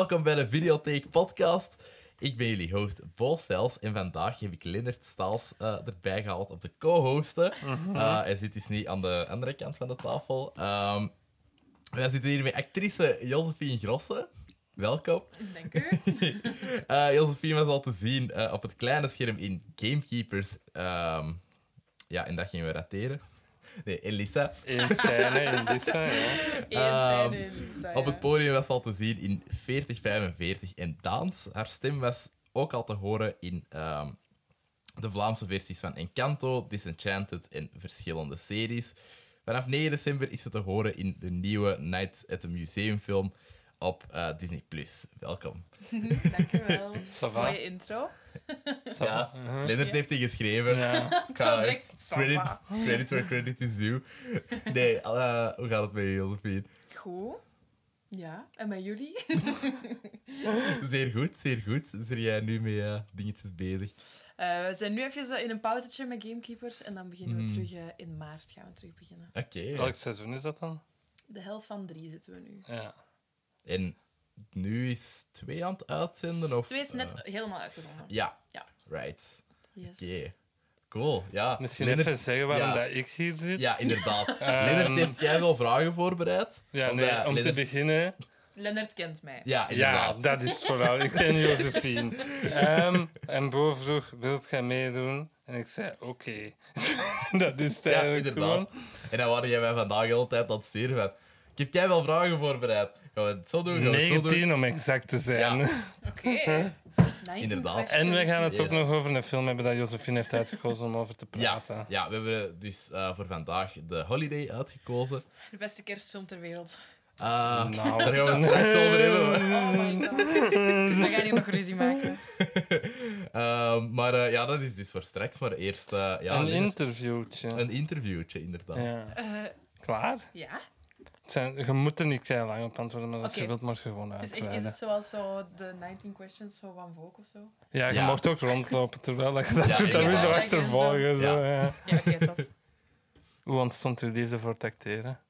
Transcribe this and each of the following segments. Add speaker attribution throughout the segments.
Speaker 1: Welkom bij de Videotheek Podcast. Ik ben jullie host Bo Stels en vandaag heb ik Lennart Staals eh, erbij gehaald om te co-hosten. Eh, hij zit dus niet aan de andere kant van de tafel. Ehm wij zitten hier met actrice Josephine Grosse. Welkom.
Speaker 2: Dank u.
Speaker 1: Eh Josephine was al te zien eh, op het kleine scherm in Gamekeepers. Ehm, ja, en dat gingen we rateren. Nee, Elisa.
Speaker 3: Eén scène in Lissa, ja.
Speaker 2: Lisa,
Speaker 1: Op het podium was ze al te zien in 4045 en Daans. Haar stem was ook al te horen in ehm, de Vlaamse versies van Encanto, Disenchanted en verschillende series. Vanaf 9 december is ze te horen in de nieuwe Night at the Museum film op eh, Disney+. Welkom.
Speaker 2: Dank u wel.
Speaker 3: Ça va?
Speaker 2: Mooie intro.
Speaker 1: Ja?
Speaker 3: Uh-huh.
Speaker 1: Lennart heeft die geschreven.
Speaker 3: Ja.
Speaker 2: Ik zal direct...
Speaker 1: Credit, credit where credit is due. Nee, eh, hoe gaat het met je, Josephine?
Speaker 2: Goed. Ja, en met jullie?
Speaker 1: Zeer goed, zeer goed. Zijn jij nu met eh, dingetjes bezig?
Speaker 2: Eh, we zijn nu even in een pauzetje met Gamekeepers en dan beginnen we
Speaker 1: Mhm.
Speaker 2: terug in maart gaan we terug beginnen.
Speaker 1: Oké.
Speaker 3: Welk seizoen is dat dan?
Speaker 2: De helft van drie zitten we nu.
Speaker 3: Ja.
Speaker 1: En nu is twee aan het uitzenden? Of,
Speaker 2: Twee is net
Speaker 1: eh,
Speaker 2: helemaal uitgezonden.
Speaker 1: ja.
Speaker 2: Ja.
Speaker 1: Right.
Speaker 2: Yes.
Speaker 1: Oké. Cool, ja.
Speaker 3: Misschien
Speaker 1: Lennart-
Speaker 3: even zeggen waarom
Speaker 1: ja.
Speaker 3: dat ik hier zit.
Speaker 1: Ja, inderdaad.
Speaker 3: Ehm,
Speaker 1: Lennart heeft jij wel vragen voorbereid?
Speaker 3: Ja, nee, om te beginnen.
Speaker 2: Lennart kent mij.
Speaker 1: Ja,
Speaker 3: Ja,
Speaker 1: inderdaad.
Speaker 3: dat is vooral. Ik ken Josephine. Ehm, en Bo vroeg, wilt jij meedoen? En ik zei, oké. dat is het
Speaker 1: Ja,
Speaker 3: eigenlijk
Speaker 1: inderdaad.
Speaker 3: gewoon.
Speaker 1: En dan waren jij mij vandaag de hele tijd aan het sturen van... Ik heb jij wel vragen voorbereid. Gaan we het zo doen? Gaan we het zo doen?
Speaker 3: 19 om exact te zijn.
Speaker 1: Ja.
Speaker 2: Oké. Nice
Speaker 1: Inderdaad.
Speaker 3: En we gaan het
Speaker 1: Yes.
Speaker 3: ook nog over een film hebben dat Josephine heeft uitgekozen om over te
Speaker 1: Ja,
Speaker 3: praten.
Speaker 1: ja, we hebben dus eh, voor vandaag de Holiday uitgekozen.
Speaker 2: De beste kerstfilm ter wereld.
Speaker 1: Eh,
Speaker 3: Nou,
Speaker 1: daar gaan we het straks over hebben.
Speaker 2: Oh my god. We gaan hier nog ruzie maken.
Speaker 1: Ehm, maar eh, ja, dat is dus voor straks. Maar eerst eh, ja,
Speaker 3: een interviewtje.
Speaker 1: een interviewtje, inderdaad.
Speaker 3: Ja.
Speaker 2: Eh,
Speaker 3: Klaar?
Speaker 2: ja.
Speaker 3: Zijn, je moet er niet heel lang op antwoorden, maar als
Speaker 2: Oké.
Speaker 3: je wilt, mag je gewoon
Speaker 2: Het is, het zoals zo de 19 questions zo van Vogue of zo?
Speaker 3: Ja, je
Speaker 1: Ja.
Speaker 3: mocht ook rondlopen terwijl je dat
Speaker 1: Ja,
Speaker 3: doet. Dan moet je zo
Speaker 2: inderdaad.
Speaker 3: achtervolgen. Zo, ja.
Speaker 2: Ja, oké, top.
Speaker 3: Hoe ontstond uw liefde voor het acteren?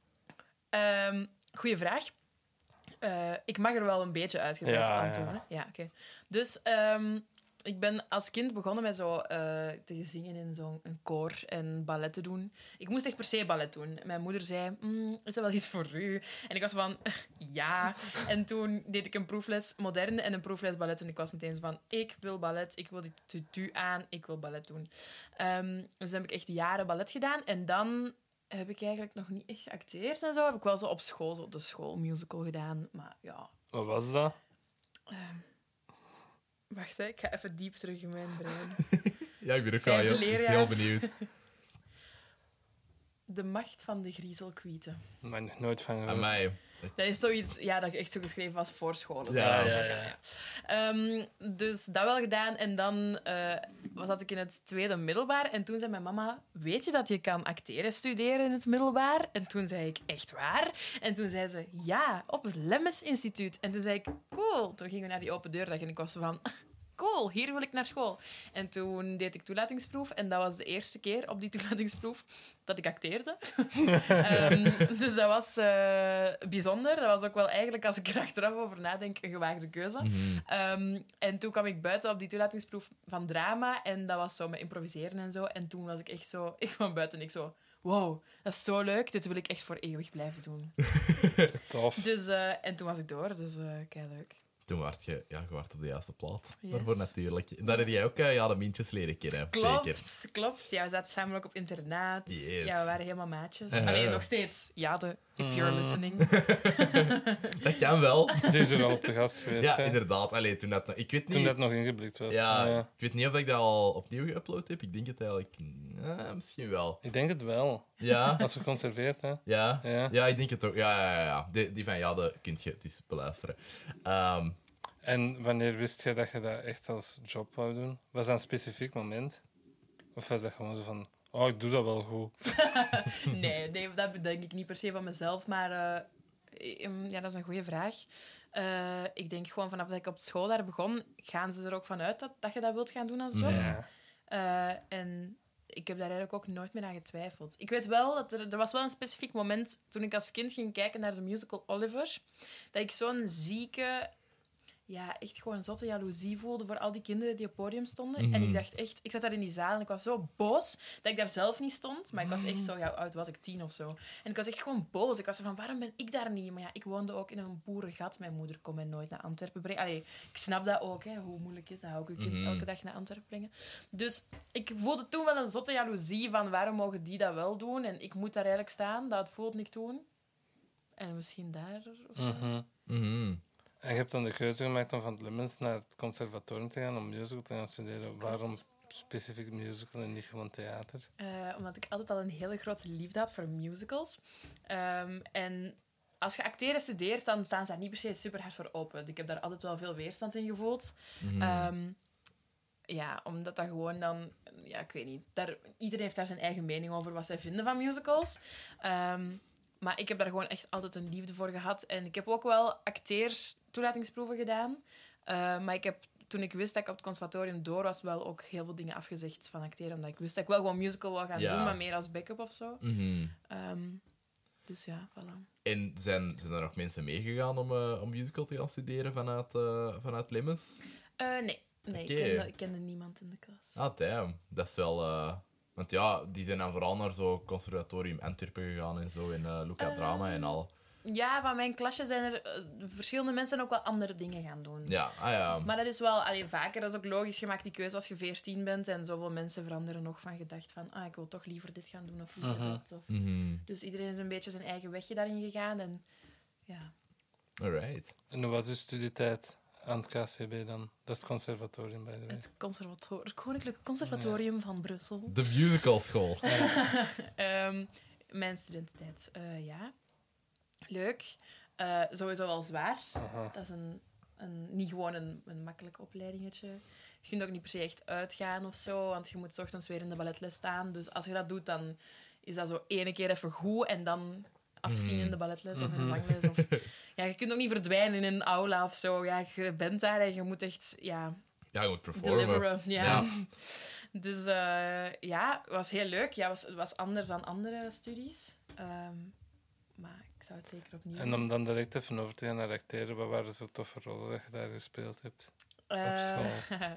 Speaker 2: Ehm goeie vraag. Eh, ik mag er wel een beetje uitgebreid op
Speaker 3: ja.
Speaker 2: antwoorden. Ja, oké. Dus ehm, ik ben als kind begonnen met zo eh, te zingen in zo'n een koor en ballet te doen. Ik moest echt per se ballet doen. Mijn moeder zei, "Mm, is dat wel iets voor u? En ik was van, ja. En toen deed ik een proefles moderne en een proefles ballet. En ik was meteen zo van, ik wil ballet, ik wil die tutu aan, ik wil ballet doen. Ehm, dus dan heb ik echt jaren ballet gedaan. En dan heb ik eigenlijk nog niet echt geacteerd en zo. Heb ik wel zo op school, zo de schoolmusical gedaan. Maar ja,
Speaker 3: Wat was dat?
Speaker 2: Wacht hè, ik ga even diep terug in mijn brein.
Speaker 1: Ja, ik ben ook wel
Speaker 2: Vijfde
Speaker 1: heel, benieuwd.
Speaker 2: De macht van de griezelkwieten.
Speaker 3: Ik nog nooit van gehoord.
Speaker 1: Aan mij.
Speaker 2: Dat is zoiets ja, dat ik echt zo geschreven was voor school.
Speaker 1: Ja,
Speaker 3: ja.
Speaker 2: Ehm, dus dat wel gedaan. En dan eh, was dat ik in het tweede middelbaar. En toen zei mijn mama, weet je dat je kan acteren studeren in het middelbaar? En toen zei ik, echt waar? En toen zei ze, ja, op het Lemmes Instituut. En toen zei ik, cool. Toen gingen we naar die open deurdag en ik was van... Cool, hier wil ik naar school. En toen deed ik toelatingsproef. En dat was de eerste keer op die toelatingsproef dat ik acteerde. Ehm, dus dat was eh, bijzonder. Dat was ook wel eigenlijk, als ik er achteraf over nadenk, een gewaagde keuze.
Speaker 1: Mhm.
Speaker 2: Ehm, en toen kwam ik buiten op die toelatingsproef van drama. En dat was zo met improviseren en zo. En toen was ik echt zo... Ik kwam buiten en ik zo... Wow, dat is zo leuk. Dit wil ik echt voor eeuwig blijven doen.
Speaker 3: Tof.
Speaker 2: Dus, eh, en toen was ik door. Dus uh, kei leuk.
Speaker 1: Toen werd je, ja, je werd op de juiste plaats.
Speaker 2: Yes.
Speaker 1: Daarvoor natuurlijk. En daar heb jij ook eh, ja, de mintjes leren kennen.
Speaker 2: Klopt,
Speaker 1: Zeker.
Speaker 2: klopt. Ja, we zaten samen ook op internaat.
Speaker 1: Yes.
Speaker 2: Ja, we waren helemaal maatjes.
Speaker 1: Uh-huh.
Speaker 2: Alleen nog steeds. Ja, de if you're
Speaker 3: Mm.
Speaker 2: listening.
Speaker 1: Dat kan wel.
Speaker 3: Die is er al op de gast geweest.
Speaker 1: Ja,
Speaker 3: hè?
Speaker 1: inderdaad. Allee, toen dat, nog- ik weet niet...
Speaker 3: Toen dat nog ingeblikt was.
Speaker 1: ja,
Speaker 3: Ja.
Speaker 1: ik weet niet of ik dat al opnieuw geüpload heb. Ik denk het eigenlijk... eh, misschien wel.
Speaker 3: Ik denk het wel.
Speaker 1: Ja.
Speaker 3: Als geconserveerd, hè?
Speaker 1: Ja.
Speaker 3: Ja.
Speaker 1: Ja, ik denk het ook. Ja, ja, ja. ja. Die, die van ja, dat kun je dus beluisteren. Ehm,
Speaker 3: En wanneer wist je dat je dat echt als job wou doen? Was dat een specifiek moment? Of was dat gewoon zo van, oh, ik doe dat wel goed?
Speaker 2: Nee, nee, dat bedenk ik niet per se van mezelf. Maar eh, ehm, ja, dat is een goede vraag. Eh, ik denk gewoon vanaf dat ik op school daar begon, gaan ze er ook vanuit dat, dat je dat wilt gaan doen als job.
Speaker 3: Ja.
Speaker 2: Eh, en ik heb daar eigenlijk ook nooit meer aan getwijfeld. Ik weet wel dat er, er was wel een specifiek moment toen ik als kind ging kijken naar de musical Oliver, dat ik zo'n zieke ja, echt gewoon een zotte jaloezie voelde voor al die kinderen die op het podium stonden. En
Speaker 1: Mhm.
Speaker 2: ik dacht echt, ik zat daar in die zaal en ik was zo boos dat ik daar zelf niet stond. Maar ik was echt zo, ja, oud was ik? Tien of zo. En ik was echt gewoon boos. Ik was van, waarom ben ik daar niet? Maar ja, ik woonde ook in een boerengat. Mijn moeder kon mij nooit naar Antwerpen brengen. Allee, ik snap dat ook, hè, hoe moeilijk is dat? Ook je kind
Speaker 1: Mhm.
Speaker 2: elke dag naar Antwerpen brengen. Dus ik voelde toen wel een zotte jaloezie van, waarom mogen die dat wel doen? En ik moet daar eigenlijk staan. Dat voelde ik toen. En misschien daar of zo.
Speaker 3: Mhm.
Speaker 1: Mhm.
Speaker 3: En je hebt dan de keuze gemaakt om van het Lemens naar het conservatorium te gaan om musical te gaan studeren. Waarom specifiek musical en niet gewoon theater?
Speaker 2: Eh, omdat ik altijd al een hele grote liefde had voor musicals. Ehm, en als je acteren studeert, dan staan ze daar niet per se super hard voor open. Ik heb daar altijd wel veel weerstand in gevoeld.
Speaker 1: Mhm.
Speaker 2: Ehm, ja, omdat dat gewoon dan... Ja, ik weet niet. Daar, iedereen heeft daar zijn eigen mening over wat zij vinden van musicals. Ehm, maar ik heb daar gewoon echt altijd een liefde voor gehad. En ik heb ook wel acteers toelatingsproeven gedaan. Eh, maar ik heb, toen ik wist dat ik op het conservatorium door was, wel ook heel veel dingen afgezegd van acteren. Omdat ik wist dat ik wel gewoon musical wil gaan
Speaker 1: Ja.
Speaker 2: doen, maar meer als backup of zo.
Speaker 1: Mhm.
Speaker 2: Ehm, dus ja, voilà.
Speaker 1: En zijn, zijn er nog mensen meegegaan om, eh, om musical te gaan studeren vanuit, eh vanuit Limmes?
Speaker 2: Nee, nee ik, kende, ik kende niemand in de klas.
Speaker 1: Ah, damn. Dat is wel... want ja, die zijn dan vooral naar zo conservatorium Antwerpen gegaan en zo, in eh Luca Drama en al.
Speaker 2: Ja, van mijn klasje zijn er eh, verschillende mensen ook wel andere dingen gaan doen.
Speaker 1: Ja, ah ja.
Speaker 2: Maar dat is wel alleen vaker, dat is ook logisch. Je maakt die keuze als je 14 bent en zoveel mensen veranderen nog van gedacht van ah, ik wil toch liever dit gaan doen of liever dat. Of...
Speaker 1: Mhm.
Speaker 2: Dus iedereen is een beetje zijn eigen wegje daarin gegaan. En ja,
Speaker 1: Alright.
Speaker 3: En hoe was uw studietijd aan het KCB dan? Dat is het conservatorium, by the way.
Speaker 2: het, conservator het Koninklijke Conservatorium van Brussel.
Speaker 1: De musicalschool.
Speaker 2: Ehm, mijn studententijd, eh, ja. Leuk. Eh, sowieso wel zwaar.
Speaker 3: Aha.
Speaker 2: Dat is een, een, niet gewoon een, een makkelijk opleidingetje. Je kunt ook niet per se echt uitgaan of zo, want je moet ochtends weer in de balletles staan. Dus als je dat doet, dan is dat zo ene keer even goed en dan afzien in de balletles of in de zangles. Of, ja, je kunt ook niet verdwijnen in een aula of zo. Ja, je bent daar en je moet echt ja,
Speaker 1: Ja, je moet performen.
Speaker 2: deliveren. Ja.
Speaker 1: Ja.
Speaker 2: Dus eh, ja, het was heel leuk. Ja, het was, was anders dan andere studies. Ehm, ik zou het zeker opnieuw
Speaker 3: En om dan direct even over te gaan naar acteren, wat waren zo toffe rollen dat je daar gespeeld hebt?
Speaker 2: Eh,
Speaker 3: school.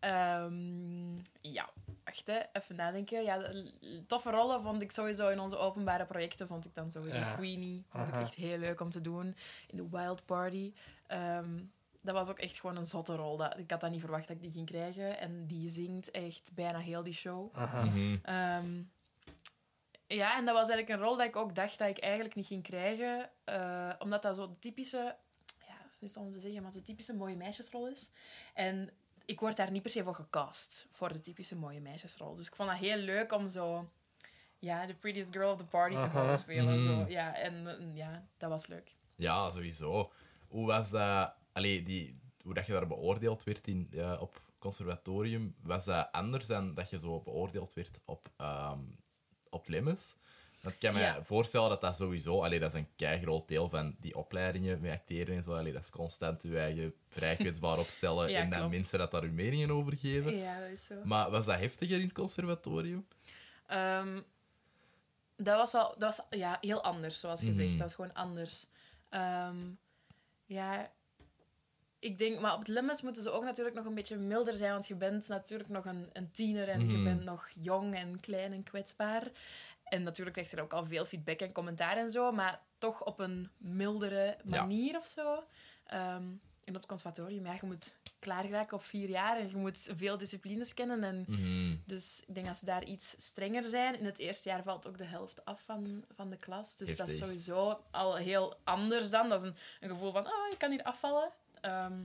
Speaker 2: ehm, ja, wacht hè, even nadenken. Ja, toffe rollen vond ik sowieso in onze openbare projecten. Vond ik dan sowieso
Speaker 3: Ja.
Speaker 2: Queenie. Vond ik
Speaker 3: Aha.
Speaker 2: echt heel leuk om te doen. In de Wild Party. Ehm, dat was ook echt gewoon een zotte rol. Dat, ik had dat niet verwacht dat ik die ging krijgen. En die zingt echt bijna heel die show.
Speaker 3: Aha.
Speaker 1: Mhm.
Speaker 2: Ja, en dat was eigenlijk een rol dat ik ook dacht dat ik eigenlijk niet ging krijgen. eh, omdat dat zo de typische... Ja, dat is niet om te zeggen, maar zo'n typische mooie meisjesrol is. En ik word daar niet per se voor gecast. Voor de typische mooie meisjesrol. Dus ik vond dat heel leuk om zo... Ja, de prettiest girl of the party te mogen spelen. Zo. Ja, en eh, ja, dat was leuk.
Speaker 1: Ja, sowieso. Hoe was dat... Allee, die, hoe dat je daar beoordeeld werd in, ja, op conservatorium, was dat anders dan dat je zo beoordeeld werd op, ehm op Lemmes? Want ik kan me
Speaker 2: Ja.
Speaker 1: voorstellen dat dat sowieso... Allee, dat is een keigroot deel van die opleidingen met acteren en zo. Allee, dat is constant je eigen vrij kwetsbaar opstellen
Speaker 2: Ja,
Speaker 1: en dan
Speaker 2: klopt.
Speaker 1: mensen dat daar hun meningen over geven.
Speaker 2: Ja, dat is zo.
Speaker 1: Maar was dat heftiger in het conservatorium?
Speaker 2: Ehm, dat was, al, dat was ja, heel anders, zoals gezegd.
Speaker 1: Mhm.
Speaker 2: Dat was gewoon anders. Ehm, ja, ik denk, maar op het moeten ze ook natuurlijk nog een beetje milder zijn, want je bent natuurlijk nog een, een tiener en je
Speaker 1: Mhm.
Speaker 2: bent nog jong en klein en kwetsbaar. En natuurlijk krijg je er ook al veel feedback en commentaar en zo, maar toch op een mildere
Speaker 1: Ja.
Speaker 2: manier of zo. Ehm, en op het conservatorium, ja, je moet klaar geraken op vier jaar en je moet veel disciplines kennen en
Speaker 1: Mhm.
Speaker 2: dus ik denk dat ze daar iets strenger zijn. In het eerste jaar valt ook de helft af van, van de klas. Dus dat is sowieso al heel anders dan. Dat is een, een gevoel van, oh, ik kan hier afvallen. Ehm,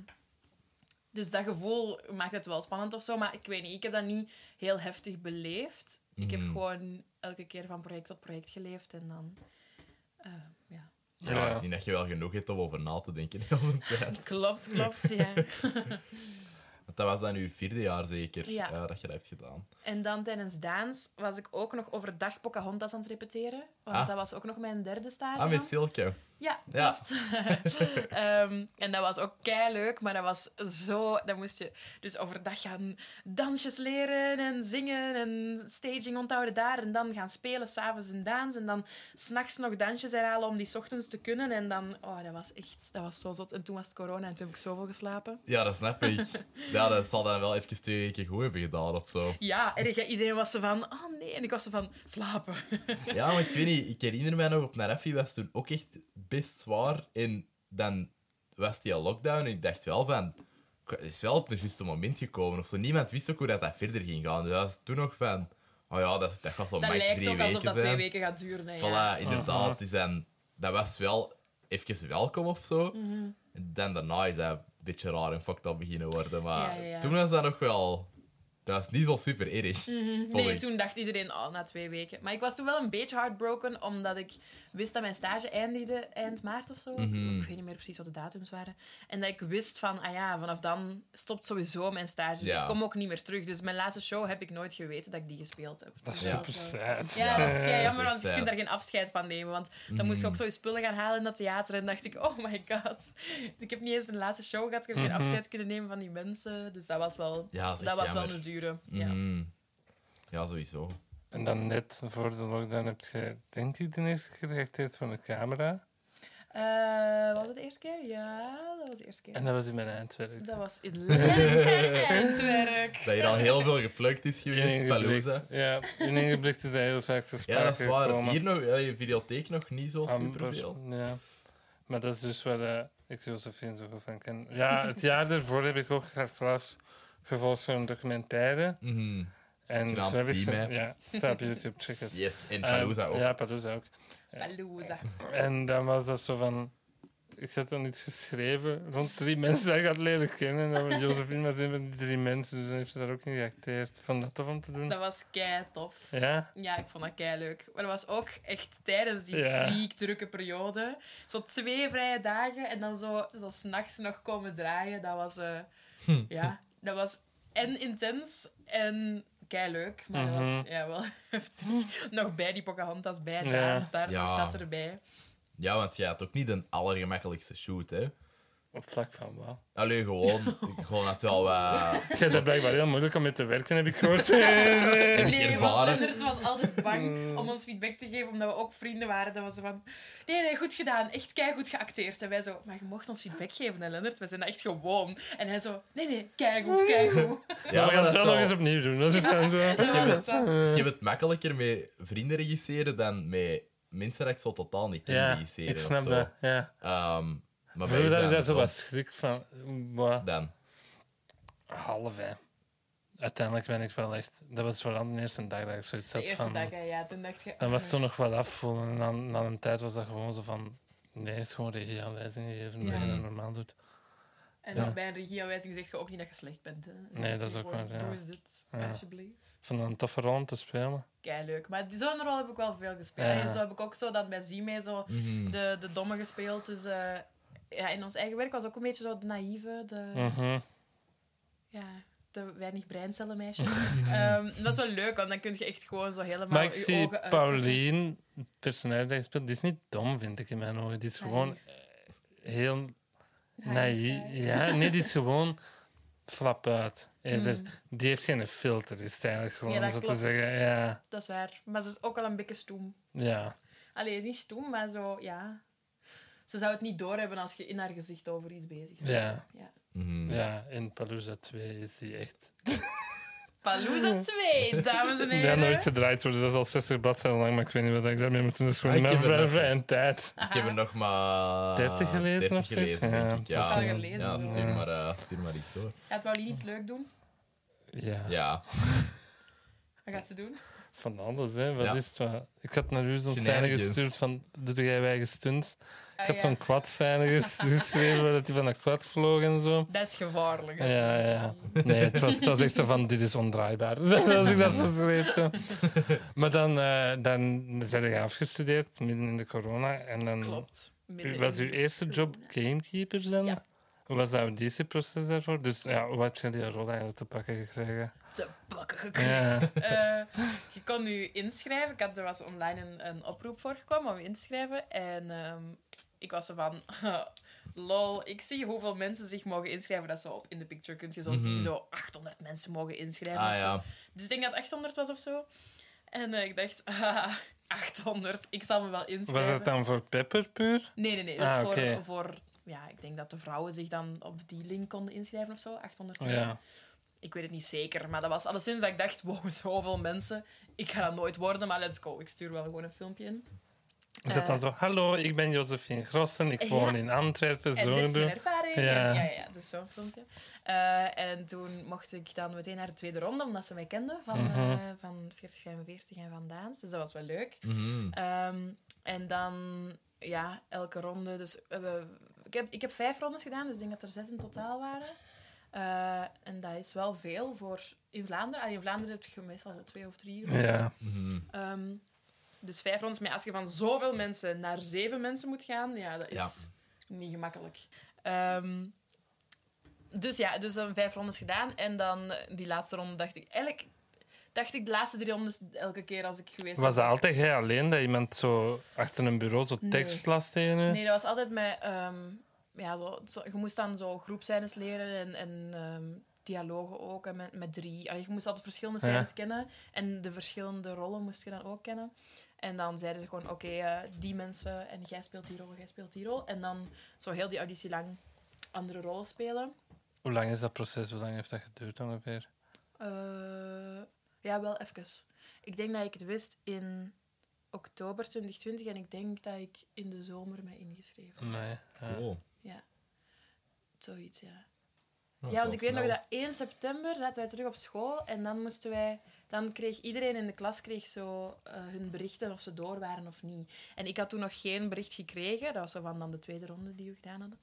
Speaker 2: dus dat gevoel maakt het wel spannend of zo. Maar ik weet niet, ik heb dat niet heel heftig beleefd. Ik heb
Speaker 1: Mhm.
Speaker 2: gewoon elke keer van project tot project geleefd. En dan, eh, ja.
Speaker 1: Ja,
Speaker 3: Ja.
Speaker 1: ik denk dat je wel genoeg hebt om over na te denken heel de tijd.
Speaker 2: Klopt, klopt, ja.
Speaker 1: Want dat was dan uw vierde jaar zeker,
Speaker 2: Ja.
Speaker 1: eh, dat je dat hebt gedaan.
Speaker 2: En dan tijdens dans was ik ook nog overdag Pocahontas aan het repeteren. Want
Speaker 1: Ah.
Speaker 2: dat was ook nog mijn derde stage.
Speaker 1: Ah, met
Speaker 2: dan.
Speaker 1: Silke.
Speaker 2: Ja,
Speaker 1: Ja.
Speaker 2: klopt. Ehm, en dat was ook kei leuk, maar dat was zo. Dan moest je dus overdag gaan dansjes leren en zingen en staging onthouden daar. En dan gaan spelen, s'avonds in dans. En dan s'nachts nog dansjes herhalen om die ochtends te kunnen. En dan, oh, dat was echt, dat was zo zot. En toen was het corona en toen heb ik zoveel geslapen.
Speaker 1: Ja, dat snap ik. Ja, dat zal dan wel even twee weken goed hebben gedaan of zo.
Speaker 2: Ja, en ik- iedereen was zo van, oh nee. En ik was zo van, slapen.
Speaker 1: Ja, maar ik weet niet, ik herinner mij nog op Naraffi was toen ook echt best zwaar. En dan was die lockdown en ik dacht wel van, het is wel op een juiste moment gekomen. Of zo. Niemand wist ook hoe dat, dat verder ging gaan. Dus dat was toen nog van, oh ja, dat, dat gaat zo
Speaker 2: Dat
Speaker 1: max
Speaker 2: lijkt
Speaker 1: drie
Speaker 2: ook
Speaker 1: weken
Speaker 2: alsof dat twee weken gaat duren. Hè, ja.
Speaker 1: Voilà, inderdaad. Dus dan, dat was wel even welkom of zo.
Speaker 2: Mhm.
Speaker 1: En dan daarna is dat een beetje raar en fucked up beginnen worden. Maar
Speaker 2: Ja, ja, ja.
Speaker 1: toen was dat nog wel... Dat was niet zo super erg. vond
Speaker 2: Nee,
Speaker 1: ik.
Speaker 2: toen dacht iedereen, oh, na twee weken. Maar ik was toen wel een beetje heartbroken, omdat ik wist dat mijn stage eindigde eind maart of zo.
Speaker 1: Mhm.
Speaker 2: Ik weet niet meer precies wat de datums waren. En dat ik wist van, ah ja, vanaf dan stopt sowieso mijn stage. Dus
Speaker 1: Ja.
Speaker 2: ik kom ook niet meer terug. Dus mijn laatste show heb ik nooit geweten dat ik die gespeeld heb.
Speaker 3: Dat is
Speaker 2: Dus
Speaker 1: Ja.
Speaker 3: super
Speaker 2: zo-
Speaker 3: sad.
Speaker 2: Ja, dat is kei
Speaker 1: dat
Speaker 2: jammer,
Speaker 1: is
Speaker 2: want je kunt daar geen afscheid van nemen. Want dan moest je ook zo je spullen gaan halen in dat theater. En dacht ik, oh my god. Ik heb niet eens mijn laatste show gehad. Ik heb geen afscheid kunnen nemen van die mensen. Dus dat was wel,
Speaker 1: Ja, dat is
Speaker 2: dat was wel een Ja.
Speaker 1: Mhm. Ja, sowieso.
Speaker 3: En dan net voor de lockdown heb je, denk ik, de eerste keer geacteerd voor de camera.
Speaker 2: Eh, was het de eerste keer? Ja, dat was de eerste keer.
Speaker 3: En dat was in mijn eindwerk.
Speaker 2: Dat was in en eindwerk.
Speaker 1: Dat hier al heel veel geplukt is geweest. Palooza.
Speaker 3: Ja, ineengeblikt is dat heel vaak te sprake
Speaker 1: Ja, dat is waar.
Speaker 3: gekomen.
Speaker 1: Hier nog, ja, je videotheek nog niet zo
Speaker 3: Amper,
Speaker 1: superveel.
Speaker 3: Ja. Maar dat is dus waar eh, ik Josephine zo goed van ken. Ja, het jaar daarvoor heb ik ook haar klas gevolgd voor een documentaire.
Speaker 1: Mhm.
Speaker 3: En
Speaker 1: Knap,
Speaker 3: zo heb ik
Speaker 1: zie
Speaker 3: ze... Ja, staat op YouTube, check het.
Speaker 1: Yes, en Palooza ook.
Speaker 3: Ja, Palooza ook.
Speaker 2: Palooza.
Speaker 3: En dan was dat zo van... Ik had dan iets geschreven rond drie mensen die ik had leren kennen. En Josephine was een van die drie mensen, dus dan heeft ze daar ook in geacteerd. Vond dat tof om te doen.
Speaker 2: Dat was kei tof.
Speaker 3: Ja?
Speaker 2: Ja, ik vond dat kei leuk. Maar dat was ook echt tijdens die
Speaker 3: Ja.
Speaker 2: ziek drukke periode. Zo twee vrije dagen en dan zo, zo s'nachts nog komen draaien. Dat was, eh,
Speaker 1: Hm.
Speaker 2: ja, dat was en intens en kei leuk. Maar dat was
Speaker 3: Mhm.
Speaker 2: ja, wel heftig. Nog bij die Pocahontas, bij het
Speaker 3: Ja.
Speaker 2: daar dat erbij.
Speaker 1: Ja, want jij had ook niet de allergemakkelijkste shoot, hè.
Speaker 3: Op vlak van wat?
Speaker 1: Allee, gewoon, gewoon dat wel wat...
Speaker 3: Jij bent blijkbaar heel moeilijk om mee te werken, heb ik gehoord.
Speaker 2: Nee, want. Leonard was altijd bang om ons feedback te geven, omdat we ook vrienden waren. Dat was zo van, nee, nee, goed gedaan. Echt keigoed geacteerd. En wij zo, maar je mocht ons feedback geven, hè, Leonard. We zijn dat echt gewoon. En hij zo, nee, nee, keigoed, keigoed.
Speaker 3: Ja, we gaan
Speaker 1: dat
Speaker 3: het wel nog
Speaker 1: wel-
Speaker 3: eens opnieuw doen. Dat is dan zo.
Speaker 2: Het.
Speaker 1: Ik heb het makkelijker met vrienden regisseren dan met mensen dat ik zo totaal niet ken
Speaker 3: Ja,
Speaker 1: regisseren.
Speaker 3: ik snap
Speaker 1: of zo.
Speaker 3: dat. Ja.
Speaker 1: Ehm, maar
Speaker 3: Vroeger
Speaker 1: u
Speaker 3: had ik daar zo
Speaker 1: het
Speaker 3: wat schrik van.
Speaker 1: Dan.
Speaker 3: Half, hè. Uiteindelijk ben ik wel echt... Dat was vooral de eerste dag dat ik zoiets
Speaker 2: De
Speaker 3: had
Speaker 2: eerste
Speaker 3: van...
Speaker 2: dag, hè, ja, toen dacht je...
Speaker 3: Dan was
Speaker 2: ah,
Speaker 3: het zo nog wat afvoelen. En dan, na een tijd was dat gewoon zo van... Nee, het is gewoon regieaanwijzingen geven.
Speaker 2: Ja.
Speaker 3: Dat je dat normaal doet.
Speaker 2: En
Speaker 3: Ja.
Speaker 2: bij een regieaanwijzing zeg je ook niet dat je slecht bent. Hè.
Speaker 3: Nee,
Speaker 2: zeg
Speaker 3: dat is ook waar, ja.
Speaker 2: Doe eens dit,
Speaker 3: Ja.
Speaker 2: alsjeblieft.
Speaker 3: Ik vond het een toffe rol om te spelen.
Speaker 2: Kei leuk. Maar die- zo'n rol heb ik wel veel gespeeld.
Speaker 3: Ja.
Speaker 2: En zo heb ik ook zo dan bij Zime zo
Speaker 1: Mhm.
Speaker 2: de, de domme gespeeld. Dus eh, ja, in ons eigen werk was ook een beetje zo de naïeve, de,
Speaker 3: Mhm.
Speaker 2: ja, de weinig breincellen meisje. Ehm, dat is wel leuk, want dan kun je echt gewoon zo helemaal
Speaker 3: Maar ik
Speaker 2: je
Speaker 3: zie
Speaker 2: ogen.
Speaker 3: Pauline, het personage dat je speelt, die is niet dom, vind ik in mijn ogen. Die is gewoon eh, heel naïef. Ja, nee, die is gewoon flap uit. Eerder,
Speaker 2: Mm.
Speaker 3: Die heeft geen filter, is het eigenlijk gewoon,
Speaker 2: Ja,
Speaker 3: om zo
Speaker 2: klopt.
Speaker 3: te zeggen. Ja,
Speaker 2: Dat is waar. Maar ze is ook wel een beetje stoem.
Speaker 3: ja.
Speaker 2: Allee, niet stoem, maar zo, ja... Ze zou het niet doorhebben als je in haar gezicht over iets bezig bent.
Speaker 3: Ja.
Speaker 2: ja.
Speaker 1: Mhm.
Speaker 3: ja in Palooza 2 is die echt...
Speaker 2: Palooza 2, dames en
Speaker 3: Die
Speaker 2: heren.
Speaker 3: had nooit gedraaid worden, dat is al 60 bladzijden lang, maar ik weet niet wat ik daarmee moet doen. Dat is gewoon
Speaker 1: Ah, ik
Speaker 3: mijn
Speaker 1: nog-
Speaker 3: vrije tijd.
Speaker 1: Ik heb er nog maar...
Speaker 3: 30 gelezen
Speaker 1: 30
Speaker 3: of
Speaker 1: gelezen, denk
Speaker 3: Ja,
Speaker 1: ik. Ja,
Speaker 2: gelezen,
Speaker 1: ja
Speaker 2: zo.
Speaker 1: stuur, maar, eh, stuur maar iets door.
Speaker 2: Gaat Pauline iets leuk doen?
Speaker 3: Ja.
Speaker 1: Ja.
Speaker 2: Wat gaat ze doen?
Speaker 3: Van alles, hè. Wat
Speaker 1: Ja.
Speaker 3: is het? Wat? Ik had naar u zo'n scène
Speaker 1: Shenanigans.
Speaker 3: gestuurd van... Doe jij wij gestunts? Ik
Speaker 2: Ah,
Speaker 3: had
Speaker 2: ja.
Speaker 3: zo'n quad-scène ges- geschreven dat hij van een quad vloog en zo.
Speaker 2: Dat is gevaarlijk.
Speaker 3: Ja,
Speaker 2: hè.
Speaker 3: ja, ja. Nee, het was, het was echt zo van, dit is ondraaibaar. dat ik dat zo schreef. Zo. Maar dan, eh dan zijn je afgestudeerd, midden in de corona. En dan
Speaker 2: Klopt.
Speaker 3: Was uw eerste job gamekeeper zijn?
Speaker 2: Ja.
Speaker 3: Hoe was het auditieproces daarvoor? Dus ja, hoe heb je die rol eigenlijk te pakken gekregen?
Speaker 2: Te pakken gekregen.
Speaker 3: Ja.
Speaker 2: Eh, je kon je inschrijven. Ik had, er was online een, een oproep voor gekomen om je in te schrijven. En ehm, ik was zo van... Lol, ik zie hoeveel mensen zich mogen inschrijven. Dat zo op in de picture kun je zo
Speaker 1: Mhm.
Speaker 2: zien. Zo 800 mensen mogen inschrijven.
Speaker 1: Ah ja.
Speaker 2: Dus ik denk dat het 800 was of zo. En eh, ik dacht, ah, 800, ik zal me wel
Speaker 3: Was
Speaker 2: inschrijven.
Speaker 3: dat dan voor Pepper puur?
Speaker 2: Nee, nee, nee. Dat
Speaker 3: Ah,
Speaker 2: is voor, voor... Ja, ik denk dat de vrouwen zich dan op die link konden inschrijven of zo. 800
Speaker 3: Oh,
Speaker 2: mensen.
Speaker 3: ja.
Speaker 2: Ik weet het niet zeker, maar dat was alleszins dat ik dacht, wow, zoveel mensen. Ik ga dat nooit worden, maar let's go. Ik stuur wel gewoon een filmpje in.
Speaker 3: Is dat dan zo? Hallo, ik ben Josephine Grossen, ik woon
Speaker 2: Ja.
Speaker 3: in Antwerpen.
Speaker 2: En
Speaker 3: Zo
Speaker 2: dit is mijn ervaring.
Speaker 3: Ja.
Speaker 2: En, ja, ja, dus zo'n filmpje. Eh, en toen mocht ik dan meteen naar de tweede ronde, omdat ze mij kenden van,
Speaker 3: Mhm.
Speaker 2: eh, van 4045 en van Daans. Dus dat was wel leuk.
Speaker 1: Mhm.
Speaker 2: Ehm, en dan, ja, elke ronde. Dus, ik, heb, ik heb vijf rondes gedaan, dus ik denk dat er zes in totaal waren. Eh, en dat is wel veel voor in Vlaanderen. Ah, in Vlaanderen heb je meestal zo twee of drie rondes.
Speaker 3: Ja.
Speaker 1: Mhm.
Speaker 2: Ehm, dus vijf rondes. Maar als je van zoveel mensen naar zeven mensen moet gaan, ja, dat is
Speaker 1: Ja.
Speaker 2: niet gemakkelijk. Ehm, dus ja, dus een vijf rondes gedaan. En dan eh, die laatste ronde dacht ik... Eigenlijk dacht ik de laatste drie rondes elke keer als ik geweest
Speaker 3: Was dat altijd jij alleen dat iemand zo achter een bureau zo
Speaker 2: Nee.
Speaker 3: tekst las tegen je?
Speaker 2: Nee, dat was altijd met... ehm, ja, zo, zo- je moest dan zo groepscènes leren en, en ehm, dialogen ook. En met, met drie... Allee, je moest altijd verschillende
Speaker 3: Ja.
Speaker 2: scènes kennen. En de verschillende rollen moest je dan ook kennen. En dan zeiden ze gewoon, oké, eh, die mensen... En jij speelt die rol, jij speelt die rol. En dan zo heel die auditie lang andere rollen spelen.
Speaker 3: Hoe lang is dat proces? Hoe lang heeft dat geduurd ongeveer?
Speaker 2: Eh, ja, wel even. Ik denk dat ik het wist in oktober 2020. En ik denk dat ik in de zomer mij ingeschreven heb.
Speaker 3: Nee. ja.
Speaker 1: Cool.
Speaker 2: Zoiets, ja.
Speaker 1: Dat
Speaker 2: Ja,
Speaker 1: is
Speaker 2: want ik weet nog dat 1 september zaten wij terug op school en dan moesten wij... Dan kreeg iedereen in de klas kreeg zo eh, hun berichten of ze door waren of niet. En ik had toen nog geen bericht gekregen. Dat was zo van dan de tweede ronde die we gedaan hadden.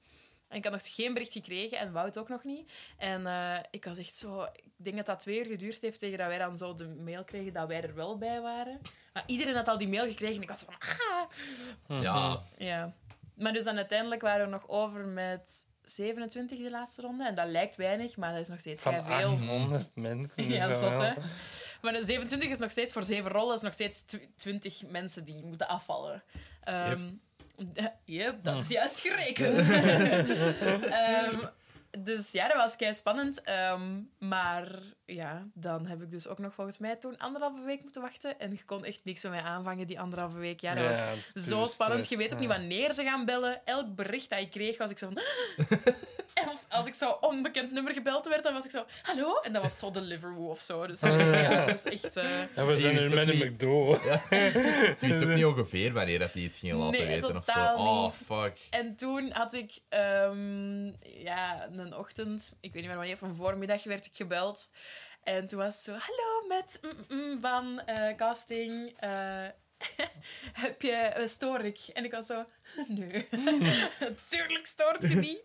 Speaker 2: En ik had nog geen bericht gekregen en Wout ook nog niet. En eh, ik was echt zo... Ik denk dat dat twee uur geduurd heeft tegen dat wij dan zo de mail kregen dat wij er wel bij waren. Maar iedereen had al die mail gekregen en ik was zo van... Ah!
Speaker 1: Ja.
Speaker 2: Ja. Maar dus dan uiteindelijk waren we nog over met 27 de laatste ronde. En dat lijkt weinig, maar dat is nog steeds
Speaker 3: Van
Speaker 2: vrij veel.
Speaker 3: 800 mensen. is
Speaker 2: Ja, zot, hè? Maar de 27 is nog steeds voor zeven rollen, is nog steeds tw- 20 mensen die moeten afvallen. D- Yep, dat is juist gerekend. Ehm, dus ja, dat was kei spannend. Ehm, maar ja, dan heb ik dus ook nog volgens mij toen anderhalve week moeten wachten. En je kon echt niks met mij aanvangen die anderhalve week. Ja, dat was zo spannend. Je weet ook niet wanneer ze gaan bellen. Elk bericht dat ik kreeg, was ik zo van... Of als ik zo onbekend nummer gebeld werd, dan was ik zo... Hallo? En dat was zo Deliveroo of zo. Dus ja, dat is echt... eh,
Speaker 3: Ja, we zijn
Speaker 1: wist
Speaker 3: met
Speaker 1: ook
Speaker 3: een
Speaker 1: niet-
Speaker 3: McDo.
Speaker 1: Je wist ook niet ongeveer wanneer dat hij iets ging laten
Speaker 2: Nee,
Speaker 1: weten of zo. Oh, fuck.
Speaker 2: En toen had ik ehm, ja, een ochtend, ik weet niet meer wanneer, van voormiddag werd ik gebeld. En toen was het zo, hallo, met mm, mm, van eh, casting. eh, heb je, eh, stoor ik? En ik was zo, nee, natuurlijk stoort je niet.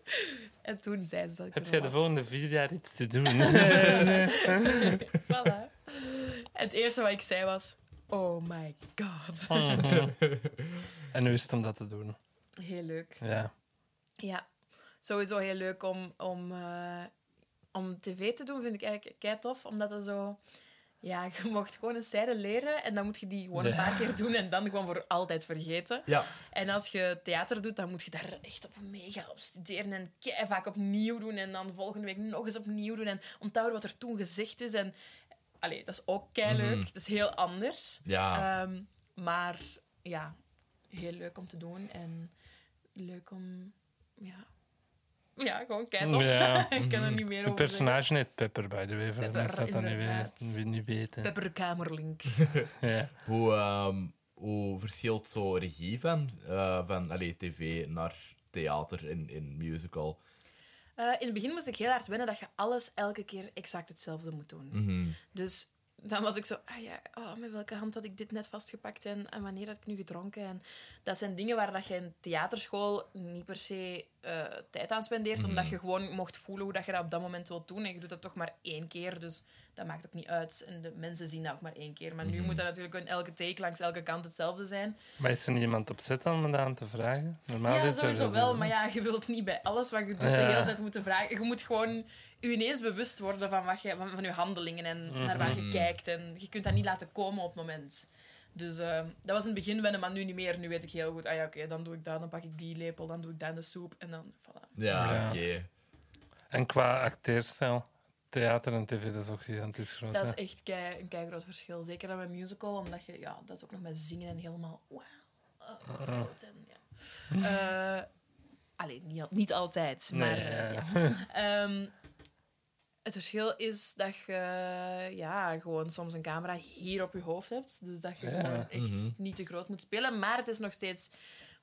Speaker 2: En toen zei ze dat ik
Speaker 3: Heb jij de
Speaker 2: was.
Speaker 3: volgende vier jaar iets te doen?
Speaker 2: Voilà. En het eerste wat ik zei was, oh my god.
Speaker 3: En nu is het om dat te doen.
Speaker 2: Heel leuk.
Speaker 3: Ja.
Speaker 2: Ja, sowieso heel leuk om, om, eh, om tv te doen, vind ik eigenlijk kei tof. Omdat dat zo... Ja, je mocht gewoon een scène leren en dan moet je die gewoon een paar keer doen en dan gewoon voor altijd vergeten.
Speaker 1: Ja.
Speaker 2: En als je theater doet, dan moet je daar echt op mega op studeren en vaak opnieuw doen en dan volgende week nog eens opnieuw doen en onthouden wat er toen gezegd is. En allee, dat is ook kei leuk.
Speaker 1: Mhm.
Speaker 2: Het is heel anders.
Speaker 1: Ja.
Speaker 2: Ehm, maar ja, heel leuk om te doen en leuk om. Ja, ja gewoon kei tof.
Speaker 3: Ja.
Speaker 2: Ik kan er
Speaker 1: Mhm.
Speaker 2: niet meer over zeggen.
Speaker 3: personage heet Pepper, by the way, voor de
Speaker 2: Pepper,
Speaker 3: mensen dat niet,
Speaker 2: inderdaad.
Speaker 3: weet, wie niet weten.
Speaker 2: Pepper Kamerlink.
Speaker 3: Ja.
Speaker 1: Hoe, ehm, hoe verschilt zo regie van, eh, van allee, tv naar theater in, in musical?
Speaker 2: Eh, in het begin moest ik heel hard wennen dat je alles elke keer exact hetzelfde moet doen.
Speaker 1: Mhm.
Speaker 2: Dus dan was ik zo, ah ja, oh, met welke hand had ik dit net vastgepakt en, en wanneer had ik nu gedronken? En dat zijn dingen waar dat je in theaterschool niet per se eh, tijd aan spendeert, omdat je gewoon mocht voelen hoe dat je dat op dat moment wilt doen. En je doet dat toch maar één keer, dus dat maakt ook niet uit. En de mensen zien dat ook maar één keer. Maar nu moet dat natuurlijk in elke take langs elke kant hetzelfde zijn.
Speaker 3: Maar is er niemand op zet dan om dat aan te vragen? Normaal
Speaker 2: ja,
Speaker 3: is
Speaker 2: sowieso wel. Maar ja, je wilt niet bij alles wat je doet de hele tijd moeten vragen. Je moet gewoon je ineens bewust worden van, wat je, van, van je handelingen en naar waar je
Speaker 1: Mhm.
Speaker 2: kijkt. En je kunt dat niet laten komen op het moment. Dus eh, dat was in het begin wennen, maar nu niet meer. Nu weet ik heel goed, ah ja, oké, dan doe ik dat, dan pak ik die lepel, dan doe ik dat in de soep en dan, voilà.
Speaker 1: Ja,
Speaker 3: Ja.
Speaker 1: oké.
Speaker 3: En qua acteerstijl, theater en tv, dat is ook gigantisch groot.
Speaker 2: Dat is echt kei, een kei groot verschil. Zeker dan met musical, omdat je, ja, dat is ook nog met zingen en helemaal, wauw, uh, groot en ja. Eh, allee, niet, niet altijd, maar
Speaker 3: Nee,
Speaker 2: eh,
Speaker 3: ja.
Speaker 2: ja. Ehm, het verschil is dat je ja, gewoon soms een camera hier op je hoofd hebt. Dus dat je
Speaker 3: Ja.
Speaker 2: gewoon echt
Speaker 1: Mhm.
Speaker 2: niet te groot moet spelen. Maar het is nog steeds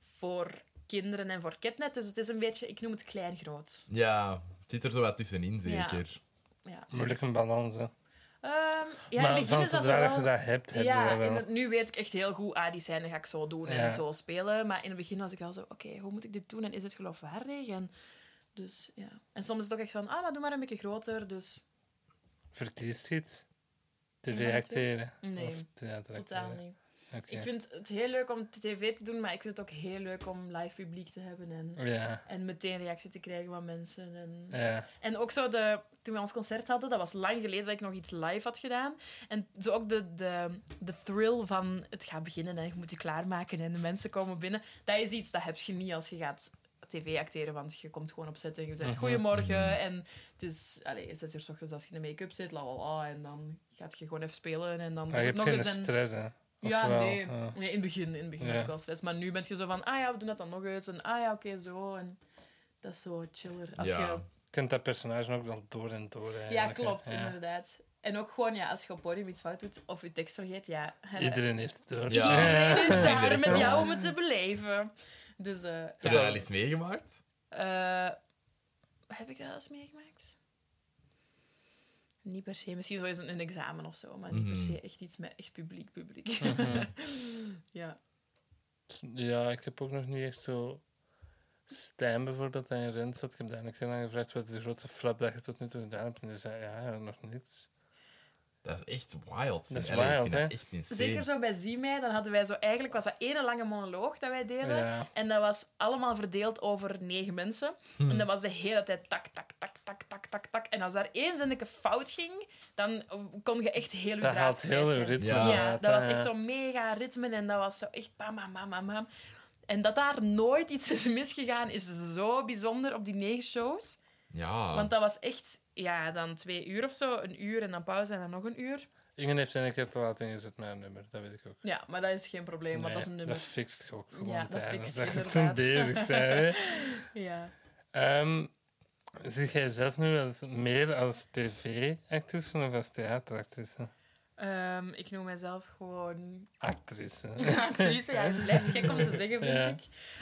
Speaker 2: voor kinderen en voor Ketnet. Dus het is een beetje, ik noem het klein-groot.
Speaker 1: Ja, het zit er zo wat tussenin,
Speaker 2: Ja.
Speaker 1: zeker.
Speaker 2: Ja.
Speaker 3: Moeilijke balans, hè.
Speaker 2: Ehm, ja, in
Speaker 3: maar
Speaker 2: het begin
Speaker 3: van
Speaker 2: is dat
Speaker 3: zodra
Speaker 2: wel...
Speaker 3: dat je dat hebt, heb
Speaker 2: ja,
Speaker 3: je dat
Speaker 2: in
Speaker 3: wel.
Speaker 2: nu weet ik echt heel goed, ah, die scène ga ik zo doen
Speaker 3: Ja.
Speaker 2: en zo spelen. Maar in het begin was ik wel zo, oké, hoe moet ik dit doen en is het geloofwaardig? En, dus, ja. en soms is het ook echt van, ah, maar doe maar een beetje groter. Dus
Speaker 3: Verkiest iets? TV acteren?
Speaker 2: Nee,
Speaker 3: Of theater
Speaker 2: totaal
Speaker 3: acteren?
Speaker 2: niet.
Speaker 3: Oké.
Speaker 2: Ik vind het heel leuk om tv te doen, maar ik vind het ook heel leuk om live publiek te hebben en,
Speaker 3: Ja,
Speaker 2: en meteen reactie te krijgen van mensen. En,
Speaker 3: ja.
Speaker 2: en ook zo, de, toen we ons concert hadden, dat was lang geleden dat ik nog iets live had gedaan. En zo ook de, de, de thrill van het gaat beginnen en je moet je klaarmaken en de mensen komen binnen. Dat is iets dat heb je niet als je gaat tv acteren, want je komt gewoon op set en je zegt
Speaker 3: Mhm.
Speaker 2: goedemorgen en het is allee, zes uur s ochtends als je in de make-up zit, la la la, en dan gaat je gewoon even spelen en dan
Speaker 3: je hebt
Speaker 2: het
Speaker 3: geen
Speaker 2: nog eens. En,
Speaker 3: stress, hè? Of
Speaker 2: ja,
Speaker 3: wel?
Speaker 2: nee.
Speaker 3: Ja.
Speaker 2: nee. In het begin, in het begin
Speaker 3: Ja.
Speaker 2: had ik wel stress. Maar nu ben je zo van, ah ja, we doen dat dan nog eens. En ah ja, oké, zo. En dat is zo chiller. Als
Speaker 1: Ja.
Speaker 2: je,
Speaker 3: kent dat personage ook wel door en door.
Speaker 2: ja,
Speaker 3: eigenlijk,
Speaker 2: klopt, inderdaad. En ook gewoon, ja, als je op podium iets fout doet of je tekst vergeet, ja.
Speaker 3: Iedereen is het door.
Speaker 1: Ja.
Speaker 2: Iedereen is daar met jou om het te beleven. Dus, eh
Speaker 1: Heb je
Speaker 2: ja.
Speaker 1: dat al eens meegemaakt?
Speaker 2: Eh, heb ik dat eens meegemaakt? Niet per se. Misschien zo eens een, een examen of zo, maar niet per
Speaker 1: Mhm.
Speaker 2: se echt iets met echt publiek, publiek.
Speaker 3: Mhm.
Speaker 2: ja.
Speaker 3: Ja, ik heb ook nog niet echt zo... Stijn bijvoorbeeld, en Rens, dat ik heb daar niks aan gevraagd. Wat is de grootste flap dat je tot nu toe gedaan hebt? En die zei, ja, nog niks.
Speaker 1: Dat is echt wild.
Speaker 3: Dat is
Speaker 1: Allee,
Speaker 3: wild, hè?
Speaker 1: echt.
Speaker 2: Zeker zo bij Zie mij, dan hadden wij zo... Eigenlijk was dat ene lange monoloog dat wij deden.
Speaker 3: Ja.
Speaker 2: En dat was allemaal verdeeld over negen mensen.
Speaker 1: Hm.
Speaker 2: En dat was de hele tijd tak, tak, tak, tak, tak, tak, tak. En als daar één zinnetje fout ging, dan kon je echt heel je
Speaker 3: Dat haalt heel ritme
Speaker 1: Ja.
Speaker 2: Ja, dat was echt zo'n mega ritme en dat was zo echt bam, bam, bam, bam, bam. En dat daar nooit iets is misgegaan, is zo bijzonder op die negen shows.
Speaker 1: Ja.
Speaker 2: Want dat was echt, ja, dan twee uur of zo. Een uur en dan pauze en dan nog een uur.
Speaker 3: Ingen heeft zijn een keer te laat ingezet met een nummer, dat weet ik ook.
Speaker 2: Ja, maar dat is geen probleem, want dat is een nummer.
Speaker 3: Dat fixt ook gewoon
Speaker 2: Ja, dat
Speaker 3: tijdens
Speaker 2: fixt
Speaker 3: dat je toen bezig hè.
Speaker 2: Ja.
Speaker 3: Ehm, zie jij jezelf nu als, meer als tv-actrice of als theateractrice?
Speaker 2: Ehm, ik noem mezelf gewoon
Speaker 3: Actrice.
Speaker 2: actrice. Ja, het blijft gek om te zeggen, vind
Speaker 3: Ja.
Speaker 2: ik.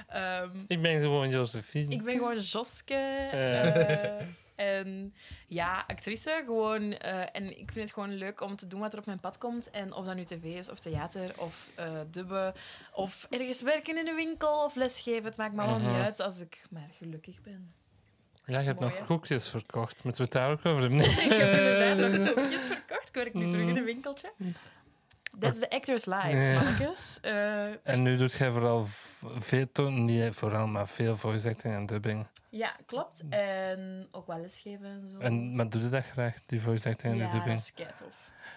Speaker 2: Ehm,
Speaker 3: ik ben gewoon Josephine.
Speaker 2: ik ben gewoon Joske.
Speaker 3: Ja.
Speaker 2: eh, en ja, actrice. Gewoon, eh, en ik vind het gewoon leuk om te doen wat er op mijn pad komt. En of dat nu tv is, of theater, of eh dubben, of ergens werken in een winkel, of lesgeven. Het maakt me allemaal
Speaker 3: Mhm.
Speaker 2: niet uit als ik maar gelukkig ben.
Speaker 3: Ja, je hebt
Speaker 2: Mooi,
Speaker 3: nog
Speaker 2: hè?
Speaker 3: koekjes verkocht. Moeten we het daar ook over hebben? Nee.
Speaker 2: ik heb inderdaad nog koekjes verkocht. Ik werk nu terug in een winkeltje. That's the actor's life,
Speaker 3: Ja.
Speaker 2: mannetjes. Eh,
Speaker 3: En nu doet jij vooral veel, niet vooral, maar veel voice acting en dubbing.
Speaker 2: Ja, klopt. En ook wel lesgeven en zo.
Speaker 3: En, maar doe je dat graag, die voice acting en
Speaker 2: ja,
Speaker 3: die
Speaker 2: dat
Speaker 3: dubbing?
Speaker 2: is keitof.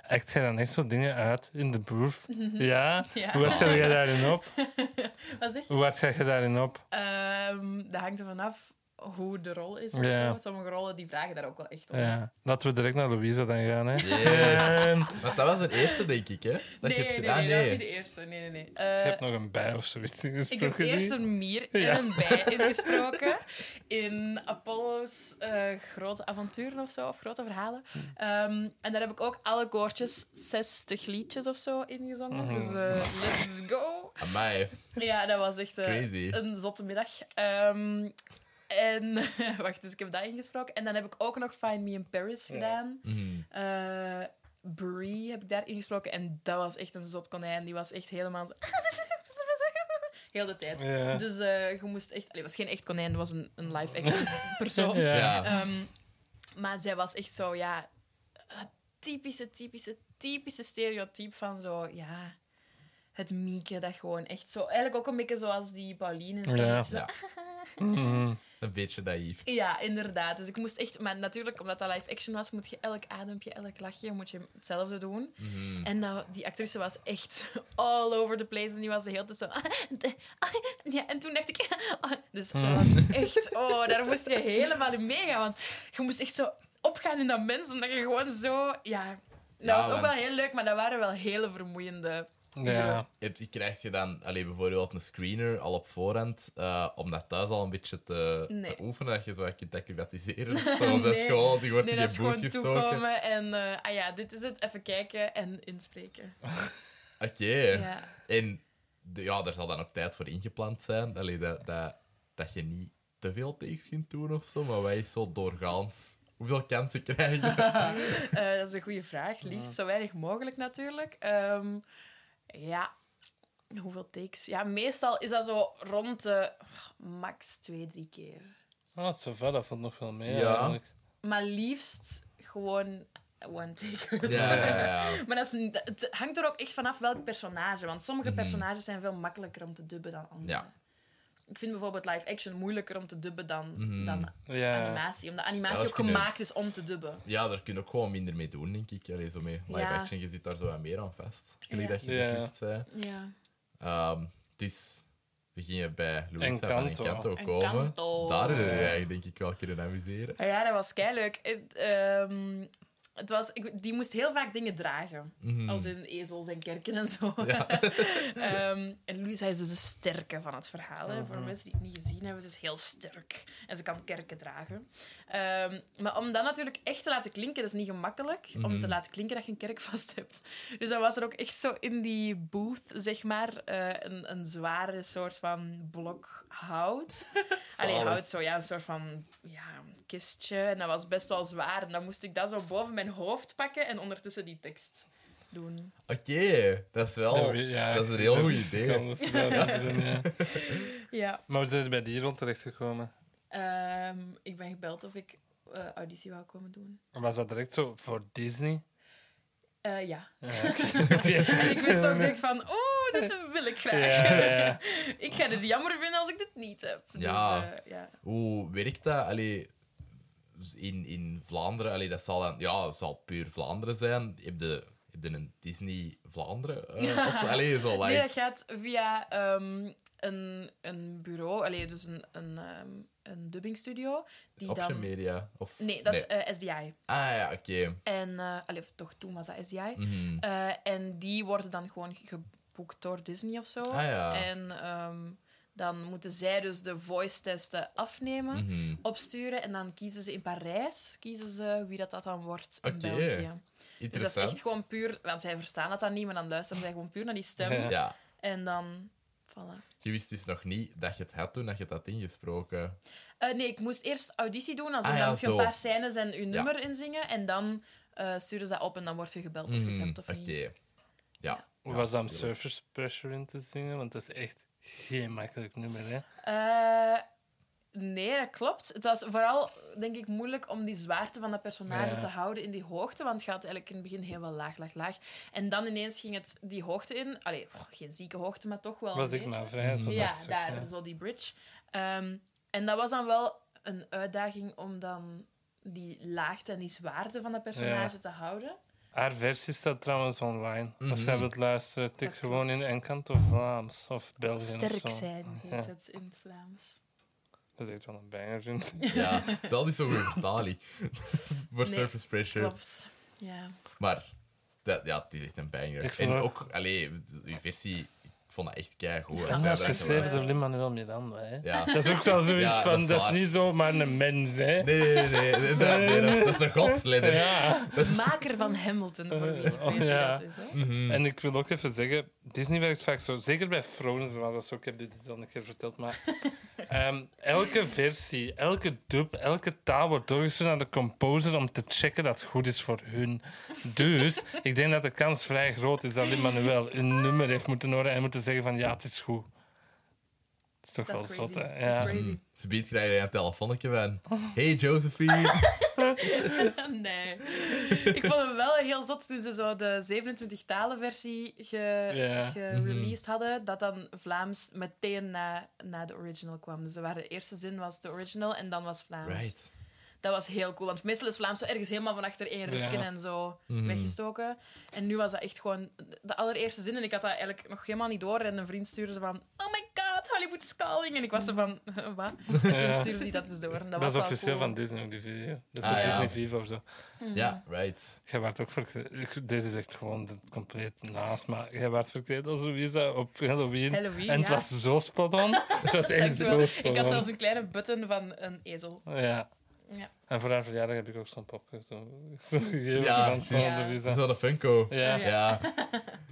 Speaker 3: Act jij dan echt zo dingen uit in de booth? Ja?
Speaker 2: Ja.
Speaker 3: Hoe ga je daarin op?
Speaker 2: Wat zeg je?
Speaker 3: Hoe hard ga je daarin op?
Speaker 2: Ehm, dat hangt er vanaf hoe de rol is. of
Speaker 3: Ja.
Speaker 2: zo. Sommige rollen die vragen daar ook wel echt om.
Speaker 3: Ja. Laten we direct naar Louisa dan gaan, hè?
Speaker 1: Yes. Want dat was de eerste, denk ik, hè? Dat
Speaker 2: nee,
Speaker 1: je hebt
Speaker 2: nee,
Speaker 1: gedaan.
Speaker 2: nee, dat was niet de eerste. Nee, nee, nee. Eh,
Speaker 3: je hebt nog een bij of zoiets
Speaker 2: ik
Speaker 3: ingesproken.
Speaker 2: heb eerst een mier en
Speaker 3: Ja.
Speaker 2: een bij ingesproken in Apollo's eh, grote avonturen of zo, of grote verhalen.
Speaker 3: Hm.
Speaker 2: Ehm, en daar heb ik ook alle koortjes, 60 liedjes of zo ingezongen.
Speaker 3: Mhm.
Speaker 2: Dus eh, let's go!
Speaker 1: Amai.
Speaker 2: Ja, dat was echt eh,
Speaker 1: Crazy.
Speaker 2: een zotte middag. Ehm, en wacht, dus ik heb dat ingesproken. En dan heb ik ook nog Find Me in Paris gedaan.
Speaker 1: Mhm.
Speaker 2: Eh, Brie heb ik daar ingesproken. En dat was echt een zot konijn. Die was echt helemaal... zo- Heel de tijd.
Speaker 3: Ja.
Speaker 2: Dus eh, je moest echt... Het was geen echt konijn, het was een, een live-action persoon.
Speaker 3: Ja.
Speaker 2: Ehm, maar zij was echt zo, ja... Het typische, typische, typische stereotype van zo, ja... Het mieke, dat gewoon echt zo... Eigenlijk ook een beetje zoals die Pauline. Zo,
Speaker 3: Ja.
Speaker 2: zo-
Speaker 1: Ja.
Speaker 3: Mhm.
Speaker 1: Een beetje naïef.
Speaker 2: ja, inderdaad. Dus ik moest echt... Maar natuurlijk, omdat dat live action was, moet je elk adempje, elk lachje, moet je hetzelfde doen.
Speaker 1: Mhm.
Speaker 2: En nou, die actrice was echt all over the place. En die was de hele tijd zo... Ja, en toen dacht ik... Dus dat was echt... Oh, daar moest je helemaal in meegaan. Want je moest echt zo opgaan in dat mens, omdat je gewoon zo... Ja, dat
Speaker 1: Ja,
Speaker 2: was ook wel heel leuk, maar dat waren wel hele vermoeiende...
Speaker 3: Ja.
Speaker 1: Die krijg je dan allee, bijvoorbeeld een screener al op voorhand, eh, om dat thuis al een beetje te,
Speaker 2: Nee.
Speaker 1: te oefenen, dat je zo kunt acclimatiseren. Zo, dat is
Speaker 2: Nee.
Speaker 1: gewoon, die wordt
Speaker 2: Nee,
Speaker 1: in je boot gestoken.
Speaker 2: toekomen en... eh, ah ja, dit is het. Even kijken en inspreken.
Speaker 1: Oké.
Speaker 2: Ja.
Speaker 1: En de, ja, er zal dan ook tijd voor ingepland zijn. Allee, dat, dat, dat je niet te veel takes kunt doen of zo, maar wij zo doorgaans. Hoeveel kansen krijg je?
Speaker 2: Eh, dat is een goede vraag. Liefst zo weinig mogelijk natuurlijk. Ehm, ja, hoeveel takes? Ja, meestal is dat zo rond de max twee, drie keer.
Speaker 3: Ah, zo ver, dat valt nog wel mee.
Speaker 1: Ja.
Speaker 3: eigenlijk.
Speaker 2: Maar liefst gewoon one takers.
Speaker 1: Ja, ja, ja.
Speaker 2: Maar dat is, het hangt er ook echt vanaf welk personage. Want sommige
Speaker 1: Mhm.
Speaker 2: personages zijn veel makkelijker om te dubben dan andere.
Speaker 1: Ja.
Speaker 2: Ik vind bijvoorbeeld live action moeilijker om te dubben dan,
Speaker 1: Mhm.
Speaker 2: dan
Speaker 3: Ja.
Speaker 2: animatie. Omdat animatie ook
Speaker 1: kunnen-
Speaker 2: gemaakt is om te dubben.
Speaker 1: Ja, daar kun je ook gewoon minder mee doen, denk ik. Allee, zo mee live
Speaker 2: Ja.
Speaker 1: action, je zit daar zo wat meer aan vast. Gelijk
Speaker 2: Ja.
Speaker 1: dat je
Speaker 3: Ja.
Speaker 1: juist zei.
Speaker 2: Ja.
Speaker 1: Ehm, dus we gingen bij Louisa van
Speaker 3: Encanto.
Speaker 1: Encanto
Speaker 2: Encanto.
Speaker 1: komen. Daar hebben we eigenlijk denk ik wel kunnen amuseren.
Speaker 2: Ah Ja, dat was keileuk. Het, ehm, het was, ik, die moest heel vaak dingen dragen.
Speaker 1: Mhm.
Speaker 2: Als in ezels en kerken en zo.
Speaker 1: Ja.
Speaker 2: Ehm, en Louisa is dus de sterke van het verhaal. Voor
Speaker 3: Mhm.
Speaker 2: mensen die het niet gezien hebben, ze is heel sterk. En ze kan kerken dragen. Ehm, maar om dat natuurlijk echt te laten klinken, dat is niet gemakkelijk. Om
Speaker 1: Mhm.
Speaker 2: te laten klinken dat je een kerk vast hebt. Dus dan was er ook echt zo in die booth, zeg maar, eh, een, een zware soort van blok hout. Allee,
Speaker 1: Zalig.
Speaker 2: hout, zo ja, een soort van ja, kistje. En dat was best wel zwaar. En dan moest ik dat zo boven mijn hoofd pakken en ondertussen die tekst doen.
Speaker 1: Oké, dat is wel...
Speaker 3: Dat we- ja,
Speaker 1: dat is een heel goed
Speaker 3: ik
Speaker 1: idee.
Speaker 3: ze ja.
Speaker 2: Ja.
Speaker 3: Maar hoe zijn je bij die rond terechtgekomen?
Speaker 2: Ehm, ik ben gebeld of ik eh, auditie wou komen doen.
Speaker 3: Was dat direct zo voor Disney?
Speaker 2: Eh, ja. En ik wist ook direct van, oeh, dit wil ik graag.
Speaker 3: Ja, ja.
Speaker 2: ik ga het jammer vinden als ik dit niet heb. Dus,
Speaker 1: Ja.
Speaker 2: eh, ja.
Speaker 1: Hoe werkt dat? Allee, in, in Vlaanderen, allee, dat zal, dan, ja, dat zal puur Vlaanderen zijn. Heb je, heb je een Disney Vlaanderen? eh, of zo? Allee, zo, like,
Speaker 2: Nee, dat gaat via ehm, een, een bureau, allee, dus een, een, ehm, een dubbingstudio. Die
Speaker 1: Option
Speaker 2: dan...
Speaker 1: Media? Of,
Speaker 2: Nee, dat is eh, SDI.
Speaker 1: Ah ja, oké.
Speaker 2: En, allee, of toch toen was dat SDI. Eh, en die worden dan gewoon geboekt door Disney of zo.
Speaker 1: Ah ja.
Speaker 2: En ehm, dan moeten zij dus de voice-testen afnemen,
Speaker 1: Mhm.
Speaker 2: opsturen. En dan kiezen ze in Parijs kiezen ze wie dat, dat dan wordt in
Speaker 1: Oké.
Speaker 2: België. Dus dat is echt gewoon puur... Want zij verstaan dat dan niet, maar dan luisteren zij gewoon puur naar die stem.
Speaker 3: Ja.
Speaker 1: Ja.
Speaker 2: En dan... Voilà.
Speaker 1: Je wist dus nog niet dat je het had toen dat je het had ingesproken.
Speaker 2: Eh, nee, ik moest eerst auditie doen. Als
Speaker 1: Ah,
Speaker 2: in,
Speaker 1: ja,
Speaker 2: dan moet je
Speaker 1: zo.
Speaker 2: een paar scènes en je nummer inzingen. En dan eh, sturen ze dat op en dan word je gebeld of je het
Speaker 1: Mhm,
Speaker 2: hebt of
Speaker 1: Oké.
Speaker 2: niet.
Speaker 1: Ja.
Speaker 3: Hoe was dat om Surface Pressure in te zingen? Want dat is echt geen makkelijk nummer, hè?
Speaker 2: Eh, nee, dat klopt. Het was vooral, denk ik, moeilijk om die zwaarte van dat personage
Speaker 3: Ja.
Speaker 2: te houden in die hoogte. Want het gaat eigenlijk in het begin heel wel laag, laag, laag. En dan ineens ging het die hoogte in. Allee, geen zieke hoogte, maar toch wel.
Speaker 3: Was ik maar vrij, zo
Speaker 2: Ja,
Speaker 3: dacht
Speaker 2: daar,
Speaker 3: ja.
Speaker 2: zo die bridge. Ehm, en dat was dan wel een uitdaging om dan die laagte en die zwaarte van dat personage
Speaker 3: Ja.
Speaker 2: te houden.
Speaker 3: Haar versie staat trouwens online. Als
Speaker 1: Mhm.
Speaker 3: jij wilt luisteren, tik gewoon in
Speaker 2: klopt.
Speaker 3: Encanto Vlaams of België
Speaker 2: Sterk
Speaker 3: of zo.
Speaker 2: zijn, heet
Speaker 3: Ja.
Speaker 2: het in het Vlaams.
Speaker 3: Dat is echt wel een banger, vind.
Speaker 1: Ja, het is wel niet zo'n goede vertaling voor
Speaker 2: Nee,
Speaker 1: Surface Pressure.
Speaker 2: Klopt. Ja.
Speaker 1: Maar dat, ja, het is echt een banger. En ook, allee, uw versie, vond dat echt keigoed.
Speaker 3: En dat is geschreven door Lin-Manuel Miranda. Hè.
Speaker 1: Ja.
Speaker 3: Dat is ook zo zoiets
Speaker 1: Ja,
Speaker 3: van,
Speaker 1: dat is
Speaker 3: dat is niet zomaar een mens, hè.
Speaker 1: Nee, nee, nee. nee, nee, nee, dat, is, dat is een god, Lennon.
Speaker 3: Ja.
Speaker 2: Maker van Hamilton, voor wie het
Speaker 3: Oh, ja.
Speaker 2: dat is. Hè?
Speaker 1: Mhm.
Speaker 3: En ik wil ook even zeggen, Disney werkt vaak zo, zeker bij Frozen was dat zo, ik heb dit al een keer verteld, maar ehm, elke versie, elke dub, elke taal wordt doorgestuurd naar de composer om te checken dat het goed is voor hun. Dus ik denk dat de kans vrij groot is dat Lin-Manuel een nummer heeft moeten horen en moeten zeggen van ja, het is goed. Dat is toch
Speaker 2: Dat
Speaker 3: wel zot,
Speaker 2: crazy.
Speaker 3: hè?
Speaker 2: Dat is
Speaker 3: Ja.
Speaker 2: crazy.
Speaker 1: Mhm. Ze biedt krijg je een telefoontje van... Hey Josephine.
Speaker 2: nee. Ik vond hem wel heel zot toen ze zo de 27 talen versie ge,
Speaker 3: Ja.
Speaker 2: gereleased hadden, dat dan Vlaams meteen na, na de original kwam. Dus waren de eerste zin was de original en dan was Vlaams.
Speaker 1: Right.
Speaker 2: Dat was heel cool, want meestal is Vlaams zo ergens helemaal van achter één
Speaker 3: Ja.
Speaker 2: en zo
Speaker 1: Mhm.
Speaker 2: weggestoken. En nu was dat echt gewoon de allereerste zin en ik had dat eigenlijk nog helemaal niet door. En een vriend stuurde ze van, oh my god, Hollywood is calling. En ik was zo van, wat? En toen stuurde hij dat dus door. En dat,
Speaker 3: Dat
Speaker 2: was
Speaker 3: is officieel
Speaker 2: cool.
Speaker 3: van Disney ook, die video. Dat is
Speaker 1: Ah, ja.
Speaker 3: Disney Viva of zo.
Speaker 1: Ja, right.
Speaker 3: Jij werd ook verkleed. Deze is echt gewoon het compleet naast, maar jij werd verkleed als Louisa op Halloween.
Speaker 2: Halloween,
Speaker 3: en het
Speaker 2: ja.
Speaker 3: was zo spot on. Het was echt zo spot
Speaker 2: Ik had
Speaker 3: on.
Speaker 2: zelfs een kleine button van een ezel.
Speaker 3: Ja.
Speaker 2: Ja.
Speaker 3: En voor haar verjaardag heb ik ook zo'n popcorn zo, zo gegeven
Speaker 1: Ja,
Speaker 3: van, van
Speaker 2: ja.
Speaker 3: Louisa.
Speaker 1: Zo'n Funko.
Speaker 3: Ja.
Speaker 2: Ja.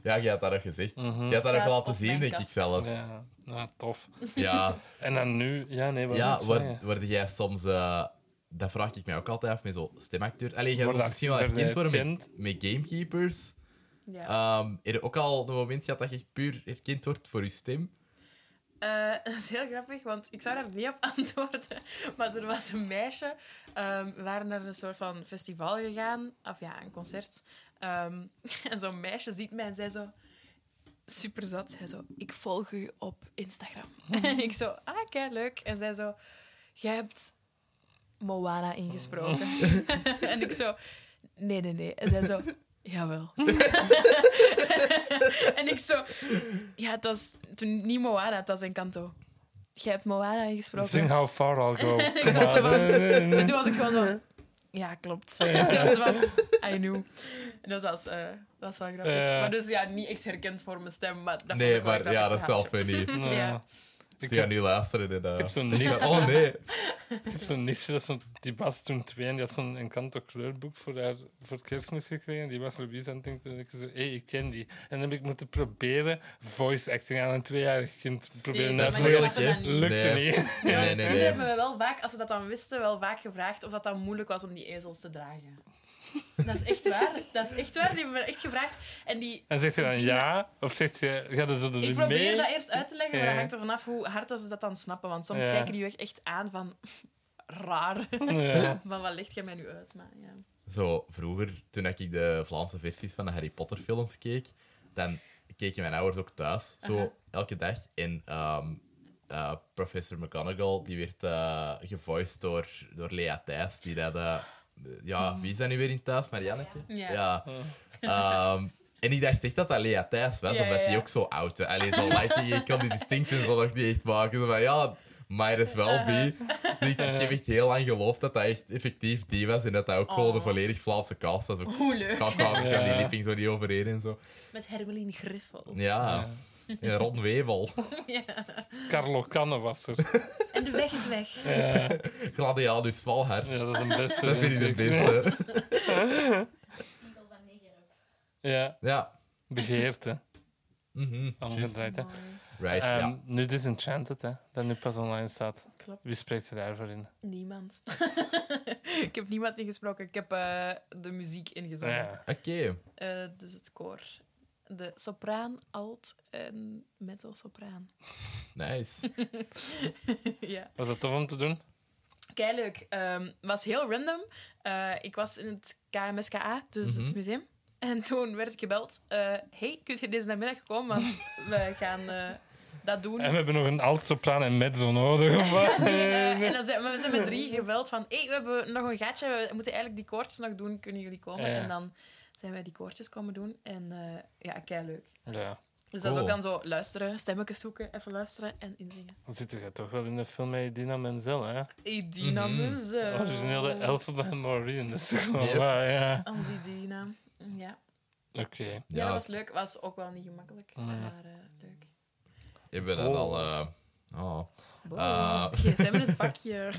Speaker 1: Ja. Je had dat nog gezegd. Je had dat
Speaker 2: Staat
Speaker 1: laten zien, denk ik zelfs.
Speaker 3: Ja, nou, tof.
Speaker 1: Ja,
Speaker 3: En dan nu... Ja, nee, wat
Speaker 1: ja
Speaker 3: is
Speaker 1: word, word jij soms... eh, dat vraag ik mij ook altijd af met zo'n stemacteur. Allee, jij
Speaker 3: je
Speaker 1: misschien wel herkend worden met, met gamekeepers.
Speaker 2: Ja.
Speaker 1: Ehm heb je ook al een moment gehad dat je echt puur herkend wordt voor je stem?
Speaker 2: Eh, dat is heel grappig, want ik zou daar niet op antwoorden. Maar er was een meisje. ehm, we waren naar een soort van festival gegaan. Of ja, een concert. Ehm, en zo'n meisje ziet mij en zij zo... Super zat. Zij zo... Ik volg u op Instagram. en ik zo... Ah, kei leuk. En zij zo... Jij hebt Moana ingesproken. en ik zo... Nee, nee, nee. En zij zo... Jawel. en ik zo... Ja, het was toen niet Moana, het was Encanto. Jij hebt Moana ingesproken.
Speaker 3: Sing How Far I'll Go.
Speaker 2: En toen was ik gewoon zo... Ja, klopt. Het was van... I knew. En dat was, eh, dat was wel grappig. Maar dus ja, niet echt herkend voor mijn stem, maar dat
Speaker 1: nee, maar ja, dat is wel
Speaker 2: verhaaltje.
Speaker 1: funny.
Speaker 3: Ja. Ik
Speaker 1: Die gaan
Speaker 3: heb,
Speaker 1: nu luisteren eh,
Speaker 3: heb zo'n
Speaker 1: Oh nee.
Speaker 3: ik heb zo'n nichtje, dat is zo'n- die was toen twee en die had zo'n Encanto kleurboek voor, haar, voor kerstmis gekregen. Die was Louise aan het denken en ik zo, hé, hey, ik ken die. En dan heb ik moeten proberen voice acting aan een tweejarig kind proberen
Speaker 2: Nee,
Speaker 3: uit
Speaker 1: dat
Speaker 3: te leggen.
Speaker 2: dat.
Speaker 3: Lukte
Speaker 1: Nee.
Speaker 3: niet.
Speaker 1: Nee, nee,
Speaker 2: hebben we wel vaak, als we dat dan wisten, wel vaak gevraagd of dat dan moeilijk was om die ezels te dragen. Dat is echt waar. Dat is echt waar. Die hebben we echt gevraagd. En die
Speaker 3: En zegt je dan ja? Of zegt je, gaat het zo
Speaker 2: Ik
Speaker 3: er
Speaker 2: probeer
Speaker 3: mee?
Speaker 2: dat eerst uit te leggen, maar
Speaker 3: Ja.
Speaker 2: dat hangt er vanaf hoe hard dat ze dat dan snappen. Want soms
Speaker 3: Ja.
Speaker 2: kijken die je echt aan van... Raar.
Speaker 3: Ja.
Speaker 2: Van wat legt jij mij nu uit? Maar, ja.
Speaker 1: Zo, vroeger, toen ik de Vlaamse versies van de Harry Potter films keek, dan keken mijn ouders ook thuis, zo
Speaker 2: Aha.
Speaker 1: elke dag. En ehm, eh, professor McGonagall, die werd eh gevoiced door, door Lea Thijs, die dat... ja, wie is dat nu weer in thuis? Marianneke?
Speaker 2: Ja.
Speaker 1: Ehm, en ik dacht echt dat dat Lea Thijs was,
Speaker 2: Ja,
Speaker 1: omdat
Speaker 2: ja,
Speaker 1: die
Speaker 2: ja.
Speaker 1: ook zo oud was. Allee, zo like, je kon die distinctions wel nog niet echt maken. Zo van, ja, might as well be. Dus ik, ik heb echt heel lang geloofd dat dat echt effectief die was en dat dat ook gewoon de
Speaker 2: Oh.
Speaker 1: volledig Vlaamse cast was.
Speaker 2: Hoe leuk.
Speaker 3: Ja.
Speaker 1: kan die lipping zo niet overeen en zo.
Speaker 2: Met Hermeline Griffel.
Speaker 1: Ja, en Ron Wevel.
Speaker 3: Carlo Canne was er.
Speaker 2: En de weg is weg.
Speaker 3: Ja,
Speaker 1: Gladiatus Valhard.
Speaker 3: ja, dat is een beste.
Speaker 1: Dat vind ik de beste.
Speaker 3: Ja,
Speaker 1: Ja.
Speaker 3: begeerte.
Speaker 1: Mhm.
Speaker 3: Omgedraaid, hè.
Speaker 2: Mooi.
Speaker 1: Right,
Speaker 3: Ehm,
Speaker 1: ja.
Speaker 3: Nu Disenchanted, hè, dat nu pas online staat.
Speaker 2: Klopt.
Speaker 3: Wie spreekt er daarvoor in?
Speaker 2: Niemand. ik heb niemand ingesproken. Ik heb eh, de muziek ingezongen.
Speaker 3: Ja.
Speaker 1: Oké.
Speaker 2: Eh, dus het koor. De sopraan, alt en mezzo-sopraan.
Speaker 1: Nice.
Speaker 2: ja.
Speaker 3: Was dat tof om te doen?
Speaker 2: Kei leuk. Het was heel random. Eh, ik was in het KMSKA, dus
Speaker 1: Mhm.
Speaker 2: het museum. En toen werd ik gebeld. eh, hey, kun je deze namiddag komen? Want we gaan eh, dat doen.
Speaker 3: En we hebben nog een alt-sopraan en mezzo nodig. Of wat?
Speaker 2: Nee, en dan zijn, maar we zijn met drie gebeld van... Hey, we hebben nog een gaatje. We moeten eigenlijk die koortjes nog doen. Kunnen jullie komen?
Speaker 3: Ja.
Speaker 2: En dan zijn wij die koortjes komen doen. En eh, ja, kei leuk.
Speaker 3: Ja,
Speaker 2: Dus dat is ook dan zo luisteren, stemmetjes zoeken, even luisteren en inzingen.
Speaker 3: dan zit je toch wel in de film met Dina Menzel, hè?
Speaker 2: Idina
Speaker 1: Mhm.
Speaker 2: Menzel.
Speaker 3: Originele elfen bij Maureen. Dat is toch wel
Speaker 1: Yep.
Speaker 3: waar, ja.
Speaker 2: Anzi Ja.
Speaker 3: Oké.
Speaker 2: ja,
Speaker 1: Ja,
Speaker 2: dat was leuk. Was ook wel niet gemakkelijk,
Speaker 3: Mhm.
Speaker 2: maar eh, leuk.
Speaker 1: We dat
Speaker 3: Oh.
Speaker 1: al... eh, oh.
Speaker 2: Wow.
Speaker 1: Ah.
Speaker 2: gsm in het bakje.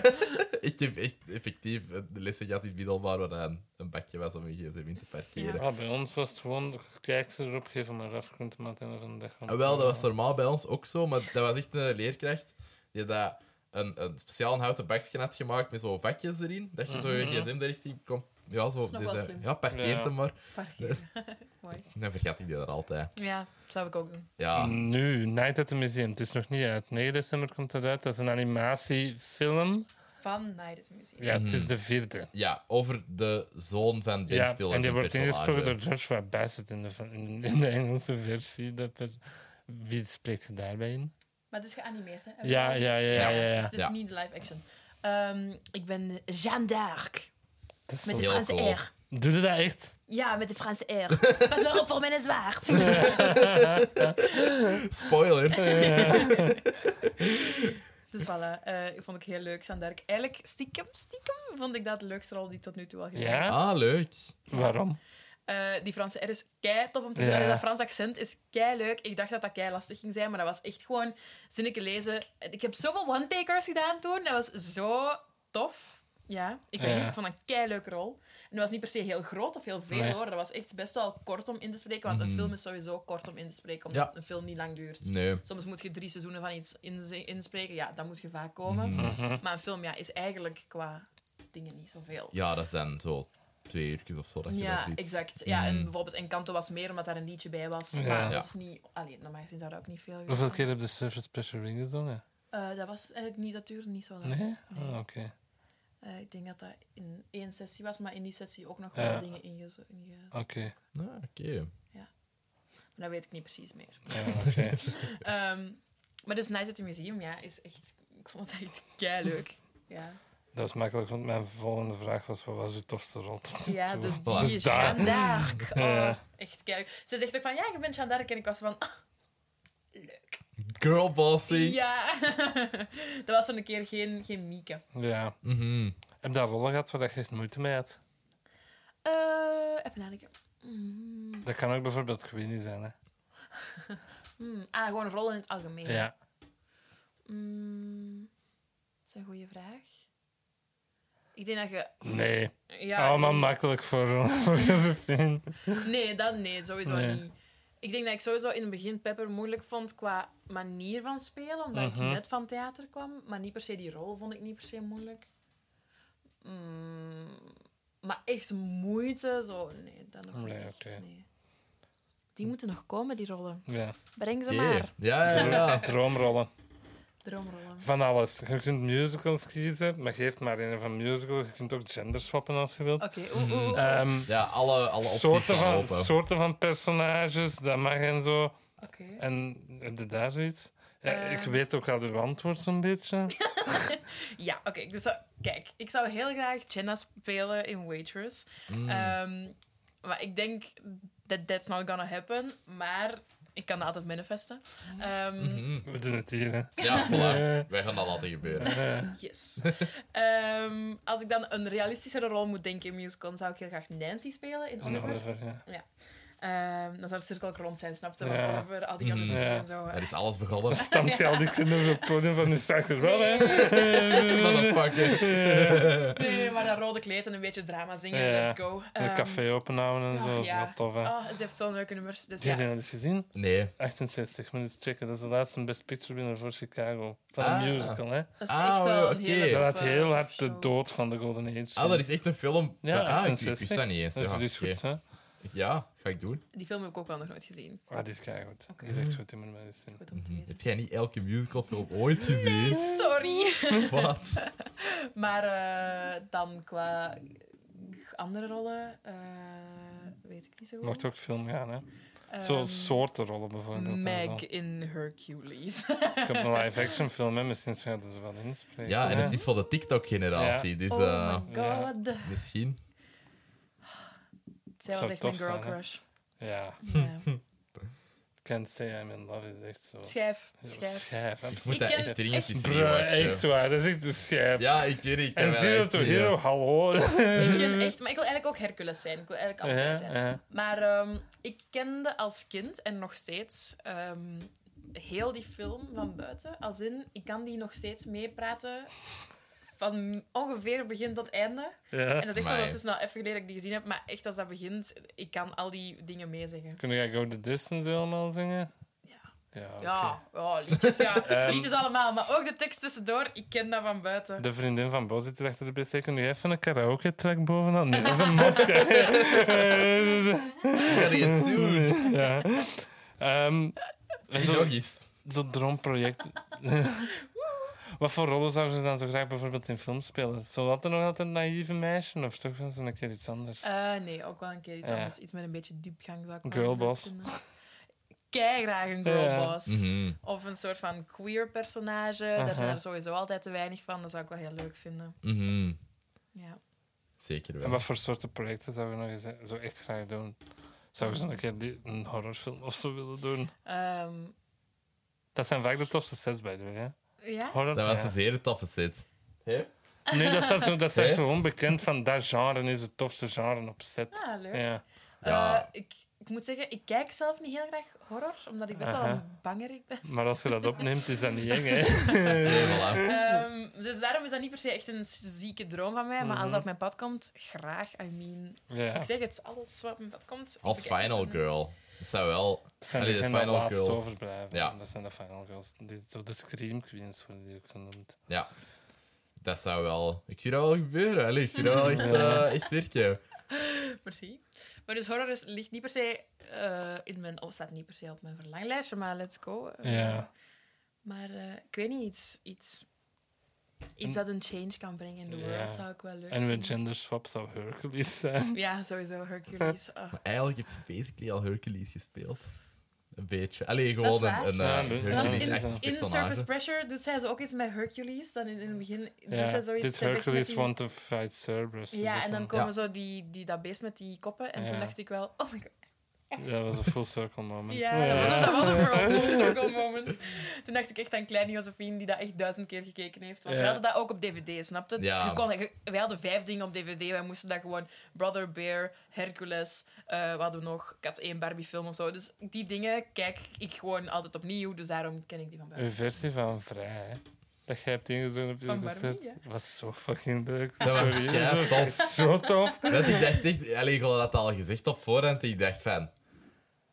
Speaker 1: Ik heb echt effectief de lessen gehad in het middelbaar waar een, een bakje was om een gsm in te parkeren.
Speaker 3: Ah, bij ons was het gewoon, je kijkt erop, geef hem maar af, je kunt hem aan het einde van de dag
Speaker 1: Ah, wel, dat was normaal bij ons ook zo, maar dat was echt een leerkracht die dat een, een speciaal houten bakje had gemaakt met zo vakjes erin, dat je zo je
Speaker 3: Mhm.
Speaker 1: gsm de richting kon... Ja, zo, dus,
Speaker 2: slim.
Speaker 1: ja, parkeert
Speaker 3: Ja.
Speaker 1: hem maar.
Speaker 2: Parkeren. Mooi.
Speaker 1: Dan vergat ik die er altijd.
Speaker 2: Ja, dat zou ik ook doen.
Speaker 1: Ja,
Speaker 3: Nu, Night at the Museum. Het is nog niet uit. 9 december komt dat uit. Dat is een animatiefilm.
Speaker 2: Van Night at the Museum.
Speaker 3: Ja, het
Speaker 1: Mhm.
Speaker 3: is de vierde.
Speaker 1: ja, over de zoon van Ben
Speaker 3: Ja,
Speaker 1: Stiller.
Speaker 3: en die wordt ingesproken door Joshua Bassett in de, in, in de Engelse versie. Dat per- Wie spreekt je daarbij in?
Speaker 2: Maar het is geanimeerd, hè?
Speaker 3: Ja, ja, ja, ja, ja, ja.
Speaker 2: Dus het is
Speaker 1: Ja.
Speaker 2: niet live action. Ehm, ik ben Jeanne d'Arc.
Speaker 3: Dat is
Speaker 2: Met de
Speaker 1: Heel
Speaker 2: Franse
Speaker 1: cool.
Speaker 2: R.
Speaker 3: Doe je dat echt?
Speaker 2: Ja, met de Franse R. Pas wel op voor mijn zwaard.
Speaker 1: Spoiler.
Speaker 2: Dus voilà, eh, ik vond ik heel leuk, Jeanne d'Arc. Eigenlijk, stiekem, stiekem, vond ik dat de leukste rol die ik tot nu toe al gedaan heb.
Speaker 3: Ja?
Speaker 1: Ah, leuk.
Speaker 3: Waarom?
Speaker 2: Eh, die Franse R is kei tof om te doen.
Speaker 3: Ja.
Speaker 2: Dat Frans accent is kei leuk. Ik dacht dat dat kei lastig ging zijn, maar dat was echt gewoon zinnetje lezen. Ik heb zoveel one-takers gedaan toen. Dat was zo tof. Ja, ik, weet niet, ik vond dat een kei leuke rol. En dat was niet per se heel groot of heel veel
Speaker 3: Nee.
Speaker 2: hoor. Dat was echt best wel kort om in te spreken. Want
Speaker 1: Mhm.
Speaker 2: een film is sowieso kort om in te spreken, omdat
Speaker 1: Ja.
Speaker 2: een film niet lang duurt.
Speaker 1: Nee.
Speaker 2: Soms moet je drie seizoenen van iets inspreken. Ja, dat moet je vaak komen.
Speaker 3: Mhm.
Speaker 2: Maar een film ja, is eigenlijk qua dingen niet zoveel.
Speaker 1: Ja, dat zijn zo twee uurtjes of zo dat je
Speaker 2: Ja,
Speaker 1: zit.
Speaker 2: exact. Ja, en
Speaker 1: Mhm.
Speaker 2: bijvoorbeeld Encanto was meer omdat daar een liedje bij was.
Speaker 3: Ja.
Speaker 2: Maar dat is niet... Allee, normaal gezien zou dat ook niet veel
Speaker 3: Hoeveel keer heb je Surface Special Ring gezongen?
Speaker 2: Eh, dat was eigenlijk niet... Dat duurde niet zo lang.
Speaker 3: Nee?
Speaker 2: Nee.
Speaker 3: Ah, oké.
Speaker 2: Eh, ik denk dat dat in één sessie was, maar in die sessie ook nog
Speaker 3: Ja.
Speaker 2: wel dingen inge... inge-
Speaker 3: Oké.
Speaker 1: Ah, Oké.
Speaker 2: Dat weet ik niet precies meer.
Speaker 3: Ja, oké.
Speaker 2: Ehm, maar dus Night at the Museum, ja, is echt... Ik vond het echt kei leuk. Ja.
Speaker 3: Dat was makkelijk, want mijn volgende vraag was: wat was uw tofste rol tot
Speaker 2: Ja,
Speaker 3: toe?
Speaker 2: dus die
Speaker 3: Dus daar-
Speaker 2: Jeanne d'Arc. Oh,
Speaker 3: Ja.
Speaker 2: echt kei Ze zegt ook van, ja, je bent Jeanne d'Arc. En ik was van, leuk.
Speaker 1: Girlbossing.
Speaker 2: Ja. dat was zo'n keer geen, geen Mieke.
Speaker 3: Ja.
Speaker 1: Mhm.
Speaker 3: Heb je daar rollen gehad waar je echt moeite mee had?
Speaker 2: Eh, even nadenken. Mm,
Speaker 3: Dat kan ook bijvoorbeeld Queenie zijn, hè?
Speaker 2: mm, ah, gewoon rollen in het algemeen.
Speaker 3: Ja.
Speaker 2: Mm, dat is een goede vraag. Ik denk dat je...
Speaker 3: Nee.
Speaker 2: Ja,
Speaker 3: Allemaal
Speaker 2: nee.
Speaker 3: makkelijk voor, voor Josephine.
Speaker 2: Nee, dat nee, sowieso
Speaker 3: Nee.
Speaker 2: niet. Ik denk dat ik sowieso in het begin Pepper moeilijk vond qua manier van spelen, omdat
Speaker 3: Mhm.
Speaker 2: ik net van theater kwam. Maar niet per se die rol vond ik niet per se moeilijk. Mm, maar echt moeite, zo, nee, dat nog
Speaker 3: Nee,
Speaker 2: niet echt,
Speaker 3: oké.
Speaker 2: nee. Die moeten nog komen, die rollen.
Speaker 3: Ja.
Speaker 2: Breng ze maar.
Speaker 1: Ja, ja, ja.
Speaker 3: Droomrollen.
Speaker 2: Droomrollen.
Speaker 3: Van alles. Je kunt musicals kiezen, maar geef maar een van musicals. Je kunt ook gender swappen als je wilt.
Speaker 2: Oké, oeh, oeh, oeh.
Speaker 3: Ehm,
Speaker 1: Ja, alle, alle opties
Speaker 3: soorten, van,
Speaker 1: open.
Speaker 3: soorten van personages, dat mag en zo.
Speaker 2: Oké.
Speaker 3: En heb je daar zoiets? Ja,
Speaker 2: Eh.
Speaker 3: ik weet ook al uw antwoord zo'n beetje.
Speaker 2: Ja, oké. dus kijk, ik zou heel graag Jenna spelen in Waitress.
Speaker 1: Mm.
Speaker 2: Ehm, maar ik denk that that's not gonna happen. Maar ik kan dat altijd manifesten. Ehm,
Speaker 1: Mhm.
Speaker 3: We doen het hier, hè.
Speaker 1: Ja, voilà. Wij gaan dat laten gebeuren.
Speaker 2: Yes. Ehm, als ik dan een realistischere rol moet denken in musical, dan zou ik heel graag Nancy spelen in. Oliver,
Speaker 3: ja.
Speaker 2: Ehm, dan zou de cirkel ook rond zijn, snapte? Want
Speaker 3: Ja.
Speaker 2: Oliver, al die andere dingen
Speaker 3: Ja.
Speaker 2: en zo.
Speaker 1: Er is alles begonnen.
Speaker 3: Stamt je al die kinderen op het podium van de zakken wel, hè?
Speaker 1: Motherfucker.
Speaker 2: Nee, maar dat rode kleed en een beetje drama zingen,
Speaker 3: Ja.
Speaker 2: let's go.
Speaker 3: Een
Speaker 2: Ehm,
Speaker 3: café openhouden en
Speaker 2: ah,
Speaker 3: zo, dat is tof, hè.
Speaker 2: Oh, ze heeft zo'n leuke nummers. Dus
Speaker 3: Die
Speaker 2: ja.
Speaker 3: heb je dat eens gezien?
Speaker 1: Nee.
Speaker 3: 68 minuten checken. Dat is de laatste Best Picture winnaar voor Chicago. Van
Speaker 1: Ah.
Speaker 3: een musical, hè.
Speaker 2: Dat is
Speaker 1: Ah,
Speaker 2: echt wel een
Speaker 1: oké.
Speaker 2: hele
Speaker 3: Dat laat
Speaker 2: toffe-
Speaker 3: heel hard de dood van de Golden Age.
Speaker 1: Ah, dat is echt een film.
Speaker 3: Ja,
Speaker 1: ah, ik, ik
Speaker 3: 68.
Speaker 1: wist dat niet eens.
Speaker 3: Dat is
Speaker 1: Ja,
Speaker 3: dus
Speaker 1: oké.
Speaker 3: goed, hè.
Speaker 1: Ja, ga ik doen.
Speaker 2: Die film heb ik ook wel nog nooit gezien.
Speaker 3: Ah, die is.
Speaker 2: Oké.
Speaker 3: Die is echt goed, zien.
Speaker 2: Goed om te
Speaker 1: Mhm.
Speaker 2: weten.
Speaker 1: Heb jij niet elke musicalfilm ooit gezien?
Speaker 2: Sorry.
Speaker 1: Wat?
Speaker 2: Maar eh, dan qua andere rollen eh, weet ik niet zo goed.
Speaker 3: Mocht ook film gaan, hè.
Speaker 2: Ehm,
Speaker 3: Zo soorten rollen bijvoorbeeld. en
Speaker 2: Meg
Speaker 3: zo.
Speaker 2: in Hercules.
Speaker 3: Ik heb een live-action film, hè. Misschien zouden ze wel inspreken.
Speaker 1: Ja, en
Speaker 3: hè.
Speaker 1: het is voor de TikTok-generatie, dus
Speaker 2: oh
Speaker 1: eh,
Speaker 2: my god.
Speaker 1: misschien.
Speaker 2: Zij was echt mijn girl
Speaker 3: zijn, hè?
Speaker 2: crush.
Speaker 3: Ja.
Speaker 2: Ja.
Speaker 3: Can't Say I'm in Love is echt zo...
Speaker 2: Schijf, schijf.
Speaker 1: Ik moet dat
Speaker 2: ken
Speaker 1: echt dringend eens rewatchen.
Speaker 3: echt waar. Dat is echt een schijf.
Speaker 1: Ja, ik weet het. ik
Speaker 3: En
Speaker 1: ken
Speaker 3: Zero
Speaker 1: dat
Speaker 3: to Hero,
Speaker 1: ja.
Speaker 3: hallo.
Speaker 2: Ik ken echt, maar ik wil eigenlijk ook Hercules zijn. Ik wil eigenlijk
Speaker 3: Ja,
Speaker 2: zijn. Maar ehm, ik kende als kind en nog steeds ehm, heel die film van buiten. Als in, ik kan die nog steeds meepraten van ongeveer begin tot einde.
Speaker 3: Ja.
Speaker 2: En dat is echt
Speaker 1: Amai.
Speaker 2: ondertussen al even geleden dat ik die gezien heb. Maar echt, als dat begint, ik kan al die dingen meezeggen.
Speaker 3: Kun jij Go the Distance helemaal zingen?
Speaker 2: Ja.
Speaker 3: Ja, oké.
Speaker 2: Ja, ja liedjes, ja.
Speaker 3: Ehm.
Speaker 2: liedjes allemaal. Maar ook de tekst tussendoor, ik ken dat van buiten.
Speaker 3: De vriendin van Bos zit achter de pc. Kun je even een karaoke-track bovenaan? Nee, dat is een mopje.
Speaker 1: Ik ga die het doen.
Speaker 3: ja. Ehm, en
Speaker 1: Niet
Speaker 3: zo, zo'n droomproject. Wat voor rollen zou ze dan zo graag bijvoorbeeld in films spelen? Zou dat er nog altijd een naïeve meisje of toch wel zo'n keer iets anders?
Speaker 2: Eh, nee, ook wel een keer iets
Speaker 3: Ja.
Speaker 2: anders. Iets met een beetje diepgang zou ik
Speaker 3: Girlboss.
Speaker 2: Kei graag een
Speaker 3: Ja.
Speaker 2: girlboss.
Speaker 1: Mhm.
Speaker 2: Of een soort van queer personage. Daar zijn er sowieso altijd te weinig van. Dat zou ik wel heel leuk vinden.
Speaker 1: Mhm.
Speaker 2: Ja.
Speaker 1: Zeker
Speaker 3: En
Speaker 1: wel.
Speaker 3: wat voor soorten projecten zou je nog eens eh, zo echt graag doen? Zou je zo een keer die- een horrorfilm of zo willen doen?
Speaker 2: Ehm,
Speaker 3: Dat zijn vaak de tofste sets bij de way, hè?
Speaker 2: Ja?
Speaker 1: Dat was
Speaker 3: Ja.
Speaker 1: een zeer toffe set. Hé?
Speaker 3: Nee, dat staat zo, dat staat zo onbekend van dat genre is het tofste genre op set.
Speaker 2: Ah, leuk.
Speaker 3: Ja.
Speaker 1: Ja.
Speaker 2: Eh, ik, ik moet zeggen, ik kijk zelf niet heel graag horror, omdat ik best wel een bangerik ben.
Speaker 3: Maar als je dat opneemt, is dat niet eng, hè?
Speaker 1: Nee, voilà.
Speaker 2: Ehm, dus daarom is dat niet per se echt een zieke droom van mij. Maar als
Speaker 3: Mhm.
Speaker 2: dat op mijn pad komt, graag. I mean,
Speaker 3: Ja.
Speaker 2: ik zeg het, alles wat op mijn pad komt.
Speaker 1: Als final girl. Dat zou wel...
Speaker 3: Dat zijn
Speaker 1: Allee, de final
Speaker 3: laatst
Speaker 1: girl.
Speaker 3: overblijven.
Speaker 1: Ja.
Speaker 3: Dat zijn de final girls. Die, zo de scream queens worden die ook genoemd.
Speaker 1: Ja. Dat zou wel... Ik zie dat wel gebeuren. Allee, ik zie dat wel echt, eh, echt werken.
Speaker 2: Merci. Maar dus horror is, ligt niet per se eh, in mijn... Of staat niet per se op mijn verlanglijstje, maar let's go. Eh,
Speaker 3: Ja.
Speaker 2: Maar eh, ik weet niet, iets... Iets, iets dat een change kan brengen in de world zou ik wel leuk
Speaker 3: En met
Speaker 2: vinden.
Speaker 3: gender swap zou Hercules zijn.
Speaker 2: Ja, sowieso Hercules. Ah.
Speaker 1: Maar eigenlijk heeft je basically al Hercules gespeeld. Een beetje. Allee,
Speaker 2: Dat
Speaker 1: gewoon
Speaker 2: is waar.
Speaker 1: een, een
Speaker 3: Ja,
Speaker 1: eh,
Speaker 3: dat-
Speaker 2: Want
Speaker 1: Hercules
Speaker 2: in,
Speaker 3: een
Speaker 1: een
Speaker 2: in. Surface Pressure doet zij zo ook iets met Hercules. Dan in, in het begin doet zij zoiets. met
Speaker 3: Hercules
Speaker 2: die-
Speaker 3: want to fight Cerberus.
Speaker 2: Ja, en dan
Speaker 3: dan?
Speaker 2: komen
Speaker 1: Ja.
Speaker 2: zo die, die, dat beest met die koppen. En toen dacht ik wel, oh my god.
Speaker 3: Ja, dat was een full circle moment.
Speaker 2: Ja, dat was, dat was een full circle moment. Toen dacht ik echt aan kleine Josephine, die dat echt duizend keer gekeken heeft. Want
Speaker 3: Ja.
Speaker 2: wij hadden dat ook op DVD, snapte?
Speaker 1: Ja.
Speaker 2: Je kon, wij hadden vijf dingen op DVD. Wij moesten dat gewoon... Brother Bear, Hercules, eh wat hadden we nog? Ik had één Barbie-film of zo. Dus die dingen kijk ik gewoon altijd opnieuw. Dus daarom ken ik die van buiten.
Speaker 3: Een versie van Vrij, hè, dat jij hebt ingezongen op je
Speaker 2: Barbie,
Speaker 3: cassette,
Speaker 2: ja.
Speaker 3: was zo fucking leuk.
Speaker 1: Dat was tof.
Speaker 3: Zo tof.
Speaker 1: Dat ik dacht echt... Allee, ik had dat al gezegd op voorhand. Ik dacht van...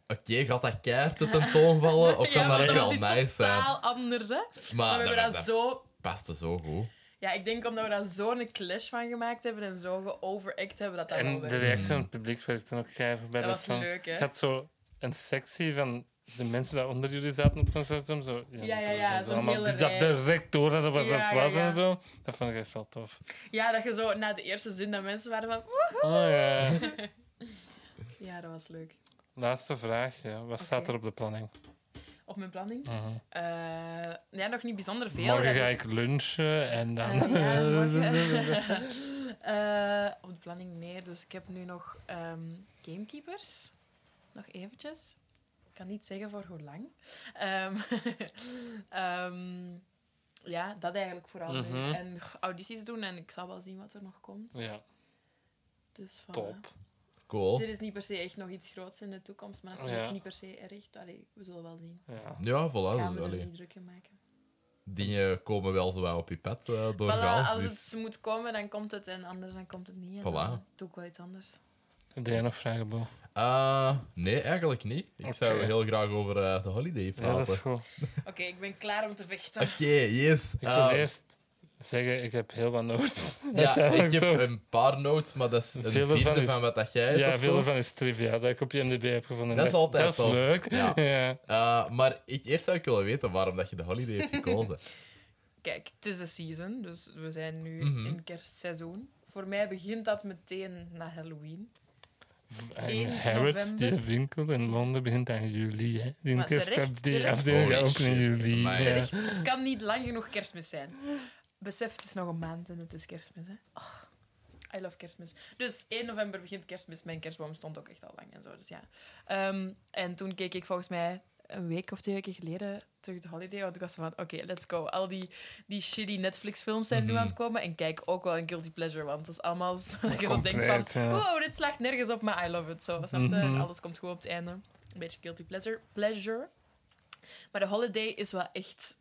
Speaker 1: Oké, gaat dat keihard te tentoonvallen? Of kan dat echt wel nice zijn?
Speaker 2: totaal anders, hè?
Speaker 1: Maar,
Speaker 2: Maar we hebben dat
Speaker 1: dat
Speaker 2: zo...
Speaker 1: paste zo goed.
Speaker 2: Ja, ik denk omdat we daar zo'n clash van gemaakt hebben en zo geoveract hebben, dat dat wel
Speaker 3: En de reactie van het publiek werkte ook keihard bij
Speaker 2: Dat
Speaker 3: dat
Speaker 2: was leuk, hè?
Speaker 3: Je had zo een sectie van de mensen die onder jullie zaten op het consortium. Zo,
Speaker 2: Ja, ja, ja,
Speaker 3: zo allemaal die dat direct door hadden wat
Speaker 2: Ja,
Speaker 3: dat was
Speaker 2: ja.
Speaker 3: en zo. Dat vond ik echt wel tof.
Speaker 2: Ja, dat je zo na de eerste zin dat mensen waren van...
Speaker 3: Oh ja.
Speaker 2: Ja, dat was leuk.
Speaker 3: Laatste vraag. Ja. Wat staat er op de planning?
Speaker 2: Op mijn planning? Eh, ja, nog niet bijzonder veel.
Speaker 3: Morgen ga
Speaker 2: is-
Speaker 3: ik lunchen en dan...
Speaker 2: Eh, ja. Eh, op de planning nee, dus ik heb nu nog ehm, Gamekeepers. Nog eventjes. Ik kan niet zeggen voor hoe lang. Ehm, ehm, ja, dat eigenlijk vooral.
Speaker 3: Mhm.
Speaker 2: En audities doen en ik zal wel zien wat er nog komt.
Speaker 3: Ja,
Speaker 2: Dus voilà.
Speaker 3: top.
Speaker 1: Cool.
Speaker 2: Dit is niet per se echt nog iets groots in de toekomst, maar natuurlijk
Speaker 3: Ja.
Speaker 2: niet per se erg. Allee, we zullen wel zien.
Speaker 3: Ja.
Speaker 1: Ja,
Speaker 2: Ik ga
Speaker 1: voilà.
Speaker 2: me er
Speaker 1: Allee.
Speaker 2: niet druk in maken.
Speaker 1: Dingen komen wel zo wel op je pad eh
Speaker 2: Voilà,
Speaker 1: doorgaans.
Speaker 2: als
Speaker 1: dus-
Speaker 2: het moet komen, dan komt het. En anders, dan komt het niet. En
Speaker 1: Voilà.
Speaker 2: dan doe ik wel iets anders.
Speaker 3: Heb jij nog vragen, Bo?
Speaker 1: Ah, nee, eigenlijk niet. Ik zou heel graag over eh, de holiday
Speaker 3: Ja,
Speaker 1: praten.
Speaker 3: dat is goed.
Speaker 2: Oké, ik ben klaar om te vechten.
Speaker 1: Oké, yes.
Speaker 3: Ik wil
Speaker 1: Ah,
Speaker 3: eerst zeggen, ik heb heel wat notes.
Speaker 1: ja, ik heb
Speaker 3: toch.
Speaker 1: een paar notes, maar dat is een
Speaker 3: Veel
Speaker 1: vierde
Speaker 3: is-
Speaker 1: van wat dat jij hebt
Speaker 3: Ja, veel ervan is trivia dat ik op je MDB heb gevonden.
Speaker 1: Dat is altijd
Speaker 3: Dat is
Speaker 1: tof.
Speaker 3: leuk.
Speaker 1: Ja.
Speaker 3: Ja.
Speaker 1: Ah, maar ik, eerst zou ik willen weten waarom dat je de holiday hebt gekozen.
Speaker 2: Kijk, het is de season, dus we zijn nu
Speaker 1: Mhm.
Speaker 2: in kerstseizoen. Voor mij begint dat meteen na Halloween.
Speaker 3: En Harrods, die winkel in Londen, begint aan juli. Hè. Die
Speaker 2: Maar
Speaker 3: kerst
Speaker 2: terecht,
Speaker 3: heeft die
Speaker 2: terecht.
Speaker 3: afdeling
Speaker 1: Holy
Speaker 3: gaat open in juli.
Speaker 1: Amai.
Speaker 3: Ja.
Speaker 2: Terecht, het kan niet lang genoeg kerstmis zijn. Besef, het is nog een maand en het is kerstmis. Hè? Oh, I love kerstmis. Dus 1 november begint kerstmis. Mijn kerstboom stond ook echt al lang en zo. Dus ja. Ehm, en toen keek ik volgens mij een week of twee weken geleden terug de holiday. Want ik was van, oké, let's go. Al die, die shitty Netflix-films zijn nu
Speaker 1: Mhm.
Speaker 2: aan het komen. En kijk ook wel een guilty pleasure. Want het is allemaal zo dat je zo denkt van...
Speaker 3: ja.
Speaker 2: Wow, dit slaagt nergens op, maar I love it. Zo, snap?
Speaker 3: Mhm.
Speaker 2: Alles komt goed op het einde. Een beetje guilty pleasure. pleasure. Maar de holiday is wel echt...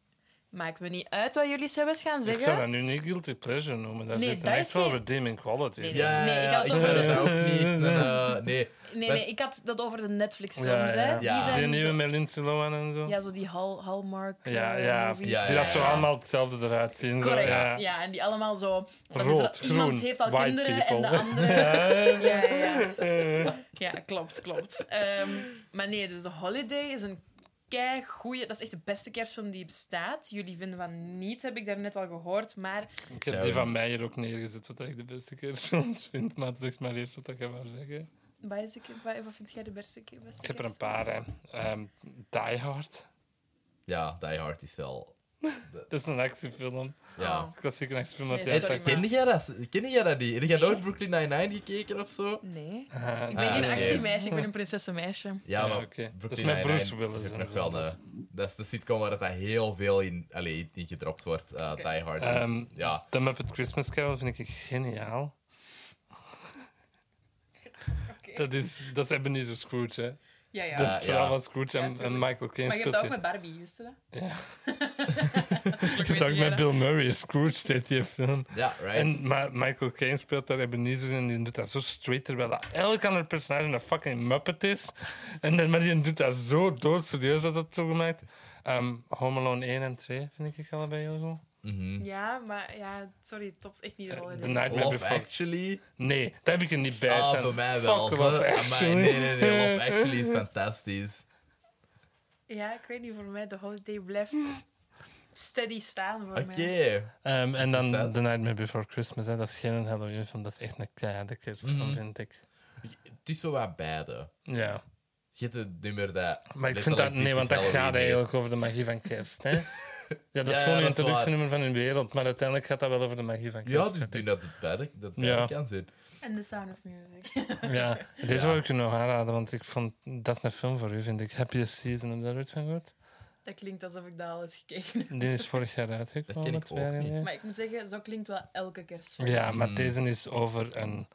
Speaker 2: Maakt me niet uit wat jullie zelfs gaan
Speaker 3: Ik
Speaker 2: zeggen.
Speaker 3: zou dat nu niet guilty pleasure noemen. Daar
Speaker 2: Nee,
Speaker 3: zitten
Speaker 2: dat
Speaker 3: echt
Speaker 2: is
Speaker 3: wel
Speaker 2: geen-
Speaker 3: redeeming qualities.
Speaker 2: Nee,
Speaker 3: in.
Speaker 1: Ja,
Speaker 2: Nee, ik had
Speaker 1: ik
Speaker 2: het over
Speaker 1: dat
Speaker 2: de-
Speaker 1: ook niet. eh, nee.
Speaker 2: Nee, ik had dat over de Netflix-films.
Speaker 3: Ja.
Speaker 2: Die
Speaker 1: Ja.
Speaker 2: zijn
Speaker 3: Die nieuwe
Speaker 2: zo,
Speaker 3: met Lindsay Lohan en zo.
Speaker 2: ja, zo die Hall, Hallmark
Speaker 3: Ja,
Speaker 2: eh,
Speaker 3: ja,
Speaker 2: movies.
Speaker 1: Ja,
Speaker 3: die dat zo allemaal hetzelfde eruit zien. Zo,
Speaker 2: Correct,
Speaker 3: ja.
Speaker 2: ja. En die allemaal zo...
Speaker 3: Rood?
Speaker 2: Iemand
Speaker 3: groen,
Speaker 2: heeft al kinderen en de andere...
Speaker 3: Ja.
Speaker 2: Ja, ja, ja. Ja, klopt, klopt. Ehm, maar nee, dus The Holiday is een kei goeie. Dat is echt de beste kerstfilm die bestaat. Jullie vinden van niet, heb ik daarnet al gehoord. Maar
Speaker 3: Ik heb die van mij hier ook neergezet, wat ik de beste kerstfilms vind. Maar zeg maar eerst wat ik wou zeggen.
Speaker 2: wat, is de, wat, wat vind jij de beste, beste
Speaker 3: Ik heb er een
Speaker 2: kerstfilm?
Speaker 3: paar. Hè. Ehm, Die Hard.
Speaker 1: Ja, Die Hard is wel...
Speaker 3: Dat is een actiefilm.
Speaker 1: Ja.
Speaker 3: Klassieke actiefilm uit de
Speaker 2: Nee,
Speaker 3: jaren 80.
Speaker 1: Ken jij dat? Ken jij dat niet? Heb jij nooit Brooklyn Nine-Nine gekeken of zo?
Speaker 2: Nee.
Speaker 3: Ah,
Speaker 2: Ik ben
Speaker 1: Ah,
Speaker 2: geen actiemeisje, ik ben een prinsessenmeisje.
Speaker 1: Ja,
Speaker 3: Ja,
Speaker 1: maar
Speaker 3: oké. Dat
Speaker 1: Brooklyn
Speaker 3: is met
Speaker 1: Nine-Nine
Speaker 3: Bruce Willis
Speaker 1: is wel
Speaker 3: dus.
Speaker 1: een- Dat is de sitcom waar dat heel veel in, allee, in gedropt wordt. eh,
Speaker 2: Oké.
Speaker 1: Die Hard.
Speaker 3: Ehm,
Speaker 1: ja.
Speaker 3: The Muppet Christmas Carol vind ik geniaal. Dat is, dat is Ebenezer Scrooge, hè.
Speaker 2: Ja, ja.
Speaker 3: Dat is
Speaker 1: Ja,
Speaker 3: het verhaal van Scrooge
Speaker 2: Ja,
Speaker 3: en. Michael Caine
Speaker 2: maar je hebt
Speaker 3: speelt
Speaker 2: dat ook met Barbie, wist je dat?
Speaker 3: Ja. Je hebt ook met. Bill Murray, Scrooge deed die film.
Speaker 1: ja, right.
Speaker 3: En Ma- Michael Caine speelt daar Ebenezer en die doet dat zo straight, terwijl dat elk ander personage een fucking Muppet is. En dan, maar die doet dat zo doodserieus dat dat zo gemaakt. Ehm, Home Alone 1 en 2 vind ik allebei heel goed.
Speaker 1: Mhm.
Speaker 2: Ja, maar ja, sorry, het topt echt niet de
Speaker 3: The
Speaker 2: Holiday.
Speaker 3: Nightmare
Speaker 1: Love
Speaker 3: Before...
Speaker 1: Actually.
Speaker 3: Nee, daar heb ik er niet bij staan.
Speaker 1: voor mij
Speaker 3: Fuck
Speaker 1: wel.
Speaker 3: Love
Speaker 1: zo.
Speaker 3: Actually.
Speaker 1: Amai, nee, nee, nee. Love Actually is fantastisch.
Speaker 2: Ja, ik weet niet, voor mij de Holiday blijft steady staan voor
Speaker 1: Oké.
Speaker 2: mij.
Speaker 3: Ehm, en dan. The Nightmare Before Christmas, hè. dat is geen Halloween film, dat is echt een keiharde kerstfilm,
Speaker 1: Mhm.
Speaker 3: vind ik.
Speaker 1: Het is zo wat beide.
Speaker 3: Ja.
Speaker 1: Je hebt het nummer dat...
Speaker 3: Maar ik vind dat... Nee, want dat gaat eigenlijk over de magie van kerst, hè. Ja, dat is
Speaker 1: Ja,
Speaker 3: gewoon een
Speaker 1: dat is
Speaker 3: introductienummer van hun wereld, maar uiteindelijk gaat dat wel over de magie van kerst.
Speaker 1: Ja, dus ik denk dat het beide, dat het
Speaker 3: Ja.
Speaker 1: beide kan zijn.
Speaker 2: En The Sound of Music.
Speaker 3: Ja, deze
Speaker 1: Ja.
Speaker 3: wil ik je nog aanraden, want ik vond... Dat is een film voor u, vind ik. Happiest Season, heb je daar ooit van gehoord?
Speaker 2: Dat klinkt alsof ik dat al eens gekeken heb.
Speaker 3: Die is vorig jaar uitgekomen.
Speaker 1: ken ik
Speaker 3: twee
Speaker 1: ook
Speaker 3: jaar
Speaker 1: niet.
Speaker 3: geleden.
Speaker 2: Maar ik moet zeggen, zo klinkt wel elke kerstfilm.
Speaker 3: Ja, maar
Speaker 1: Mm.
Speaker 3: deze is over een,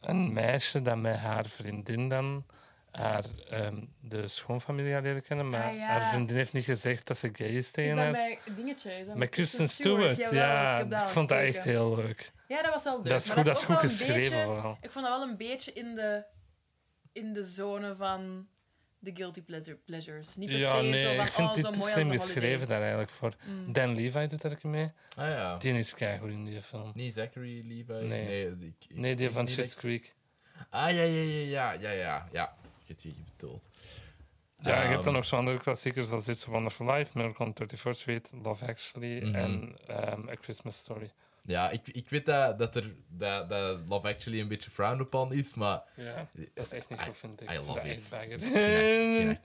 Speaker 3: een meisje dat met haar vriendin dan haar, ehm, de schoonfamilie gaat leren kennen. Maar
Speaker 2: Ah, ja.
Speaker 3: haar vriendin heeft niet gezegd dat ze gay is
Speaker 2: Is
Speaker 3: tegen
Speaker 2: dat
Speaker 3: haar.
Speaker 2: bij Dingetje? Is dat
Speaker 3: Met Kristen Stewart, ja. Ik vond dat echt heel leuk.
Speaker 2: Ja, dat was wel leuk.
Speaker 3: Dat is
Speaker 2: maar
Speaker 3: goed, dat is goed
Speaker 2: wel een
Speaker 3: geschreven
Speaker 2: beetje-
Speaker 3: vooral.
Speaker 2: Ik vond dat wel een beetje in de, in de zone van de guilty pleasure, pleasures. Niet per
Speaker 3: Ja,
Speaker 2: se zo
Speaker 3: nee,
Speaker 2: van,
Speaker 3: ik vind
Speaker 2: oh,
Speaker 3: dit
Speaker 2: zo
Speaker 3: te
Speaker 2: mooi
Speaker 3: slim geschreven daar eigenlijk voor.
Speaker 2: Mm.
Speaker 3: Dan Levi doet daar ook mee.
Speaker 1: Ah ja.
Speaker 3: Die is keigoed in die film.
Speaker 1: Niet Zachary Levi?
Speaker 3: Nee.
Speaker 1: ik, ik-
Speaker 3: Nee, die
Speaker 1: ik
Speaker 3: van Schitt's Creek.
Speaker 1: Ah, ja, ja, ja, ja, ja, ja, weet wie je bedoelt.
Speaker 3: Ja, je hebt
Speaker 1: Ehm,
Speaker 3: dan nog zo'n andere klassiekers als It's a Wonderful Life, Miracle on 31st Street, Love Actually
Speaker 1: Mhm.
Speaker 3: en ehm, A Christmas Story.
Speaker 1: Ja, ik, ik weet dat, dat, er, dat, dat Love Actually een beetje frowned upon is, maar
Speaker 3: Ja, dat is echt niet goed, vind ik.
Speaker 1: I
Speaker 3: Ik
Speaker 1: love it. ik vind dat- ik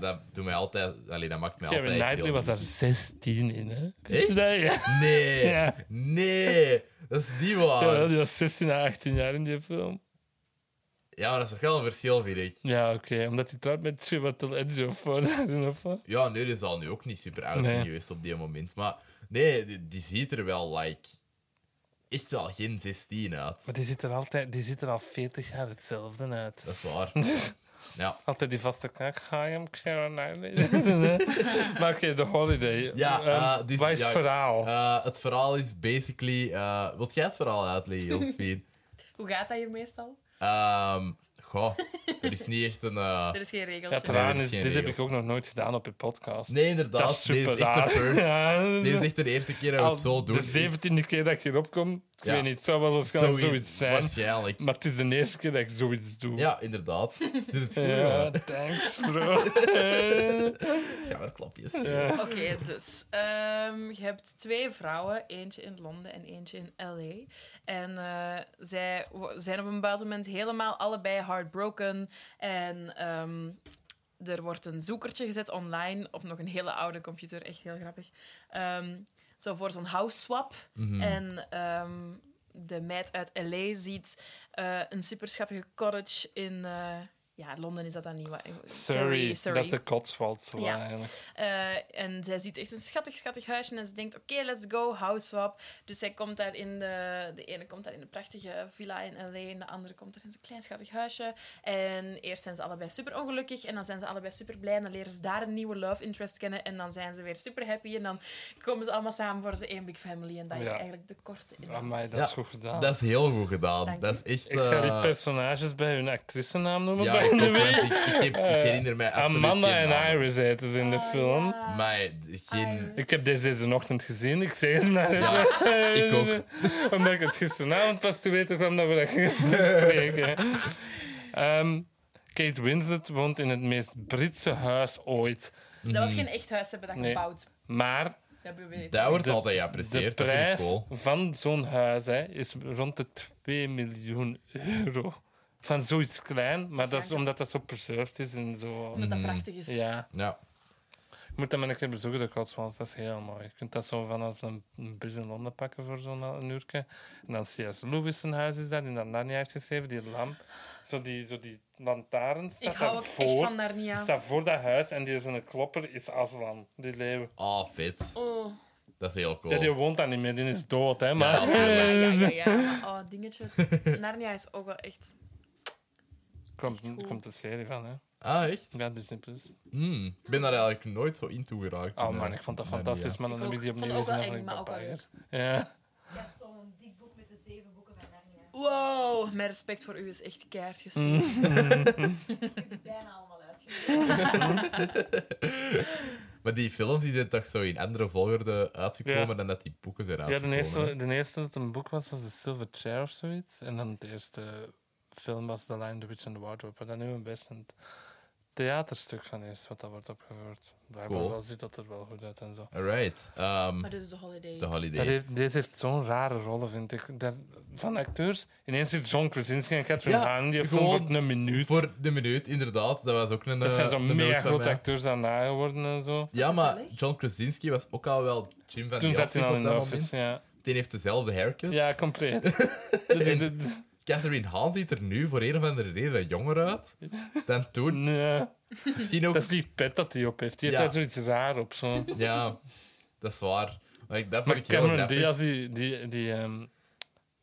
Speaker 1: dat doet mij altijd... Allee, dat maakt mij
Speaker 3: Kevin
Speaker 1: altijd
Speaker 3: Knightley
Speaker 1: heel
Speaker 3: was daar 16 in, hè?
Speaker 1: Echt?
Speaker 3: Ja.
Speaker 1: Nee,
Speaker 3: Ja.
Speaker 1: nee, dat is niet waar. Ja,
Speaker 3: die was 16 à 18 jaar in die film.
Speaker 1: Maar dat is toch wel een verschil, vind ik.
Speaker 3: Ja, oké. Omdat hij trouwt met Chiwetel Ejiofor. of wat?
Speaker 1: Ja, nee, die zal nu ook niet super oud zijn
Speaker 3: Nee.
Speaker 1: geweest op die moment. Maar nee, die, die ziet er wel, like... Echt wel geen 16 uit.
Speaker 3: Maar die ziet, er altijd, die ziet er al 40 jaar hetzelfde uit.
Speaker 1: Dat is waar. Ja.
Speaker 3: Altijd die vaste knak. Hi, I'm Knightley. maar oké, The Holiday.
Speaker 1: Ja,
Speaker 3: Ehm,
Speaker 1: eh, dus-
Speaker 3: wat is
Speaker 1: ja,
Speaker 3: het verhaal?
Speaker 1: Eh, het verhaal is basically... eh wilt jij het verhaal uitleggen, Josephine?
Speaker 2: Hoe gaat dat hier meestal?
Speaker 1: Ehm goh, er is niet echt een... eh,
Speaker 2: Er is geen regeltje.
Speaker 3: ja, het raar
Speaker 1: is
Speaker 3: dit heb
Speaker 1: regel.
Speaker 3: ik ook nog nooit gedaan op je podcast.
Speaker 1: Nee, inderdaad.
Speaker 3: dat is
Speaker 1: Deze
Speaker 3: super
Speaker 1: is echt de
Speaker 3: raar.
Speaker 1: first.
Speaker 3: Ja,
Speaker 1: Deze is echt de eerste keer dat we het zo doen.
Speaker 3: De zeventiende keer dat ik hierop kom, ik
Speaker 1: Ja.
Speaker 3: weet niet, het zou wel waarschijnlijk zoiets zijn.
Speaker 1: Waarschijnlijk.
Speaker 3: Maar het is de eerste keer dat ik zoiets doe.
Speaker 1: Ja, inderdaad. Het goed,
Speaker 3: Ja,
Speaker 1: ja.
Speaker 3: thanks, bro.
Speaker 1: Schouderklapjes.
Speaker 3: ja.
Speaker 2: Oké, dus ehm, je hebt twee vrouwen, eentje in Londen en eentje in LA. En eh, zij zijn op een bepaald moment helemaal allebei heartbroken. En ehm, er wordt een zoekertje gezet online op nog een hele oude computer, echt heel grappig. Ehm, zo voor zo'n house swap.
Speaker 1: Mhm.
Speaker 2: En ehm, de meid uit LA ziet eh, een superschattige cottage in, eh, Ja, Londen is dat dan niet. wat-
Speaker 3: Surrey,
Speaker 2: Surrey.
Speaker 3: dat is de Cotswolds. zo
Speaker 2: Ja.
Speaker 3: eigenlijk.
Speaker 2: Eh, en zij ziet echt een schattig, schattig huisje en ze denkt, oké, let's go, house swap. Dus zij komt daar in de... De ene komt daar in een prachtige villa in L.A. en de andere komt er in zo'n klein, schattig huisje. En eerst zijn ze allebei super ongelukkig en dan zijn ze allebei super blij en dan leren ze daar een nieuwe love interest kennen en dan zijn ze weer super happy en dan komen ze allemaal samen voor ze één big family en dat is eigenlijk de korte in.
Speaker 3: Amai, dat
Speaker 1: Ja,
Speaker 3: is goed gedaan.
Speaker 1: Dat is heel goed gedaan.
Speaker 2: Dank
Speaker 1: dat is echt...
Speaker 3: Ik ga die
Speaker 1: eh,
Speaker 3: personages bij hun actricenaam noemen.
Speaker 1: Ja, ik, ik, ik, heb, ik herinner mij absoluut
Speaker 3: Amanda
Speaker 1: geen
Speaker 3: en. Iris heten ze in de
Speaker 2: Ah,
Speaker 3: film.
Speaker 2: ja.
Speaker 1: Maar geen...
Speaker 3: Ik heb deze deze ochtend gezien. Ik zeg het maar
Speaker 1: Ja, ik ook.
Speaker 3: Omdat ik het gisteravond pas te weten kwam dat we dat gingen bespreken. Ehm, Kate Winslet woont in het meest Britse huis ooit.
Speaker 2: Dat was geen echt huis, ze hebben dat
Speaker 3: Nee.
Speaker 2: gebouwd.
Speaker 3: Maar
Speaker 2: Dat
Speaker 1: wordt
Speaker 3: De-
Speaker 1: altijd
Speaker 3: de
Speaker 1: geapprecieerd. Ik
Speaker 3: prijs
Speaker 1: cool.
Speaker 3: van zo'n huis hè, is rond de 2 miljoen euro. Van zoiets klein, maar dat is omdat dat zo preserved is en zo.
Speaker 2: Omdat dat prachtig is.
Speaker 3: Ja,
Speaker 1: Ja.
Speaker 3: je moet dat maar een keer bezoeken, de Cotswolds. Dat is heel mooi. Je kunt dat zo vanaf een een bus in Londen pakken voor zo'n een uurtje. En dan C.S. Lewis zijn huis is daar, die dat Narnia heeft geschreven, die lamp. Zo die, zo die lantaarn staat
Speaker 2: Ik hou ook echt van
Speaker 3: Die
Speaker 2: Narnia.
Speaker 3: staat voor dat huis en die is een klopper, is Aslan, die leeuw.
Speaker 1: Oh, vet.
Speaker 2: Oh.
Speaker 1: Dat is heel cool.
Speaker 3: Ja, die woont daar niet meer, die is dood, hè. Maar...
Speaker 1: Ja,
Speaker 2: Ja, ja, Oh, dingetje. Narnia is ook wel echt...
Speaker 3: Komt, komt de serie van, hè.
Speaker 1: Ah, echt?
Speaker 3: Ja, Disney+. Plus.
Speaker 1: Hmm. Ik ben daar eigenlijk nooit zo in toegeraakt.
Speaker 3: Oh man,
Speaker 1: eh,
Speaker 3: ik vond dat fantastisch, maar dan heb ik die opnieuw gezien vond ik. Ja.
Speaker 4: Heb zo'n dik boek met de zeven boeken van Narnia.
Speaker 2: Wow, mijn respect voor u is echt keihard
Speaker 3: Mm.
Speaker 2: gestegen.
Speaker 4: Ik heb die bijna allemaal uitgelezen.
Speaker 1: Maar die films die zijn toch zo in andere volgorde uitgekomen
Speaker 3: Ja.
Speaker 1: dan dat die boeken zijn
Speaker 3: Ja,
Speaker 1: uitgekomen.
Speaker 3: de eerste, de eerste dat een boek was, was The Silver Chair of zoiets. En dan de eerste film was The Lion, the Witch and the Wardrobe. Wat dat nu een best een theaterstuk van is, wat dat wordt opgevoerd. Blijkbaar
Speaker 1: Cool.
Speaker 3: wel ziet dat er wel goed uit en zo.
Speaker 1: Alright. Ehm
Speaker 2: Maar dit is de holiday.
Speaker 1: de
Speaker 3: Dat
Speaker 1: Holiday.
Speaker 3: heeft, deze heeft zo'n rare rollen, vind ik. Dat, van acteurs, ineens zit John Krasinski en Catherine
Speaker 1: Ja,
Speaker 3: Hahn, die
Speaker 1: gewoon
Speaker 3: voor een minuut.
Speaker 1: Voor de minuut, inderdaad. Dat was ook een
Speaker 3: dat
Speaker 1: eh,
Speaker 3: zijn zo'n
Speaker 1: een
Speaker 3: mega
Speaker 1: noot van
Speaker 3: grote
Speaker 1: mij.
Speaker 3: acteurs daarna geworden en zo.
Speaker 1: Ja, maar
Speaker 2: Gezellig.
Speaker 1: John Krasinski was ook al wel Jim van
Speaker 3: Toen
Speaker 1: The
Speaker 3: zat hij al in de
Speaker 1: dat
Speaker 3: office,
Speaker 1: moment.
Speaker 3: ja.
Speaker 1: Die heeft dezelfde haircut.
Speaker 3: Ja, compleet. De- de- de- de-
Speaker 1: Catherine Hahn ziet er nu voor een of andere reden jonger uit dan toen.
Speaker 3: Nee,
Speaker 1: Misschien ook...
Speaker 3: dat is die pet dat hij op heeft. Die heeft daar zoiets raar op. Zo.
Speaker 1: Ja, dat is waar. Maar ik, dat
Speaker 3: Maar
Speaker 1: ik
Speaker 3: Cameron. Diaz die, die, die, ehm,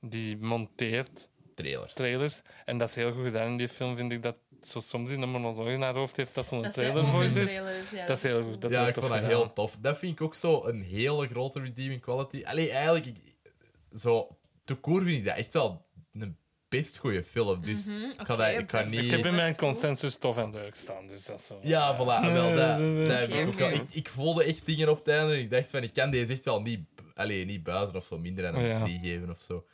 Speaker 3: die monteert
Speaker 1: Trailers.
Speaker 3: trailers. En dat is heel goed gedaan in die film, vind ik. Dat zo soms in de monoloog in haar hoofd heeft dat zo'n
Speaker 2: Dat
Speaker 3: trailer
Speaker 2: mooie
Speaker 3: is.
Speaker 2: trailers, ja,
Speaker 3: Dat is heel goed. Dat is
Speaker 1: ja,
Speaker 3: heel
Speaker 1: ik
Speaker 3: tof
Speaker 1: vond dat
Speaker 3: gedaan.
Speaker 1: heel tof. Dat vind ik ook zo een hele grote redeeming quality. Allee, eigenlijk, ik, zo, te koer vind ik dat echt wel een best goede film. Dus
Speaker 2: Mhm,
Speaker 1: ik ga, dat, ik ga niet...
Speaker 3: Ik heb in mijn consensus tof en leuk staan. Dus dat is zo.
Speaker 1: Ja, voilà. Wel, dat, dat heb ik, voelde echt dingen op het einde. en Ik dacht van, ik kan deze echt wel niet, allee, niet buizen of zo, minder dan een
Speaker 3: Ja.
Speaker 1: 3 geven of zo.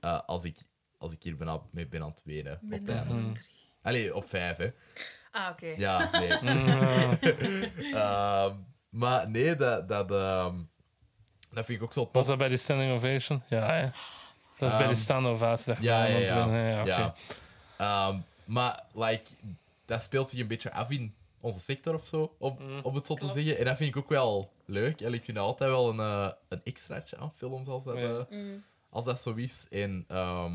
Speaker 1: Eh, als, ik, als ik hier ben mee ben aan het wenen. Op het einde.
Speaker 2: drie.
Speaker 1: Allee, op 5, hè.
Speaker 2: Ah, oké.
Speaker 1: Ja, nee. Ehm, maar nee, dat, dat, ehm, dat vind ik ook zo
Speaker 3: Was
Speaker 1: tof.
Speaker 3: dat bij die standing ovation? Ja? Dat is bij die staande ovatie. dat
Speaker 1: Ja, ja, ja. Ehm, maar, like, dat speelt zich een beetje af in onze sector of zo, om,
Speaker 3: Mm.
Speaker 1: om het zo te zeggen. En dat vind ik ook wel leuk. En ik vind dat altijd wel een, eh, een extraatje aan films als dat,
Speaker 3: Ja.
Speaker 1: eh,
Speaker 2: Mm.
Speaker 1: als dat zo is. En ehm,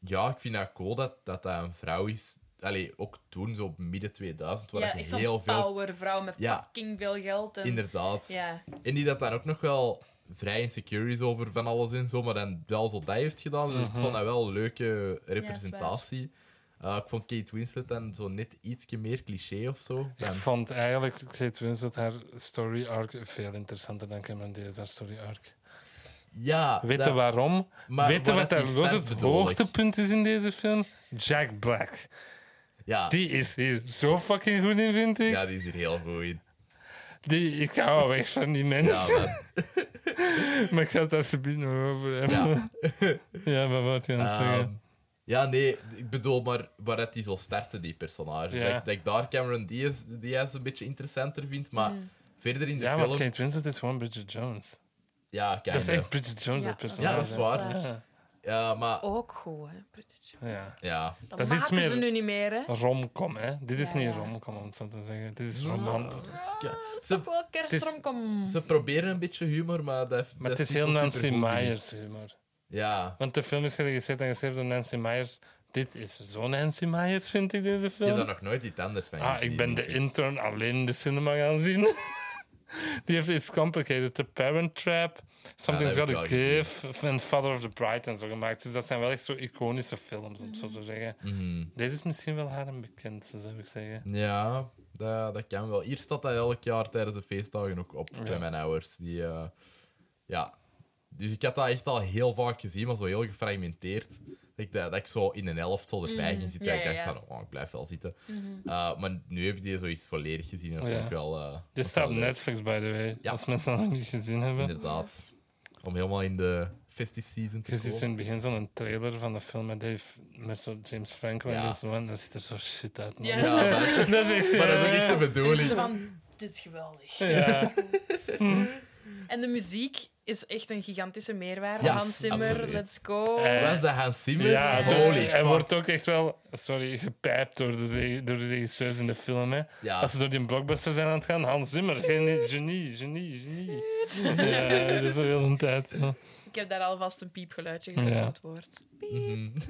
Speaker 1: ja, ik vind dat cool dat dat, dat een vrouw is. Allee, ook toen, zo midden 2000, waar
Speaker 2: Ja,
Speaker 1: je heel veel...
Speaker 2: powervrouw met
Speaker 1: Ja.
Speaker 2: fucking veel geld. En...
Speaker 1: Inderdaad.
Speaker 2: Ja.
Speaker 1: En die dat dan ook nog wel vrij insecure is over van alles en zo, maar dan wel zo dat heeft gedaan. Dus ik vond dat wel een leuke representatie. Eh, ik vond Kate Winslet dan zo net ietsje meer cliché of zo.
Speaker 3: Ik vond eigenlijk Kate Winslet haar story arc veel interessanter dan Cameron Diaz haar story arc.
Speaker 1: ja,
Speaker 3: Weet je
Speaker 1: dat-
Speaker 3: waarom?
Speaker 1: maar
Speaker 3: Weet je
Speaker 1: waar
Speaker 3: wat daar los het hoogtepunt is in deze film? Jack Black.
Speaker 1: Ja,
Speaker 3: Die is hier zo fucking goed in, vind ik.
Speaker 1: ja, die is er heel goed in.
Speaker 3: Die, ik ga wel weg van die
Speaker 1: Ja,
Speaker 3: mensen.
Speaker 1: maar,
Speaker 3: maar ik ga het alsjeblieft nog over hebben.
Speaker 1: ja.
Speaker 3: Ja, maar wat je aan het
Speaker 1: Ehm,
Speaker 3: zeggen?
Speaker 1: ja, nee, ik bedoel maar waar dat die zo starten, die personages.
Speaker 3: Ja.
Speaker 1: Dat, ik- dat ik daar Cameron Diaz, Diaz een beetje interessanter vind, maar
Speaker 2: Mm.
Speaker 1: verder in de
Speaker 3: Ja, want
Speaker 1: film...
Speaker 3: Kate Winslet is gewoon Bridget Jones.
Speaker 1: Ja,
Speaker 3: Dat is echt Bridget Jones,
Speaker 2: Ja,
Speaker 3: dat personage.
Speaker 1: Ja, dat is waar.
Speaker 3: Ja.
Speaker 1: Maar...
Speaker 2: Ook goed, hè.
Speaker 3: Ja.
Speaker 1: Ja,
Speaker 2: Dat,
Speaker 3: Dat is iets
Speaker 2: maken ze
Speaker 3: meer-
Speaker 2: nu niet meer, hè.
Speaker 3: Romcom, hè? Dit is
Speaker 2: Ja,
Speaker 3: niet
Speaker 2: ja.
Speaker 3: romcom, om het zo te zeggen. Dit is roman.
Speaker 1: ja.
Speaker 2: Toch
Speaker 1: Ze,
Speaker 2: wel kerstromkom.
Speaker 1: ze proberen een beetje humor, maar dat
Speaker 3: Maar
Speaker 1: dat
Speaker 3: het is heel
Speaker 1: zo
Speaker 3: Nancy
Speaker 1: supergoed, ik.
Speaker 3: Myers humor.
Speaker 1: Ja,
Speaker 3: Want de film is geregisseerd en geschreven door Nancy Myers, dit is zo Nancy Myers, vind ik, deze
Speaker 1: Ik
Speaker 3: film.
Speaker 1: heb daar nog nooit iets anders van
Speaker 3: Ah,
Speaker 1: gezien,
Speaker 3: ik ben de intern alleen in de cinema gaan zien. Die heeft It's Complicated, The Parent Trap, Something's Gotta
Speaker 1: ik wel
Speaker 3: Give en Father of the Bride en zo gemaakt. Dus dat zijn wel echt zo iconische films, om zo te zeggen.
Speaker 1: Mhm.
Speaker 3: Deze is misschien wel haar bekendste, zou ik zeggen.
Speaker 1: Ja, dat, dat kan wel. Hier staat dat elk jaar tijdens de feestdagen ook op bij
Speaker 3: Ja.
Speaker 1: mijn ouders. Die, eh, ja. Dus ik had dat echt al heel vaak gezien, maar zo heel gefragmenteerd. Dat ik, dat, dat ik zo in een helft zo erbij ging zitten.
Speaker 2: Ja,
Speaker 1: en ik dacht
Speaker 2: ja.
Speaker 1: van, oh, ik blijf wel zitten. Eh, maar nu heb ik die zoiets volledig gezien. En dat ik wel... eh,
Speaker 3: Dit
Speaker 1: dat
Speaker 3: staat op. Netflix, by the way.
Speaker 1: Ja.
Speaker 3: Als mensen dat nog niet gezien hebben.
Speaker 1: Inderdaad. Om helemaal in de festive season te
Speaker 3: Je ziet zo in het begin zo'n trailer van de film met, Dave, met zo James Franco en
Speaker 1: Ja.
Speaker 3: Lindsay Lohan. Dat ziet er zo shit uit. man.
Speaker 2: Ja.
Speaker 1: Ja, maar,
Speaker 3: dat is echt...
Speaker 1: maar dat is ook niet de bedoeling.
Speaker 2: zo van, dit is geweldig.
Speaker 3: Ja.
Speaker 2: En de muziek is echt een gigantische meerwaarde.
Speaker 1: Ja,
Speaker 2: Hans Zimmer,
Speaker 1: absoluut.
Speaker 2: let's go.
Speaker 3: Eh,
Speaker 1: Was dat Hans Zimmer?
Speaker 3: Ja,
Speaker 1: Holy
Speaker 3: hij
Speaker 1: fuck.
Speaker 3: wordt ook echt wel, sorry, gepijpt door de, door de regisseurs in de film. Hè.
Speaker 1: Ja.
Speaker 3: Als ze door die blockbuster zijn aan het gaan, Hans Zimmer, genie, genie, genie, genie. Ja, dat is al heel een tijd. zo.
Speaker 2: Ik heb daar alvast een piepgeluidje gezet
Speaker 3: Ja.
Speaker 2: op het woord.
Speaker 1: Mhm.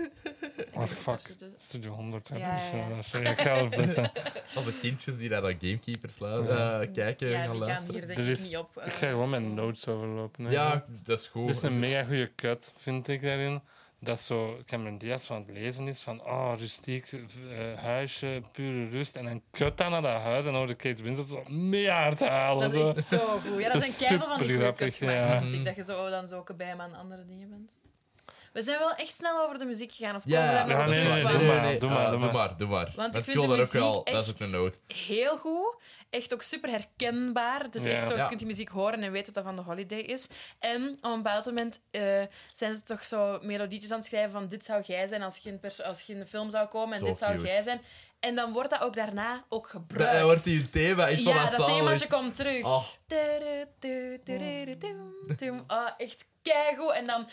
Speaker 3: Oh, fuck.
Speaker 2: Tussen de-
Speaker 3: Studio 100. hè.
Speaker 2: Ja, ja, ja.
Speaker 3: Eh, Sorry, ik ga erop letten.
Speaker 1: Als de kindjes die naar Gamekeepers
Speaker 3: Ja.
Speaker 1: eh, kijken
Speaker 2: Ja,
Speaker 1: gaan luisteren.
Speaker 2: hier denk
Speaker 3: Er
Speaker 2: ik
Speaker 3: is-
Speaker 2: niet op. eh.
Speaker 3: Ik ga gewoon mijn notes overlopen. hè.
Speaker 1: Ja, dat is goed.
Speaker 3: Het is een mega goede cut, vind ik daarin. Dat zo Cameron Diaz van het lezen is van oh, rustiek eh, huisje, pure rust. En dan cut dan naar dat huis en hoorde Kate Winslet zo hard halen.
Speaker 2: Dat is
Speaker 3: zo.
Speaker 2: echt zo goed. Ja, dat,
Speaker 3: is
Speaker 2: keihard van die gemaakt,
Speaker 3: ja.
Speaker 2: vind ik. Dat je zo dan zo ook bij me aan andere dingen bent. We zijn wel echt snel over de muziek gegaan. Of
Speaker 1: Ja,
Speaker 2: komen we
Speaker 3: ja, nee,
Speaker 2: op
Speaker 3: nee,
Speaker 2: terug?
Speaker 3: doe maar, doe maar,
Speaker 1: eh,
Speaker 3: doe maar.
Speaker 2: Want ik vind de muziek
Speaker 1: dat is ook
Speaker 2: echt-
Speaker 1: een noot.
Speaker 2: heel goed. Echt ook super herkenbaar. Het is echt zo, je
Speaker 1: Ja.
Speaker 2: kunt die muziek horen en weet dat dat van de Holiday is. En op een bepaald moment eh, zijn ze toch zo melodietjes aan het schrijven van dit zou jij zijn als je in, pers- als je in de film zou komen en
Speaker 1: Zo
Speaker 2: dit zou
Speaker 1: cute.
Speaker 2: jij zijn. En dan wordt dat ook daarna ook
Speaker 1: Dat
Speaker 2: gebruikt.
Speaker 1: wordt hier een thema. Ik vond
Speaker 2: ja,
Speaker 1: dat
Speaker 2: dat themaatje komt terug.
Speaker 1: Oh.
Speaker 2: Ah, echt keigoed. En dan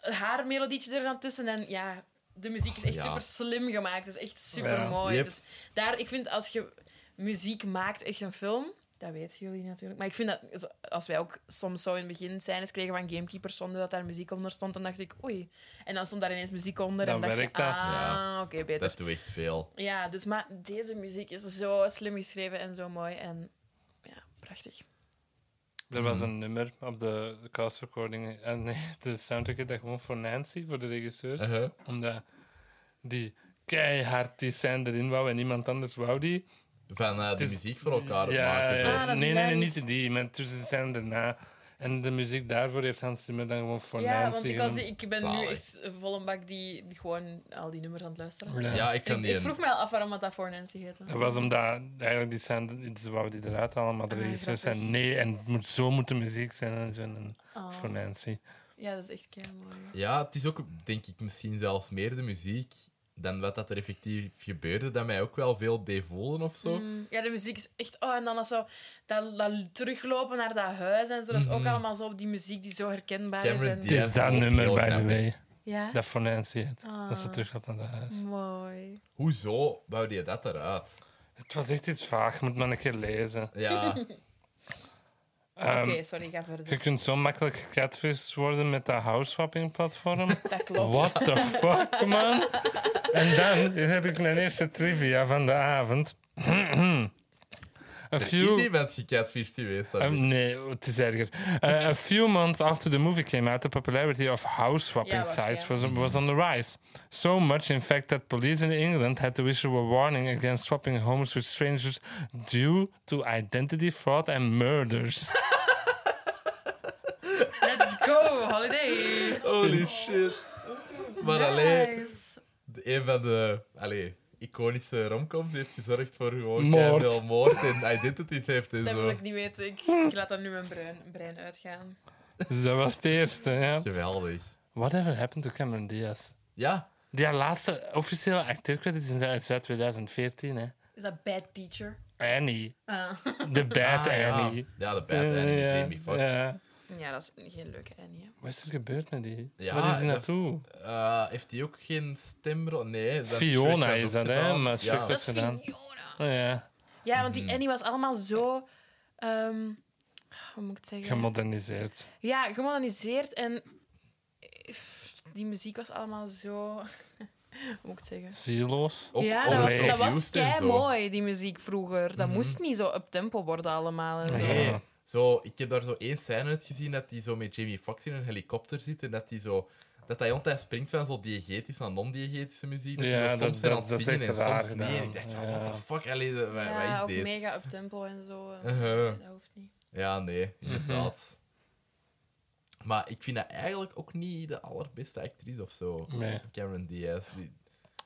Speaker 2: haar melodietje er dan tussen. En ja, de muziek is echt
Speaker 1: Ja.
Speaker 2: super slim gemaakt. Het is echt super
Speaker 3: Ja.
Speaker 2: mooi.
Speaker 1: Yep.
Speaker 2: Dus daar, ik vind als je muziek maakt, echt een film. Dat weten jullie natuurlijk. Maar ik vind dat als wij ook soms zo in het begin scènes kregen van Gamekeepers zonder dat daar muziek onder stond, dan dacht ik oei. En dan stond daar ineens muziek onder
Speaker 3: Dan
Speaker 2: en dacht
Speaker 3: werkt
Speaker 2: je,
Speaker 3: dat.
Speaker 2: ah,
Speaker 1: Ja.
Speaker 2: oké, beter.
Speaker 1: Dat doet echt veel.
Speaker 2: Ja, dus maar deze muziek is zo slim geschreven en zo mooi en ja, prachtig.
Speaker 3: Er was een nummer op de, cast recording en nee, de soundtrack dat gewoon voor Nancy, voor de regisseurs.
Speaker 1: Uh-huh.
Speaker 3: Omdat die keihard die scène erin wou en niemand anders wou die.
Speaker 1: Van eh, de
Speaker 3: is-
Speaker 1: muziek voor elkaar
Speaker 3: Ja,
Speaker 1: maken.
Speaker 3: ja.
Speaker 2: Ah, is
Speaker 3: nee, nee, nee, niet die, maar tussen de scène daarna. En de muziek daarvoor heeft Hans Zimmer dan gewoon voor
Speaker 2: ja, want ik, was, ik ben nu echt vol een bak die, die gewoon al die nummers aan het luisteren.
Speaker 3: Ja.
Speaker 1: Ja, ik kan
Speaker 2: Ik,
Speaker 1: die...
Speaker 2: ik vroeg me al af waarom dat voor Nancy heette.
Speaker 3: Dat was omdat eigenlijk die scène, ze wou die eruit halen, maar de
Speaker 2: Ah,
Speaker 3: regisseur
Speaker 2: grappig.
Speaker 3: zei nee, en het moet, zo moet de muziek zijn en zo. En
Speaker 2: Oh.
Speaker 3: voor Nancy.
Speaker 2: Ja, dat is echt mooi.
Speaker 1: Ja, het is ook, denk ik, misschien zelfs meer de muziek dan wat dat er effectief gebeurde, dat mij ook wel veel deed voelen of zo.
Speaker 2: Mm, ja, de muziek is echt... Oh, en dan als zo dat, dat teruglopen naar dat huis en zo. Dat is ook
Speaker 1: Mhm.
Speaker 2: allemaal zo die muziek die zo herkenbaar
Speaker 1: Cameron
Speaker 2: is. En,
Speaker 3: Het is dat nummer, by the way,
Speaker 2: ja,
Speaker 3: dat voor Nancy. Dat ze
Speaker 2: Ah.
Speaker 3: terug gaat naar het huis.
Speaker 2: mooi.
Speaker 1: Hoezo bouwde je dat eruit?
Speaker 3: Het was echt iets vaag, moet maar een keer lezen.
Speaker 1: Ja,
Speaker 3: Ehm,
Speaker 2: Oké, sorry, ga verder.
Speaker 3: Je kunt zo makkelijk gecatfished worden met dat house-swapping platform.
Speaker 2: Dat klopt.
Speaker 3: What the fuck, man? En dan heb ik mijn eerste trivia van de avond. A
Speaker 1: is
Speaker 3: few...
Speaker 1: iemand gecatfished geweest. dat
Speaker 3: Um, nee, het is erger. Uh, a few months after the movie came out, the popularity of house swapping
Speaker 2: Ja,
Speaker 3: sites was,
Speaker 2: waarschijnlijk.
Speaker 3: was on the rise. So much, in fact, that police in England had to issue a warning against swapping homes with strangers due to identity fraud and murders.
Speaker 2: Let's go, holiday.
Speaker 1: Holy shit. Maar alleen,
Speaker 2: Nice.
Speaker 1: de- een van de allee, iconische romcoms heeft gezorgd voor gewoon
Speaker 3: Moord.
Speaker 1: veel moord en identity theft en
Speaker 2: Dat wil
Speaker 1: zo.
Speaker 2: ik niet weten. Ik, ik laat dat nu mijn brein, brein uitgaan.
Speaker 3: dus dat was het eerste. Ja.
Speaker 1: Geweldig.
Speaker 3: Whatever happened to Cameron Diaz?
Speaker 1: Ja,
Speaker 3: Die haar laatste officiële acteercredit is uit uit 2014. Hè.
Speaker 2: Is dat Bad Teacher?
Speaker 3: Annie.
Speaker 2: Ah.
Speaker 3: The Bad
Speaker 1: Ah, ja.
Speaker 3: Annie.
Speaker 1: Ja, de bad Annie,
Speaker 3: ja,
Speaker 1: Jamie Foxx.
Speaker 3: ja.
Speaker 2: Ja, dat is geen leuke Annie. hè.
Speaker 3: Wat is er gebeurd met die?
Speaker 1: Ja,
Speaker 3: Waar is die
Speaker 1: dat-
Speaker 3: naartoe?
Speaker 1: Eh, heeft hij ook geen stemrol? Nee. dat
Speaker 3: Fiona is dat, hè? Maar
Speaker 1: Ja.
Speaker 2: Dat is
Speaker 3: gedaan.
Speaker 2: Fiona.
Speaker 3: Oh, ja.
Speaker 2: Ja, want die
Speaker 1: Mhm.
Speaker 2: Annie was allemaal zo... ehm, hoe moet ik het zeggen?
Speaker 3: Gemoderniseerd.
Speaker 2: ja, gemoderniseerd. En eh, die muziek was allemaal zo... Hoe moet ik het zeggen?
Speaker 3: Zieloos.
Speaker 2: Ja, dat was, dat kei mooi, die muziek vroeger. Dat
Speaker 1: Mhm.
Speaker 2: moest niet zo up tempo worden allemaal. En zo.
Speaker 1: Nee. Zo, ik heb daar zo één scène uit gezien dat hij zo met Jamie Foxx in een helikopter zit en dat hij zo... Dat hij altijd springt van zo diegetische naar non-diegetische muziek. Dat
Speaker 3: Ja, dat-
Speaker 1: soms zijn aan
Speaker 3: dat-
Speaker 1: het
Speaker 3: dat is echt
Speaker 1: en
Speaker 3: raar
Speaker 1: soms nee. Ik dacht van,
Speaker 3: Ja.
Speaker 1: what the fuck? Allee, wat, wat
Speaker 2: Ja,
Speaker 1: is
Speaker 2: ook
Speaker 1: deze?
Speaker 2: mega up tempo en zo. eh. Dat hoeft niet.
Speaker 1: Ja, nee, inderdaad. Maar ik vind dat eigenlijk ook niet de allerbeste actrice of zo.
Speaker 3: Nee.
Speaker 1: Cameron Diaz. Die,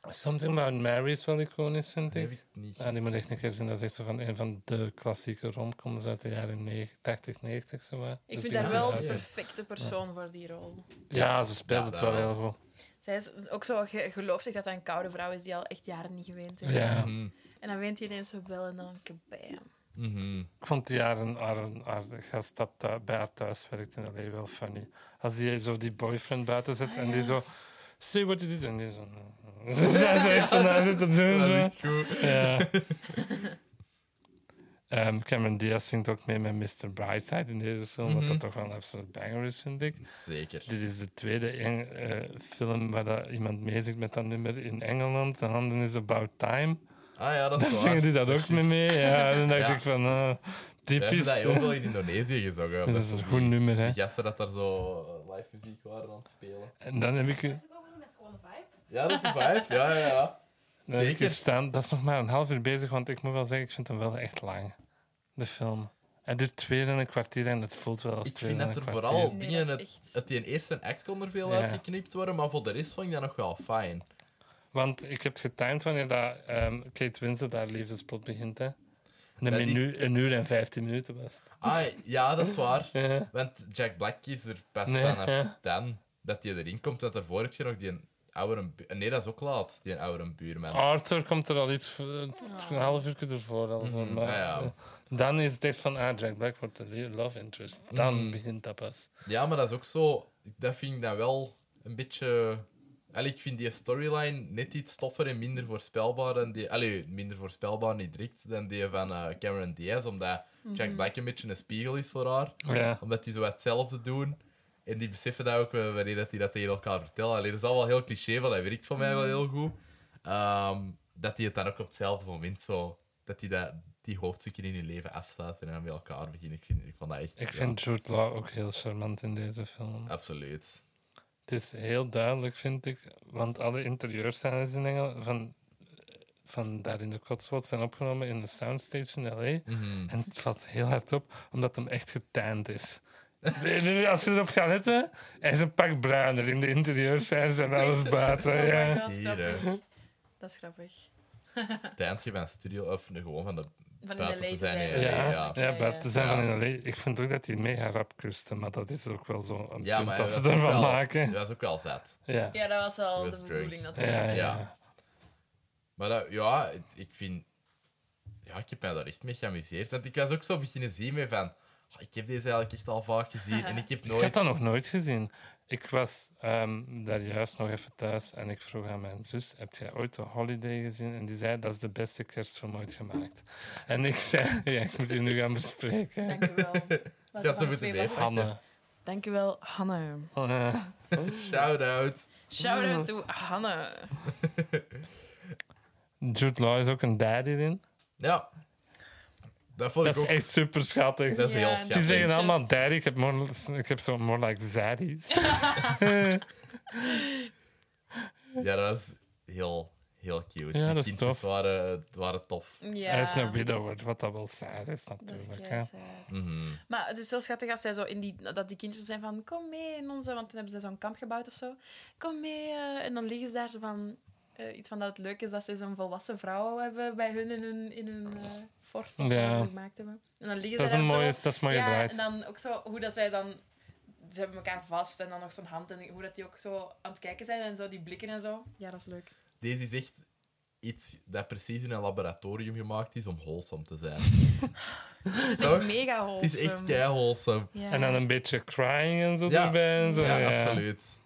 Speaker 3: Something About Mary is wel iconisch, vind ik.
Speaker 1: ik niet
Speaker 3: Ja, die moet echt een keer zien. Dat is echt zo van een van de klassieke romcoms uit de jaren 90, 80, 90. Zo, hè.
Speaker 2: Ik
Speaker 3: Dus
Speaker 2: vind haar wel de
Speaker 3: 2000.
Speaker 2: perfecte persoon voor die rol.
Speaker 3: Ja, ze speelt
Speaker 1: Ja,
Speaker 3: het wel heel goed.
Speaker 2: Zij is ook zo, ge gelooft zich dat hij een koude vrouw is die al echt jaren niet geweend heeft.
Speaker 3: Ja.
Speaker 1: Mhm.
Speaker 2: En dan weent hij ineens zo wel en dan kabam.
Speaker 1: Mhm.
Speaker 3: Ik vond die jaren haar, haar gast dat bij haar thuis werkt in LA wel funny. Als die zo die boyfriend buiten zet en die zo... Say what you did. En die zo... Ja, zo is ze naar zitten doen.
Speaker 1: Dat is echt goed.
Speaker 3: Ja. Ehm, Cameron Diaz zingt ook mee met Mr. Brightside in deze film, wat
Speaker 1: Mhm.
Speaker 3: dat toch wel een absolute banger is, vind ik.
Speaker 1: Zeker.
Speaker 3: Dit is de tweede Eng- eh, film waar dat iemand meezingt met dat nummer in Engeland. De handen is About Time.
Speaker 1: Ah ja, dat is
Speaker 3: Dan
Speaker 1: waar.
Speaker 3: zingen die dat ook mee mee. Ja, en dan dacht
Speaker 1: Ja.
Speaker 3: ik van, uh,
Speaker 1: We hebben
Speaker 3: typisch.
Speaker 1: dat ook wel in Indonesië gezongen.
Speaker 3: Dat is een goed nummer, hè.
Speaker 1: Die gasten dat daar zo eh, live muziek waren aan het spelen.
Speaker 3: En dan heb ik,
Speaker 4: Dat is gewoon een vibe.
Speaker 1: Ja, dat is een vibe. Ja, ja, ja.
Speaker 3: dan heb ik staan. Dat is nog maar een half uur bezig, want ik moet wel zeggen, ik vind hem wel echt lang. De film. Het duurt twee en een kwartier en het voelt wel als
Speaker 1: Ik
Speaker 3: twee
Speaker 1: vind
Speaker 3: en
Speaker 1: dat
Speaker 3: een
Speaker 1: er
Speaker 3: kwartier.
Speaker 1: vooral
Speaker 2: Nee,
Speaker 1: dingen...
Speaker 2: dat
Speaker 1: Het,
Speaker 2: is echt...
Speaker 1: het die eerste act kon er veel
Speaker 3: Ja.
Speaker 1: uitgeknipt worden, maar voor de rest vond ik dat nog wel fijn.
Speaker 3: Want ik heb het getimed wanneer dat, ehm, Kate Winslet haar liefdesplot begint. Hè. Een,
Speaker 1: Dat is-
Speaker 3: menu, een uur en vijftien minuten was het.
Speaker 1: Ah, ja, dat is waar.
Speaker 3: Ja.
Speaker 1: Want Jack Black is er pas
Speaker 3: Nee,
Speaker 1: vanaf
Speaker 3: ja.
Speaker 1: dan dat hij erin komt. Want daarvoor heb je nog die oudere... bu- Nee, dat is ook laat, die oudere buurman.
Speaker 3: Arthur komt er al iets, eh, een half uur ervoor. Al
Speaker 1: Mhm,
Speaker 3: maar,
Speaker 1: ah ja.
Speaker 3: dan is het echt van, ah, Jack Black wordt de love interest. Dan
Speaker 1: Mhm.
Speaker 3: begint dat pas.
Speaker 1: Ja, maar dat is ook zo... Dat vind ik dan wel een beetje... Allee, ik vind die storyline net iets toffer en minder voorspelbaar dan die... Allee, minder voorspelbaar niet direct dan die van eh, Cameron Diaz, omdat Jack Black een beetje een spiegel is voor haar.
Speaker 3: Ja.
Speaker 1: Omdat die zo hetzelfde doen. En die beseffen dat ook wel wanneer dat die dat tegen elkaar vertellen. Alleen dat is al wel heel cliché, maar dat werkt voor mij wel heel goed. Ehm, dat die het dan ook op hetzelfde moment zo... Dat die dat, die hoofdstukken in hun leven afsluiten en dan met elkaar beginnen. Ik, vind, ik vond dat echt...
Speaker 3: Ik
Speaker 1: ja,
Speaker 3: vind Jude Law ook heel charmant in deze film.
Speaker 1: Absoluut.
Speaker 3: Het is heel duidelijk, vind ik, want alle interieurscènes in Engeland van, van daar in de Cotswolds zijn opgenomen in de soundstage in L.A.
Speaker 1: Mhm.
Speaker 3: En het valt heel hard op, omdat hem echt getand is. Als je erop gaat letten, hij is een pak bruiner in de interieurscènes en alles buiten.
Speaker 2: Oh
Speaker 3: Ja.
Speaker 2: god, grappig. Dat is grappig.
Speaker 1: Het eindje van studio, of gewoon van de
Speaker 2: Van
Speaker 1: buiten
Speaker 2: de
Speaker 1: te zijn.
Speaker 2: zijn.
Speaker 1: Ja,
Speaker 3: Ja,
Speaker 1: ja.
Speaker 3: ja, buiten zijn
Speaker 1: Ja.
Speaker 3: van in L.A. Ik vind ook dat hij mega rap kuste, maar dat is ook wel zo een
Speaker 1: Ja,
Speaker 3: punt
Speaker 1: maar
Speaker 3: dat ze ervan
Speaker 1: wel-
Speaker 3: maken.
Speaker 1: Dat is ook wel zet.
Speaker 3: Ja.
Speaker 2: Ja, dat was wel
Speaker 1: Was
Speaker 2: de
Speaker 1: drunk.
Speaker 2: bedoeling natuurlijk.
Speaker 3: ja,
Speaker 1: Ja.
Speaker 3: ja.
Speaker 1: Maar dat, ja, ik vind... Ja, ik heb mij daar echt mee geamuseerd. Want ik was ook zo beginnen zien met van... "Ah, ik heb deze eigenlijk echt al vaak gezien. En ik heb
Speaker 3: Ik had
Speaker 1: nooit...
Speaker 3: dat nog nooit gezien. Ik was ehm, daar juist nog even thuis en ik vroeg aan mijn zus: Heb jij ooit The Holiday gezien? En die zei: Dat is de beste kerstfilm ooit gemaakt. En ik zei: Ja, ik moet die nu gaan bespreken.
Speaker 2: Dank u wel.
Speaker 1: Ja,
Speaker 2: was het?
Speaker 3: Hanne.
Speaker 2: Dank u wel, Hanne.
Speaker 3: Oh, ja.
Speaker 1: Shout-out.
Speaker 2: Shout-out to Hanne.
Speaker 3: Jude Law is ook een daddy in.
Speaker 1: Ja. Dat vond
Speaker 3: Dat
Speaker 1: ik
Speaker 3: is echt super schattig.
Speaker 1: Dat is
Speaker 2: Ja,
Speaker 1: heel
Speaker 2: die
Speaker 3: zeggen allemaal daddy. Ik heb, more, ik heb zo more like zaddies.
Speaker 1: Ja, dat was heel, heel cute.
Speaker 3: Ja,
Speaker 1: Die
Speaker 3: dat is
Speaker 1: kindjes
Speaker 3: tof.
Speaker 1: Waren, waren tof.
Speaker 2: Ja.
Speaker 3: Hij is een widower, wat dat wel sad is
Speaker 2: Dat is
Speaker 3: natuurlijk. hè.
Speaker 2: kei sad.
Speaker 1: Mhm.
Speaker 2: Maar het is zo schattig als zij zo in die, dat die kindjes zijn van kom mee in onze, want dan hebben ze zo'n kamp gebouwd of zo. Kom mee. eh, en dan liggen ze daar zo van eh, iets van dat het leuk is dat ze zo'n volwassen vrouw hebben bij hun in hun, in hun eh, fort
Speaker 3: Ja.
Speaker 2: ze gemaakt hebben. En dan liggen
Speaker 3: Dat is
Speaker 2: ze
Speaker 3: een
Speaker 2: daar
Speaker 3: mooie,
Speaker 2: zo.
Speaker 3: dat is mooi
Speaker 2: ja,
Speaker 3: gedraaid.
Speaker 2: en dan ook zo hoe dat zij dan ze hebben elkaar vast en dan nog zo'n hand en hoe dat die ook zo aan het kijken zijn en zo die blikken en zo. Ja, dat is leuk.
Speaker 1: Deze is echt iets dat precies in een laboratorium gemaakt is om wholesome te zijn.
Speaker 2: Het is echt mega
Speaker 1: Het
Speaker 2: wholesome.
Speaker 1: is echt kei wholesome.
Speaker 2: Ja.
Speaker 3: En dan een beetje crying en zo
Speaker 1: Ja.
Speaker 3: erbij. En zo.
Speaker 1: Ja,
Speaker 3: ja.
Speaker 1: absoluut.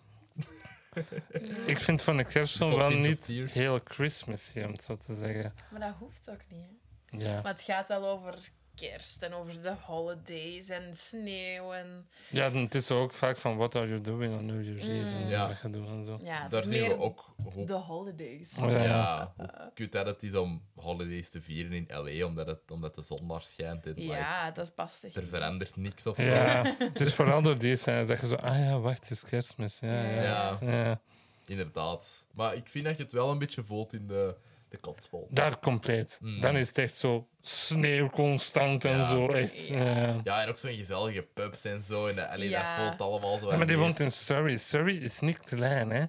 Speaker 3: Ik vind van de kerstfilm
Speaker 1: Little
Speaker 3: wel niet heel Christmassy, om het zo te zeggen.
Speaker 2: Maar dat hoeft ook niet. Hè.
Speaker 3: Ja.
Speaker 2: Maar het gaat wel over kerst en over de holidays en sneeuw. En,
Speaker 3: Ja, dan het is ook vaak van what are you doing on New Year's Eve en zo
Speaker 1: Ja.
Speaker 3: wat je doet en zo.
Speaker 2: ja,
Speaker 1: Daar zien we ook hoe,
Speaker 2: de holidays.
Speaker 3: Oh, ja.
Speaker 1: ja, hoe kut dat het is om holidays te vieren in L.A. omdat, het, omdat de zon daar schijnt. En, like,
Speaker 2: Ja, dat past echt.
Speaker 1: er verandert niks of zo.
Speaker 3: Ja, het is vooral door die scènes dat je zo, ah ja, wacht, het is kerstmis. Ja, ja.
Speaker 2: Ja.
Speaker 3: juist. ja.
Speaker 1: Inderdaad. Maar ik vind dat je het wel een beetje voelt in de, de Cotswold.
Speaker 3: Daar compleet.
Speaker 1: Mm.
Speaker 3: Dan is het echt zo sneeuw constant en
Speaker 1: Ja.
Speaker 3: zo. Echt,
Speaker 2: Ja.
Speaker 1: en ook zo'n gezellige pubs en zo. En dat, allee,
Speaker 2: Ja.
Speaker 1: dat voelt allemaal zo.
Speaker 3: Ja, maar die woont in Surrey. Surrey is niet klein, hè.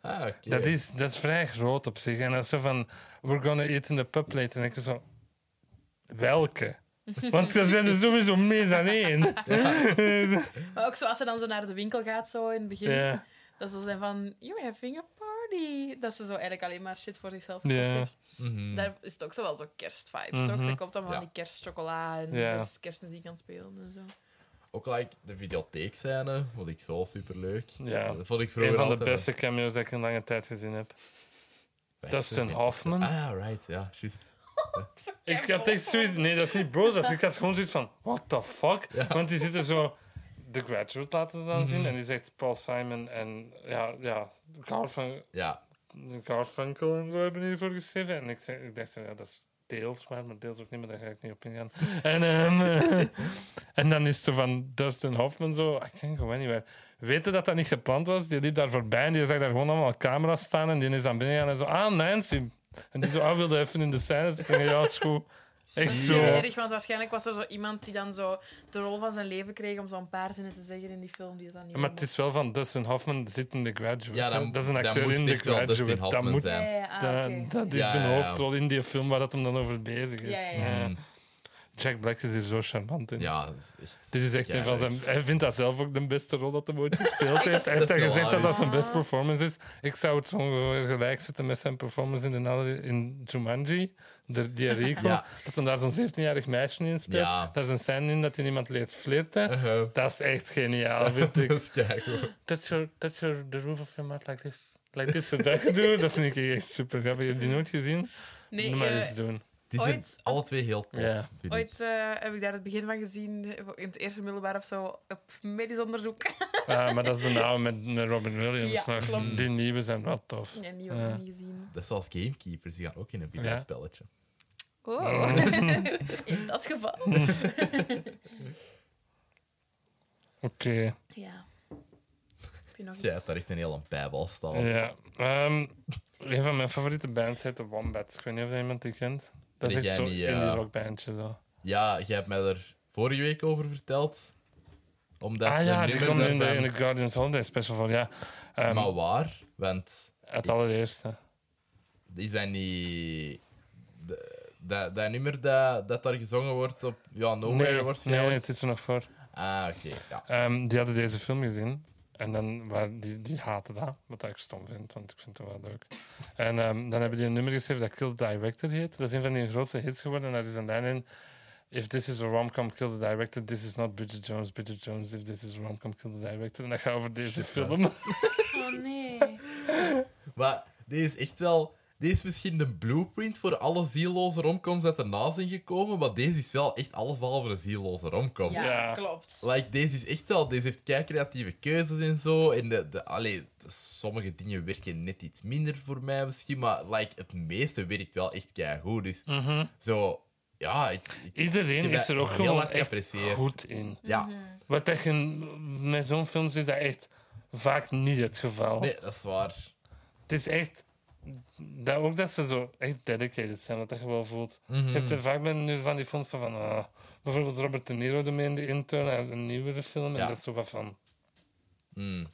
Speaker 1: Ah, oké.
Speaker 3: Dat, is, dat is vrij groot op zich. En dat is zo van, we're gonna eat in the pub later. En ik zo, welke? Want er zijn er sowieso meer dan één.
Speaker 2: Maar ook zo als ze dan zo naar de winkel gaat, zo in het begin. Dat ze zijn van, you're having a Dat ze zo eigenlijk alleen maar shit voor zichzelf
Speaker 3: Ja.
Speaker 2: koopt.
Speaker 1: Mhm.
Speaker 2: Daar is het ook zo wel zo kerstvibes, toch?
Speaker 3: Mhm.
Speaker 2: Ze koopt dan van
Speaker 1: Ja.
Speaker 2: die kerstchocola en dus kerstmuziek aan het spelen en zo.
Speaker 1: Ook like de videotheekscène, vond ik zo superleuk.
Speaker 3: Ja.
Speaker 1: Dat vond ik vroeger
Speaker 3: Een van de beste cameo's dat ik in lange tijd gezien heb. Dustin Hoffman.
Speaker 1: Ah, right, ja, juist.
Speaker 3: Ik had echt zoiets... Nee, dat is niet boos. dat is- Ik had gewoon zoiets van, what the fuck? Want die zitten zo... The Graduate laten dan
Speaker 1: Mhm.
Speaker 3: zien. En die zegt Paul Simon en ja, ja Garfun
Speaker 1: Ja,
Speaker 3: Garfunkel en zo hebben hiervoor geschreven. En ik, zei, ik dacht, ja, dat is deels waar, maar deels ook niet, maar daar ga ik niet op ingaan. en, ehm, en dan is zo van Dustin Hoffman zo, I can't go anywhere. Weten dat dat niet gepland was? Die liep daar voorbij en die zag daar gewoon allemaal camera's staan en die is dan binnen en zo, ah, Nancy. En die zo, ah, wilde even in de scène springen. Ja, is goed. Echt zo.
Speaker 2: Erg, want waarschijnlijk was er zo iemand die dan zo de rol van zijn leven kreeg om zo'n paar zinnen te zeggen in die film die het dan niet
Speaker 3: Maar het is wel van Dustin Hoffman zit in The Graduate.
Speaker 1: Ja, dan-
Speaker 3: dat is een acteur in The Graduate. Dat,
Speaker 1: Hoffman
Speaker 3: moet,
Speaker 1: zijn.
Speaker 2: Ja, ja, ah,
Speaker 3: dat, is
Speaker 1: Ja,
Speaker 3: een
Speaker 1: ja, ja.
Speaker 3: hoofdrol in die film waar dat hem dan over bezig is.
Speaker 2: Ja, ja, ja.
Speaker 1: Mm.
Speaker 3: Jack Black is hier zo charmant in.
Speaker 1: ja, dat is echt...
Speaker 3: Dit is echt een van zijn... Hij vindt dat zelf ook de beste rol dat hij ooit gespeeld heeft. Hij heeft
Speaker 1: Dat
Speaker 3: gezegd dat dat zijn best performance is. Ik zou het ongeveer gelijk zetten met zijn performance in, de, andere- in Jumanji. De, die Rico.
Speaker 1: Ja.
Speaker 3: Dat hem daar zo'n 17-jarig meisje in speelt.
Speaker 1: Ja.
Speaker 3: Daar is een scène in dat hij iemand leert flirten.
Speaker 1: Uh-huh.
Speaker 3: Dat is echt geniaal, vind ik.
Speaker 1: Dat is keigoed.
Speaker 3: touch, your, touch your, the roof of your mouth like this. Like this, zo dat gedoe. Dat vind ik echt super grappig. Heb je die nooit gezien?
Speaker 2: Nee,
Speaker 3: maar
Speaker 2: eh,
Speaker 3: eens doen.
Speaker 1: Die zijn
Speaker 2: Ooit-
Speaker 1: alle twee heel tof,
Speaker 3: Ja.
Speaker 1: vind ik.
Speaker 2: ooit eh, heb ik daar het begin van gezien, in het eerste middelbaar of zo, op medisch onderzoek.
Speaker 3: Ah, maar dat is de oude met, met Robin Williams.
Speaker 2: Ja, klopt.
Speaker 3: Die nieuwe zijn wel tof.
Speaker 2: Ja, die heb
Speaker 3: Ja.
Speaker 2: ik niet gezien.
Speaker 1: Dat is zoals Gamekeepers, die gaan ook in een videospelletje.
Speaker 2: Oh, in dat geval.
Speaker 3: Oké.
Speaker 2: Ja. Heb je nog
Speaker 1: Ja,
Speaker 2: iets?
Speaker 1: daar echt een hele pijbal staan.
Speaker 3: Ja. Ehm, een van mijn favoriete bands heet The Wombats. Ik weet niet of iemand die kent. Dat is echt zo
Speaker 1: niet,
Speaker 3: indie
Speaker 1: ja.
Speaker 3: rockbandje. Zo.
Speaker 1: Ja, jij hebt mij er vorige week over verteld. Omdat
Speaker 3: Ah ja, die komt in de, in de Guardians Holiday Special voor. Ja. Ehm,
Speaker 1: Maar waar? Want
Speaker 3: het allereerste.
Speaker 1: is dat niet... de- Dat, dat nummer dat, dat daar gezongen wordt op... Ja, Nowhere
Speaker 3: nee, nee,
Speaker 1: waarschijnlijk.
Speaker 3: het is er nog voor.
Speaker 1: Ah, oké. ja.
Speaker 3: Ehm, die hadden deze film gezien. En dan waren die, die haten dat, wat ik stom vind, want ik vind het wel leuk. En ehm, dan hebben die een nummer geschreven dat Kill the Director heet. Dat is een van die grootste hits geworden. En daar is een lijn in. If this is a rom-com, kill the director. This is not Bridget Jones, Bridget Jones. If this is a rom-com, kill the director. En dat gaat over deze film.
Speaker 2: Oh nee.
Speaker 1: Maar deze is echt wel... Deze is misschien de blueprint voor alle zieloze romcoms dat erna zijn gekomen, maar deze is wel echt alles behalve een zieloze romcom.
Speaker 2: Ja,
Speaker 3: Ja.
Speaker 2: klopt.
Speaker 1: Like, deze is echt wel... Deze heeft kei creatieve keuzes en zo. En de, de, allee, de- sommige dingen werken net iets minder voor mij misschien, maar like, het meeste werkt wel echt kei goed. Dus zo... Ja, ik, ik-
Speaker 3: Iedereen
Speaker 1: Ik
Speaker 3: is er ook
Speaker 1: heel
Speaker 3: gewoon echt goed in.
Speaker 1: ja.
Speaker 3: Wat dat je met zo'n films is dat echt vaak niet het geval.
Speaker 1: Nee, dat is waar.
Speaker 3: Het is echt... Dat, ook dat ze zo echt dedicated zijn, dat, dat je wel voelt. Je hebt er vaak nu van die films zo van... ah, bijvoorbeeld Robert De Niro doet mee in The Intern, een een nieuwere film. En dat is zo wat van...
Speaker 1: Mm.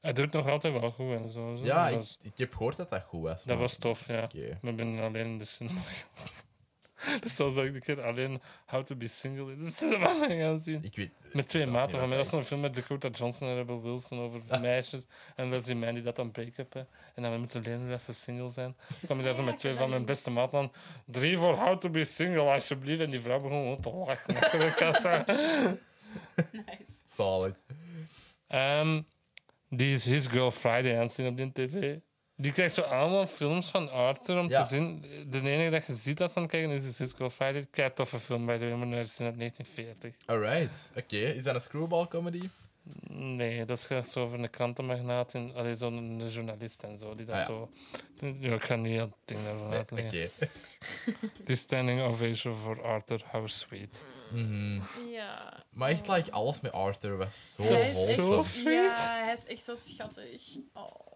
Speaker 3: Hij doet nog altijd wel goed en zo. zo.
Speaker 1: Ja, ik, heb gehoord dat dat goed was.
Speaker 3: dat was tof, ja.
Speaker 1: Oké.
Speaker 3: We ben alleen in de cinema. dat is zoals dat ik keer alleen How to be Single in de cinema ben gaan zien.
Speaker 1: Ik weet...
Speaker 3: Met twee maten van mij. Dat
Speaker 1: wat
Speaker 3: is een film met Dakota Johnson en Rebel Wilson over
Speaker 1: Ah.
Speaker 3: meisjes. En Leslie Mann die dat dan break-up. En dan we moeten leren dat ze single zijn. Dan kwam ik daar zo met twee van mijn beste maten aan. Drie voor How to be Single, alsjeblieft. En die vrouw begon gewoon te lachen. achter de kassa.
Speaker 2: Nice.
Speaker 1: Zalig.
Speaker 3: Ehm, die is His Girl Friday aan het zien op die tv. Die krijgt zo allemaal films van Arthur om
Speaker 1: Ja.
Speaker 3: te zien. De enige dat je ziet dat ze aan het kijken is Cisco Friday. Kijk, toffe film bij de het uit 1940.
Speaker 1: Alright. Oké, is dat een screwball comedy?
Speaker 3: Nee, dat gaat zo over een krantenmagnaat en allee, zo'n journalist en zo. Die dat
Speaker 1: Ah, ja.
Speaker 3: zo. Ja, ik ga niet het ding daarvan
Speaker 1: Nee,
Speaker 3: uitleggen. The standing ovation voor Arthur, how sweet.
Speaker 1: Mhm.
Speaker 2: Ja.
Speaker 1: Maar echt, like, alles met Arthur was zo
Speaker 3: Dat
Speaker 2: Hij
Speaker 3: is zo sweet.
Speaker 2: Ja, hij is echt zo schattig. Oh.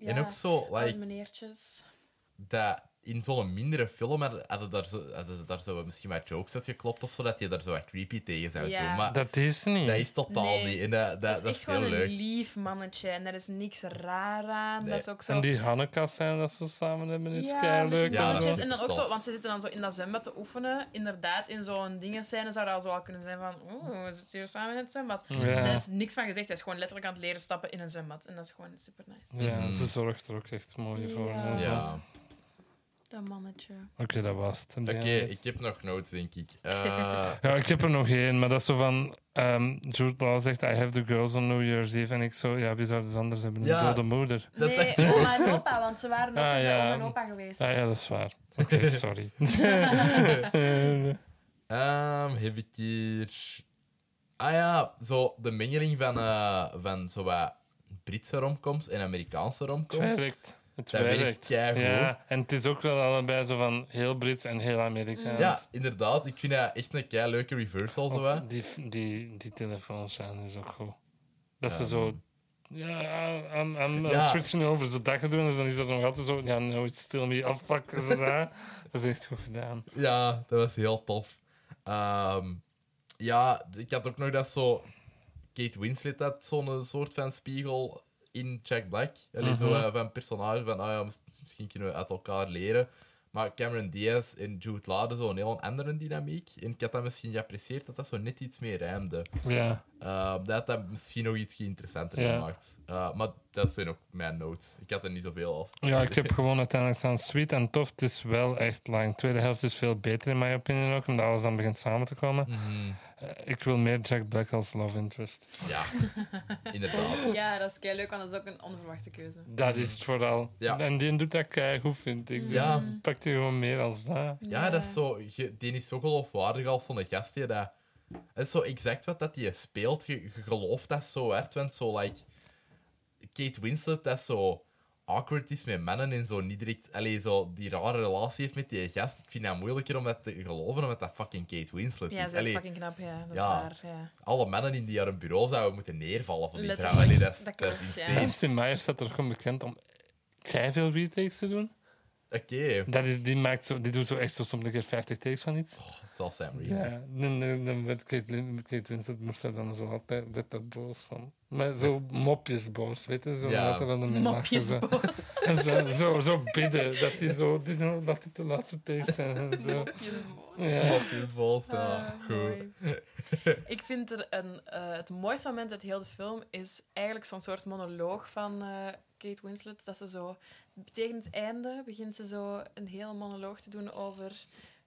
Speaker 2: Ja,
Speaker 1: En ook zo, like,
Speaker 2: meneertjes.
Speaker 1: dat in zo'n mindere film hadden hadden daar zo, hadden daar zo misschien wat jokes uit geklopt of zo, dat je daar zo wat creepy tegen zou
Speaker 2: Ja.
Speaker 1: doen. Maar dat,
Speaker 3: Dat is niet.
Speaker 1: is totaal
Speaker 2: Nee.
Speaker 1: niet. En dat, dat,
Speaker 2: Dat is
Speaker 1: dat
Speaker 2: echt
Speaker 1: is heel
Speaker 2: gewoon
Speaker 1: leuk.
Speaker 2: een lief mannetje en daar is niks raar aan.
Speaker 1: Nee.
Speaker 2: Dat is ook zo...
Speaker 3: En die Hannekas zijn dat ze samen hebben is
Speaker 2: ja,
Speaker 3: leuk.
Speaker 1: Ja, dat
Speaker 2: en dan ook zo, want ze zitten dan zo in dat zwembad te oefenen. Inderdaad, in zo'n dingenscène zou dat al zo al kunnen zijn van oeh, we zitten hier samen in het zwembad.
Speaker 3: Ja.
Speaker 2: Daar is niks van gezegd. Hij is gewoon letterlijk aan het leren stappen in een zwembad. En dat is gewoon super nice.
Speaker 3: Ja,
Speaker 1: Mhm.
Speaker 3: ze zorgt er ook echt mooi voor.
Speaker 2: Ja. Dat mannetje.
Speaker 3: Oké, dat was het.
Speaker 1: Oké, ik heb nog notes, denk ik. Eh,
Speaker 3: Ja, ik heb er nog één, maar dat is zo van... ehm Jude Law zegt, I have the girls on New Year's Eve. En ik zo, ja, wie zou dus anders hebben? Een
Speaker 1: Ja.
Speaker 3: dode moeder.
Speaker 1: Dat
Speaker 2: nee,
Speaker 1: dacht-
Speaker 2: oma en opa, want ze waren ook
Speaker 3: Ah, ja.
Speaker 2: oma en opa geweest.
Speaker 3: Ah ja, dat is waar. Oké, sorry.
Speaker 1: ehm, heb ik hier... Ah ja, zo de mengeling van, eh, van zo wat Britse romcoms en Amerikaanse romcoms.
Speaker 3: werkt. Het
Speaker 1: Dat werkt
Speaker 3: werkt.
Speaker 1: keigoed.
Speaker 3: Ja, en het is ook wel allebei zo van heel Brits en heel Amerikaans.
Speaker 1: Ja, inderdaad. Ik vind dat echt een kei leuke reversal. Zo,
Speaker 3: die, die, die telefoons zijn is ook goed. Dat ze zo... Ja, aan, aan,
Speaker 1: Ja.
Speaker 3: switchen over zo dat doen, en dan is dat nog altijd zo... Ja, no, it's still me. Oh, fuck. Dat is echt goed gedaan.
Speaker 1: Ja, dat was heel tof. Ehm, ja, ik had ook nog dat zo... Kate Winslet had zo'n soort van spiegel in Jack Black. Allee, zo
Speaker 3: Mhm.
Speaker 1: eh, van personage van, ah ja, mis- misschien kunnen we uit elkaar leren. Maar Cameron Diaz en Jude Law hadden zo'n heel andere dynamiek. En ik had dat misschien geapprecieerd dat dat zo net iets meer rijmde.
Speaker 3: Ja.
Speaker 1: Ehm, dat had dat misschien nog iets interessanter
Speaker 3: Ja.
Speaker 1: gemaakt. Eh, maar dat zijn ook mijn notes. Ik had er niet zoveel als.
Speaker 3: ja, ik heb gewoon uiteindelijk staan sweet en tof. Het is wel echt lang. De tweede helft is veel beter in mijn opinie ook, omdat alles dan begint samen te komen.
Speaker 1: Mhm.
Speaker 3: Eh, ik wil meer Jack Black als love interest.
Speaker 1: Ja, inderdaad.
Speaker 2: Ja, dat is kei leuk, want dat is ook een onverwachte keuze.
Speaker 3: Dat is het vooral.
Speaker 1: Ja.
Speaker 3: En die doet dat goed, vind ik. Dus
Speaker 1: Ja.
Speaker 3: pakt hij gewoon meer als dat.
Speaker 1: Ja, dat is zo, die is zo geloofwaardig als zo'n gast. die Dat, het is zo exact wat dat die speelt. Je, je gelooft dat zo hard. Want zo, like, Kate Winslet, dat zo awkward is met mannen en zo niet direct... Allee, zo die rare relatie heeft met die gast. Ik vind dat moeilijker om dat te geloven, omdat dat fucking Kate Winslet
Speaker 2: Ja,
Speaker 1: is.
Speaker 2: ze is
Speaker 1: Allee,
Speaker 2: fucking knap, ja. Dat
Speaker 1: Ja.
Speaker 2: is waar, ja.
Speaker 1: alle mannen in die haar bureau zouden moeten neervallen voor die vrouw. Allee, dat, is,
Speaker 2: dat
Speaker 1: dat is
Speaker 2: klopt, ja.
Speaker 1: insane.
Speaker 3: Staat er gewoon bekend om vrij veel retakes te doen.
Speaker 1: Oké,
Speaker 3: Dat is, die, maakt zo, die doet zo echt zo soms een keer 50 takes van iets.
Speaker 1: zoals Sam Reed.
Speaker 3: Ja, dan, dan, dan werd Kate, Kate Winslet moest er dan zo altijd werd er boos van. Maar zo mopjes boos, weet je? Zo,
Speaker 1: Ja.
Speaker 3: dat er wel ermee lachen,
Speaker 2: Mopjes
Speaker 3: zo.
Speaker 2: boos.
Speaker 3: En zo, zo, zo bidden dat die zo die, dat die te laatste takes zijn. En zo.
Speaker 2: Mopjes boos.
Speaker 3: Ja.
Speaker 1: Je balls, ja.
Speaker 2: Ah,
Speaker 1: Goed.
Speaker 2: Ik vind er een, eh, het mooiste moment uit heel de film is eigenlijk zo'n soort monoloog van eh, Kate Winslet. Dat ze zo tegen het einde begint ze zo een hele monoloog te doen over,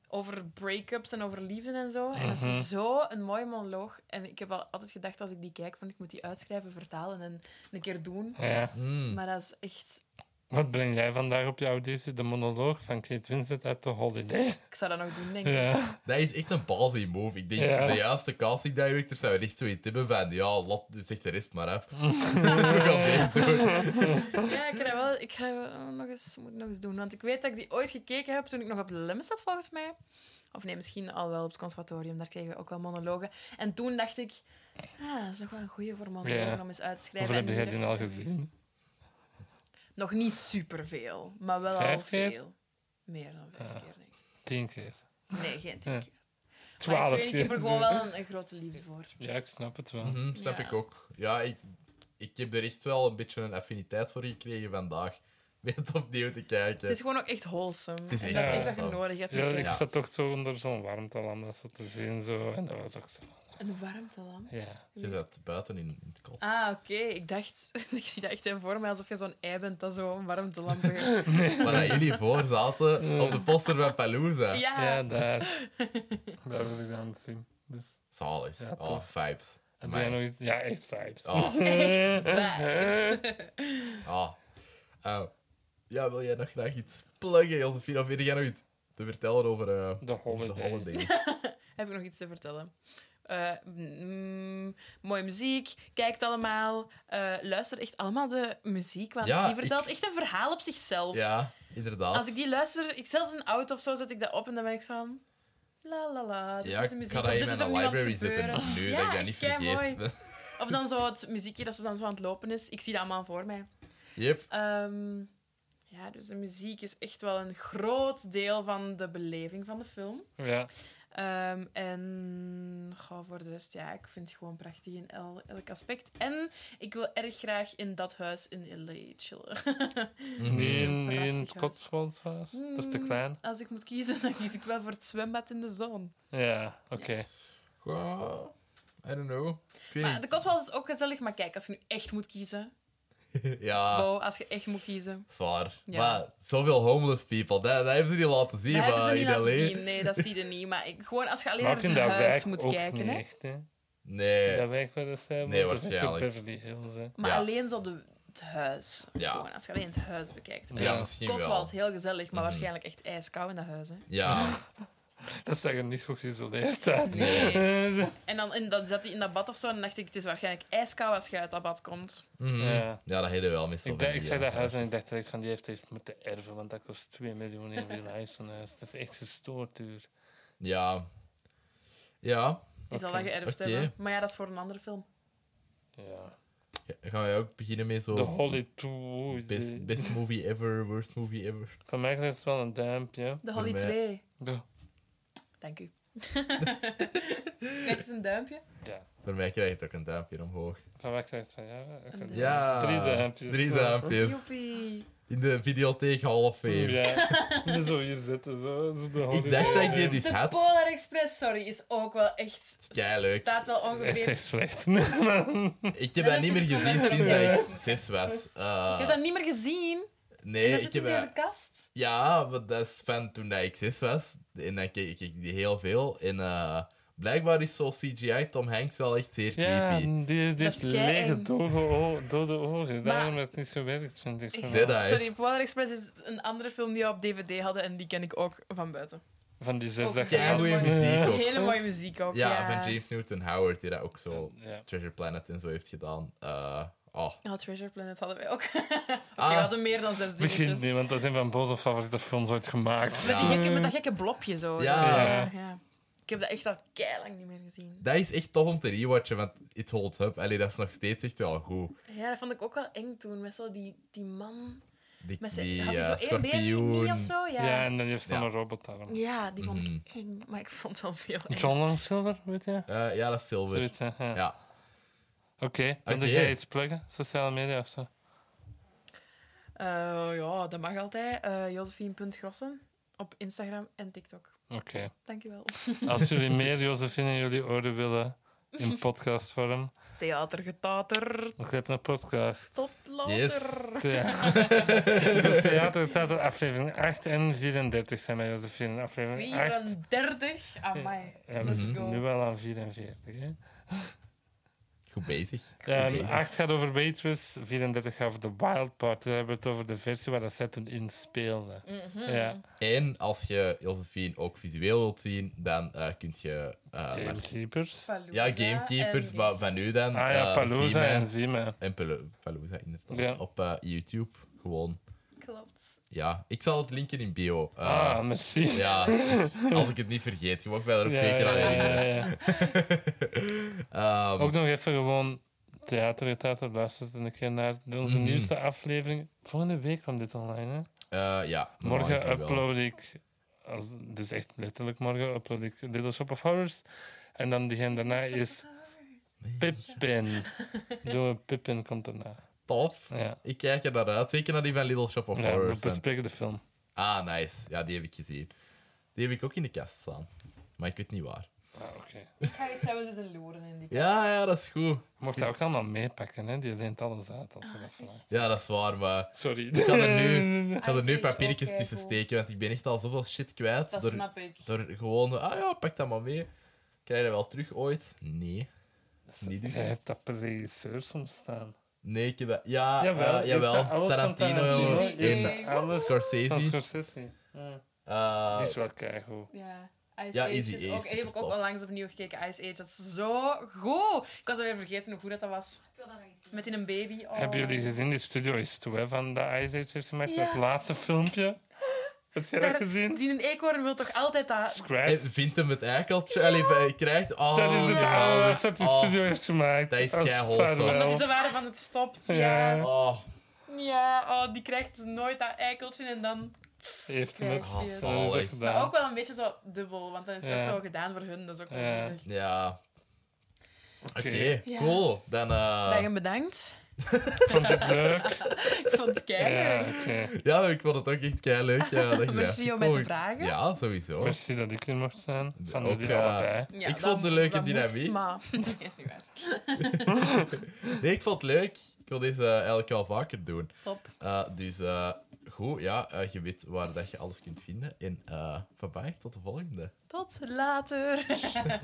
Speaker 2: over break-ups en over liefde en zo. En dat
Speaker 3: Mhm.
Speaker 2: is zo een mooie monoloog. En ik heb al altijd gedacht als ik die kijk van ik moet die uitschrijven, vertalen en een keer doen.
Speaker 3: Ja.
Speaker 1: Mm.
Speaker 2: Maar dat is echt...
Speaker 3: Wat breng jij vandaag op jouw auditie? De monoloog van Kate Winslet uit The Holiday.
Speaker 2: Ik zou dat nog doen, denk ik.
Speaker 3: Ja.
Speaker 1: Dat is echt een ballsy move. Ik denk,
Speaker 3: Ja.
Speaker 1: de juiste casting director zou echt zoiets hebben van, ja, lot, zeg de rest maar af. We gaan deze doen.
Speaker 2: Ja, ik ga dat wel, ik ga wel nog, eens, moet nog eens doen. Want ik weet dat ik die ooit gekeken heb toen ik nog op Lemmes zat, volgens mij. Of nee, misschien al wel op het conservatorium. Daar kregen we ook wel monologen. En toen dacht ik, ah, dat is nog wel een goeie voor monologen
Speaker 3: Ja.
Speaker 2: om eens uit te schrijven.
Speaker 3: Hoeveel heb jij die al gezien?
Speaker 2: Nog niet superveel, maar wel
Speaker 3: Vijf
Speaker 2: al
Speaker 3: keer?
Speaker 2: veel. Meer dan vijf
Speaker 3: Ja.
Speaker 2: keer, denk ik.
Speaker 3: Tien keer.
Speaker 2: Nee, geen tien
Speaker 3: Ja.
Speaker 2: keer. Maar
Speaker 3: Twaalf
Speaker 2: ik, weet, niet, ik
Speaker 3: keer.
Speaker 2: heb er gewoon wel een, een grote liefde voor.
Speaker 3: Ja, ik snap het wel.
Speaker 1: Mhm, snap
Speaker 2: Ja.
Speaker 1: ik ook. Ja, ik, ik heb er echt wel een beetje een affiniteit voor gekregen vandaag. Weet opnieuw te kijken.
Speaker 2: Het is gewoon ook echt wholesome.
Speaker 1: Het is echt
Speaker 2: dat is echt je nodig hebt.
Speaker 3: Ja,
Speaker 2: met
Speaker 3: ik zat toch zo onder zo'n warmtelam dat zo te zien. Zo. En dat was ook zo.
Speaker 2: Een warmtelam.
Speaker 3: Ja.
Speaker 1: Je zat buiten in, in het kot.
Speaker 2: Ah, oké. Ik dacht... ik zie dat echt even voor me alsof je zo'n ei bent dat zo een warmtelamp heeft.
Speaker 1: Waar dat jullie voor zaten op de poster van Palooza.
Speaker 2: Ja.
Speaker 3: Ja, daar. daar wil ik aan het zien. Dus,
Speaker 1: Zalig.
Speaker 3: Ja,
Speaker 1: oh, vibes.
Speaker 3: heb jij
Speaker 1: Amai.
Speaker 3: nog iets? Ja, echt vibes.
Speaker 1: Oh,
Speaker 2: Echt vibes.
Speaker 1: oh. Oh. Ja, wil jij nog graag iets pluggen, Josephine? Of wil jij nog iets te vertellen over eh,
Speaker 3: De holiday.
Speaker 1: holiday?
Speaker 2: Heb ik nog iets te vertellen? Eh, mm, mooie muziek, kijkt allemaal, eh, luister echt allemaal de muziek, want
Speaker 1: Ja,
Speaker 2: die vertelt
Speaker 1: ik-
Speaker 2: echt een verhaal op zichzelf.
Speaker 1: ja, inderdaad.
Speaker 2: Als ik die luister, ik zelfs in de auto of zo, zet ik dat op en dan ben ik van... La la la, dit
Speaker 1: ja,
Speaker 2: is de
Speaker 1: ik
Speaker 2: muziek.
Speaker 1: ga
Speaker 2: Of
Speaker 1: dat in mijn library zetten.
Speaker 2: gebeuren.
Speaker 1: Nu
Speaker 2: ja,
Speaker 1: dat ik dat niet vergeet.
Speaker 2: Of dan zo het muziekje dat ze dan zo aan het lopen is. Ik zie dat allemaal voor mij.
Speaker 1: Yep.
Speaker 2: Ehm, ja, dus de muziek is echt wel een groot deel van de beleving van de film.
Speaker 3: Ja.
Speaker 2: Ehm, en goh, voor de rest, ja, ik vind het gewoon prachtig in el- elk aspect. En ik wil erg graag in dat huis in L.A. chillen.
Speaker 1: Mhm.
Speaker 3: Niet in, niet in het. Cotswoldshuis. Dat is te
Speaker 2: Mm,
Speaker 3: klein.
Speaker 2: Als ik moet kiezen, dan kies ik wel voor het zwembad in de zon.
Speaker 3: Ja, oké.
Speaker 1: Goh, I don't know. Ik weet
Speaker 2: Maar
Speaker 1: niet.
Speaker 2: de Cotswolds is ook gezellig, maar kijk, als je nu echt moet kiezen...
Speaker 1: ja,
Speaker 2: als je echt moet kiezen...
Speaker 1: zwaar.
Speaker 2: Ja.
Speaker 1: Maar zoveel homeless people, dat, dat hebben ze niet laten zien.
Speaker 2: Dat hebben
Speaker 1: maar
Speaker 2: ze niet
Speaker 1: in
Speaker 2: laten
Speaker 1: LA.
Speaker 2: zien. Nee, dat zie je niet. Maar ik, gewoon als je alleen
Speaker 3: Maar
Speaker 2: naar het huis moet
Speaker 3: ook
Speaker 2: kijken,
Speaker 3: niet
Speaker 2: hè.
Speaker 3: echt, hè.
Speaker 1: Nee,
Speaker 3: Dat dat zijn,
Speaker 1: Nee,
Speaker 3: dat is
Speaker 1: waarschijnlijk.
Speaker 3: Beverly Hills, hè.
Speaker 2: Maar
Speaker 1: Ja.
Speaker 2: alleen zo de, het huis.
Speaker 1: Ja.
Speaker 2: Gewoon, als je alleen het huis bekijkt.
Speaker 1: ja, misschien wel.
Speaker 2: Cotswolds, heel gezellig, maar
Speaker 1: Mhm.
Speaker 2: waarschijnlijk echt ijskoud in dat huis. Hè.
Speaker 1: Ja,
Speaker 3: Dat zag er niet goed geïsoleerd uit.
Speaker 2: Nee. En dan, en dan zat hij in dat bad of zo en dan dacht ik, het is waarschijnlijk ijskoud als je uit dat bad komt.
Speaker 1: Mhm.
Speaker 3: Ja.
Speaker 1: ja dat hele wel meestal.
Speaker 3: Ik, dacht, ik zag dat huis en ik dacht direct van die heeft eerst moeten erven, want dat kost 2 miljoen in real zo'n huis. Dat is echt gestoord duur.
Speaker 1: Ja. Ja.
Speaker 2: Die zal dat geërfd hebben. Maar ja, dat is voor een andere film.
Speaker 3: Ja.
Speaker 1: Gaan wij ook beginnen met zo...
Speaker 3: De Holly 2.
Speaker 1: Best, best movie ever, worst movie ever.
Speaker 3: Van mij krijgt het wel een duimpje.
Speaker 2: De
Speaker 1: Voor
Speaker 2: Holly
Speaker 1: mij-
Speaker 2: 2.
Speaker 3: De-
Speaker 2: Dank u. Krijgt het een duimpje?
Speaker 3: Ja.
Speaker 1: Voor mij krijg je het ook een duimpje omhoog.
Speaker 3: Van mij krijgt het van ja. echt een-
Speaker 1: Ja.
Speaker 3: Drie duimpjes.
Speaker 1: Drie duimpjes.
Speaker 2: Joepie.
Speaker 1: In de videotheek Hall of Fame.
Speaker 3: Ja. Zo hier zitten. Zo. De
Speaker 1: Ik dacht dat ik die
Speaker 3: Two.
Speaker 1: dus
Speaker 2: De
Speaker 1: had.
Speaker 2: Polar Express, sorry, is ook wel echt...
Speaker 1: Keileuk.
Speaker 2: Staat wel ongeveer...
Speaker 3: echt slecht.
Speaker 1: Ik heb dat niet meer
Speaker 2: is
Speaker 1: gezien sinds ik zes was. Uh,
Speaker 2: Je hebt dat niet meer gezien?
Speaker 1: Nee,
Speaker 2: en dat
Speaker 1: ik
Speaker 2: zit
Speaker 1: heb
Speaker 2: in deze kast?
Speaker 1: Ja, maar dat is van toen dat ik zes was. En dan keek ik die heel veel. En eh, blijkbaar is zo CGI Tom Hanks wel echt zeer
Speaker 3: Ja,
Speaker 1: creepy.
Speaker 3: die, die
Speaker 2: Dat
Speaker 3: heeft
Speaker 2: is
Speaker 3: lege dode, dode ogen.
Speaker 2: Maar-
Speaker 3: Daarom dat het niet zo werkt, vind ik. Van,
Speaker 1: Nee, dat is-
Speaker 2: Sorry, Polar Express is een andere film die we op DVD hadden en die ken ik ook van buiten.
Speaker 3: van die zes
Speaker 1: goeie
Speaker 2: Hele
Speaker 1: muziek ook.
Speaker 2: Hele mooie muziek ook,
Speaker 1: Ja,
Speaker 2: ja.
Speaker 1: van James Newton Howard, die dat ook zo
Speaker 3: Ja.
Speaker 1: Treasure Planet en zo heeft gedaan. Eh, oh.
Speaker 2: Ja, Treasure Planet hadden wij ook.
Speaker 1: Ah.
Speaker 2: We hadden meer dan zes
Speaker 3: Begint
Speaker 2: dingetjes.
Speaker 3: niet, want dat is een van Boze favoriete films ooit gemaakt.
Speaker 2: Met, die gekke, met dat gekke blopje zo.
Speaker 1: Ja.
Speaker 2: ja. ja. Ik heb dat echt al lang niet meer gezien.
Speaker 1: Dat is echt tof om te rewatchen, want it holds up. Allee, dat is nog steeds echt wel goed.
Speaker 2: Ja, dat vond ik ook wel eng toen. Met zo die, die man.
Speaker 1: Die,
Speaker 2: Met zijn,
Speaker 1: die
Speaker 2: had hij zo één been of zo?
Speaker 3: Ja.
Speaker 2: Ja.
Speaker 3: en dan heeft ze
Speaker 1: Ja.
Speaker 3: een robotarm.
Speaker 2: Ja, die vond
Speaker 1: Mhm.
Speaker 2: ik eng. Maar ik vond het wel veel eng.
Speaker 3: John Long Silver, weet je?
Speaker 1: Eh, ja, dat is Silver.
Speaker 3: Zoiets? Ja. Oké, wil
Speaker 1: Oké.
Speaker 3: jij iets pluggen? Sociale media of zo?
Speaker 2: Eh, ja, dat mag altijd. Eh Josephine.grossen op Instagram en TikTok.
Speaker 3: Oké.
Speaker 2: Dankjewel.
Speaker 3: Als jullie meer Josephine in jullie oren willen in podcastvorm,
Speaker 2: Theater getater.
Speaker 3: dan heb een podcast.
Speaker 2: Tot later.
Speaker 1: Yes.
Speaker 3: Theater, theater, theater, aflevering 8 en 34 zijn bij Josephine. Aflevering 8.
Speaker 2: 34. Amai.
Speaker 3: Ja, we zitten nu wel aan 44. Hè?
Speaker 1: Goed bezig. Goed
Speaker 3: Um,
Speaker 1: bezig.
Speaker 3: 8 gaat over Waitress, 34 gaat over The Wild Part. Daar hebben we het over de versie waar dat zij toen in speelde.
Speaker 2: Mhm.
Speaker 3: Ja,
Speaker 1: En als je Josephine ook visueel wilt zien, dan eh kun je... eh, naar-
Speaker 3: Gamekeepers.
Speaker 2: Palooza
Speaker 1: ja, Gamekeepers,
Speaker 2: en
Speaker 1: maar van nu dan...
Speaker 3: Ah ja,
Speaker 1: eh,
Speaker 3: Palooza
Speaker 1: zien we-
Speaker 3: en Zima.
Speaker 1: En Palo- Palooza, inderdaad.
Speaker 3: Ja.
Speaker 1: Op YouTube, gewoon.
Speaker 2: Klopt.
Speaker 1: Ja, ik zal het linken in bio. Eh,
Speaker 3: ah, merci.
Speaker 1: Ja, als ik het niet vergeet. Je mag mij er ook
Speaker 3: Ja,
Speaker 1: zeker aan
Speaker 3: ja, ja,
Speaker 1: herinneren.
Speaker 3: ja.
Speaker 1: Ehm,
Speaker 3: Ook nog even gewoon theater, theater, luister een keer naar onze
Speaker 1: Mhm.
Speaker 3: nieuwste aflevering. Volgende week komt dit online, hè?
Speaker 1: eh, ja,
Speaker 3: Morgen
Speaker 1: wel.
Speaker 3: upload ik, als, dus echt letterlijk morgen, upload ik Little Shop of Horrors. En dan diegene daarna is Pippin. Doe Pippin komt daarna.
Speaker 1: Tof.
Speaker 3: Ja,
Speaker 1: Ik kijk er naar uit. Zeker naar die van Little Shop of
Speaker 3: ja we
Speaker 1: Horrors.
Speaker 3: bespreken de film.
Speaker 1: Ah, nice. Ja, die heb ik gezien. Die heb ik ook in de kast staan. Maar ik weet niet waar.
Speaker 3: Ah, oké.
Speaker 2: Ik ga ik zou eens een loeren in die
Speaker 1: Ja, ja, dat is goed.
Speaker 3: Je mocht dat ook allemaal meepakken, hè? Die leent alles uit als je dat vraagt.
Speaker 1: Ja, dat is waar, maar
Speaker 3: Sorry.
Speaker 1: ik ga er nu, ik ga er nu
Speaker 2: Age,
Speaker 1: papiertjes tussen steken, want ik ben echt al zoveel shit kwijt.
Speaker 2: Dat
Speaker 1: door,
Speaker 2: snap ik.
Speaker 1: door gewoon, ah ja, pak dat maar mee. Krijg je dat wel terug ooit? Nee. Niet dus.
Speaker 3: Je hebt dat per regisseur soms staan.
Speaker 1: Nee, ik heb dat... Ja,
Speaker 3: Jawel,
Speaker 1: jawel,
Speaker 3: is
Speaker 1: jawel.
Speaker 3: dat alles van
Speaker 1: Tarantino
Speaker 2: Easy
Speaker 1: en
Speaker 2: A.
Speaker 3: Alles van
Speaker 1: Scorsese.
Speaker 3: Scorsese. Ja.
Speaker 1: Eh,
Speaker 3: Die is wel keigoed.
Speaker 2: Ja. Ice
Speaker 1: Ja,
Speaker 2: Age
Speaker 1: Easy
Speaker 2: is
Speaker 1: A
Speaker 2: ook,
Speaker 1: is
Speaker 2: die heb ik ook
Speaker 1: supertof.
Speaker 2: onlangs opnieuw gekeken. Ice Age, dat is zo goed. Ik was alweer vergeten hoe goed dat, dat was.
Speaker 4: Ik wil dat nog eens zien.
Speaker 2: Met in een baby. Oh.
Speaker 3: Hebben jullie gezien die Studio is toe hè, van de Ice Age heeft gemaakt?
Speaker 2: Ja.
Speaker 3: Dat laatste filmpje. Heb jij dat gezien?
Speaker 2: Die een eekhoorn wil toch altijd dat...
Speaker 3: Scratch.
Speaker 1: vindt hem het eikeltje? Allee, hij krijgt... Oh,
Speaker 3: Dat is het
Speaker 1: ja.
Speaker 3: allerlaatste dat de
Speaker 1: Oh.
Speaker 3: studio heeft gemaakt.
Speaker 1: Dat is
Speaker 3: Als
Speaker 1: keihol, zo.
Speaker 2: Omdat die ze waren van het stopt. Ja.
Speaker 3: Ja.
Speaker 1: Oh,
Speaker 2: Ja, oh, die krijgt dus nooit dat eikeltje en dan...
Speaker 3: Heeft hem het.
Speaker 2: Krijgt hij het.
Speaker 3: Dat is echt
Speaker 1: Zalig.
Speaker 3: gedaan.
Speaker 2: Maar ook wel een beetje zo dubbel, want dan is het
Speaker 3: Ja.
Speaker 2: ook zo gedaan voor hun. Dat is ook wel
Speaker 3: Ja.
Speaker 2: zielig.
Speaker 1: ja. Oké,
Speaker 3: Oké.
Speaker 2: Ja.
Speaker 1: cool. Dan... eh,
Speaker 2: Dag en bedankt.
Speaker 3: Vond je het leuk?
Speaker 2: Ik vond het
Speaker 3: Ja,
Speaker 2: keihard.
Speaker 1: Ja, ik vond het ook echt kei leuk. Ja, dat
Speaker 2: Merci om mij te vragen.
Speaker 1: Ja, sowieso.
Speaker 3: Merci dat ik er mocht zijn. Van
Speaker 1: Ook,
Speaker 3: jullie allebei.
Speaker 2: Ja,
Speaker 1: Ik vond het een leuke
Speaker 2: moest,
Speaker 1: dynamiek.
Speaker 2: maar... Nee, is niet waar.
Speaker 1: Nee, ik vond het leuk. Ik wil deze eh, eigenlijk wel vaker doen.
Speaker 2: Top.
Speaker 1: Eh, dus eh, goed, ja, je weet waar dat je alles kunt vinden. En eh bye bye, tot de volgende.
Speaker 2: Tot later.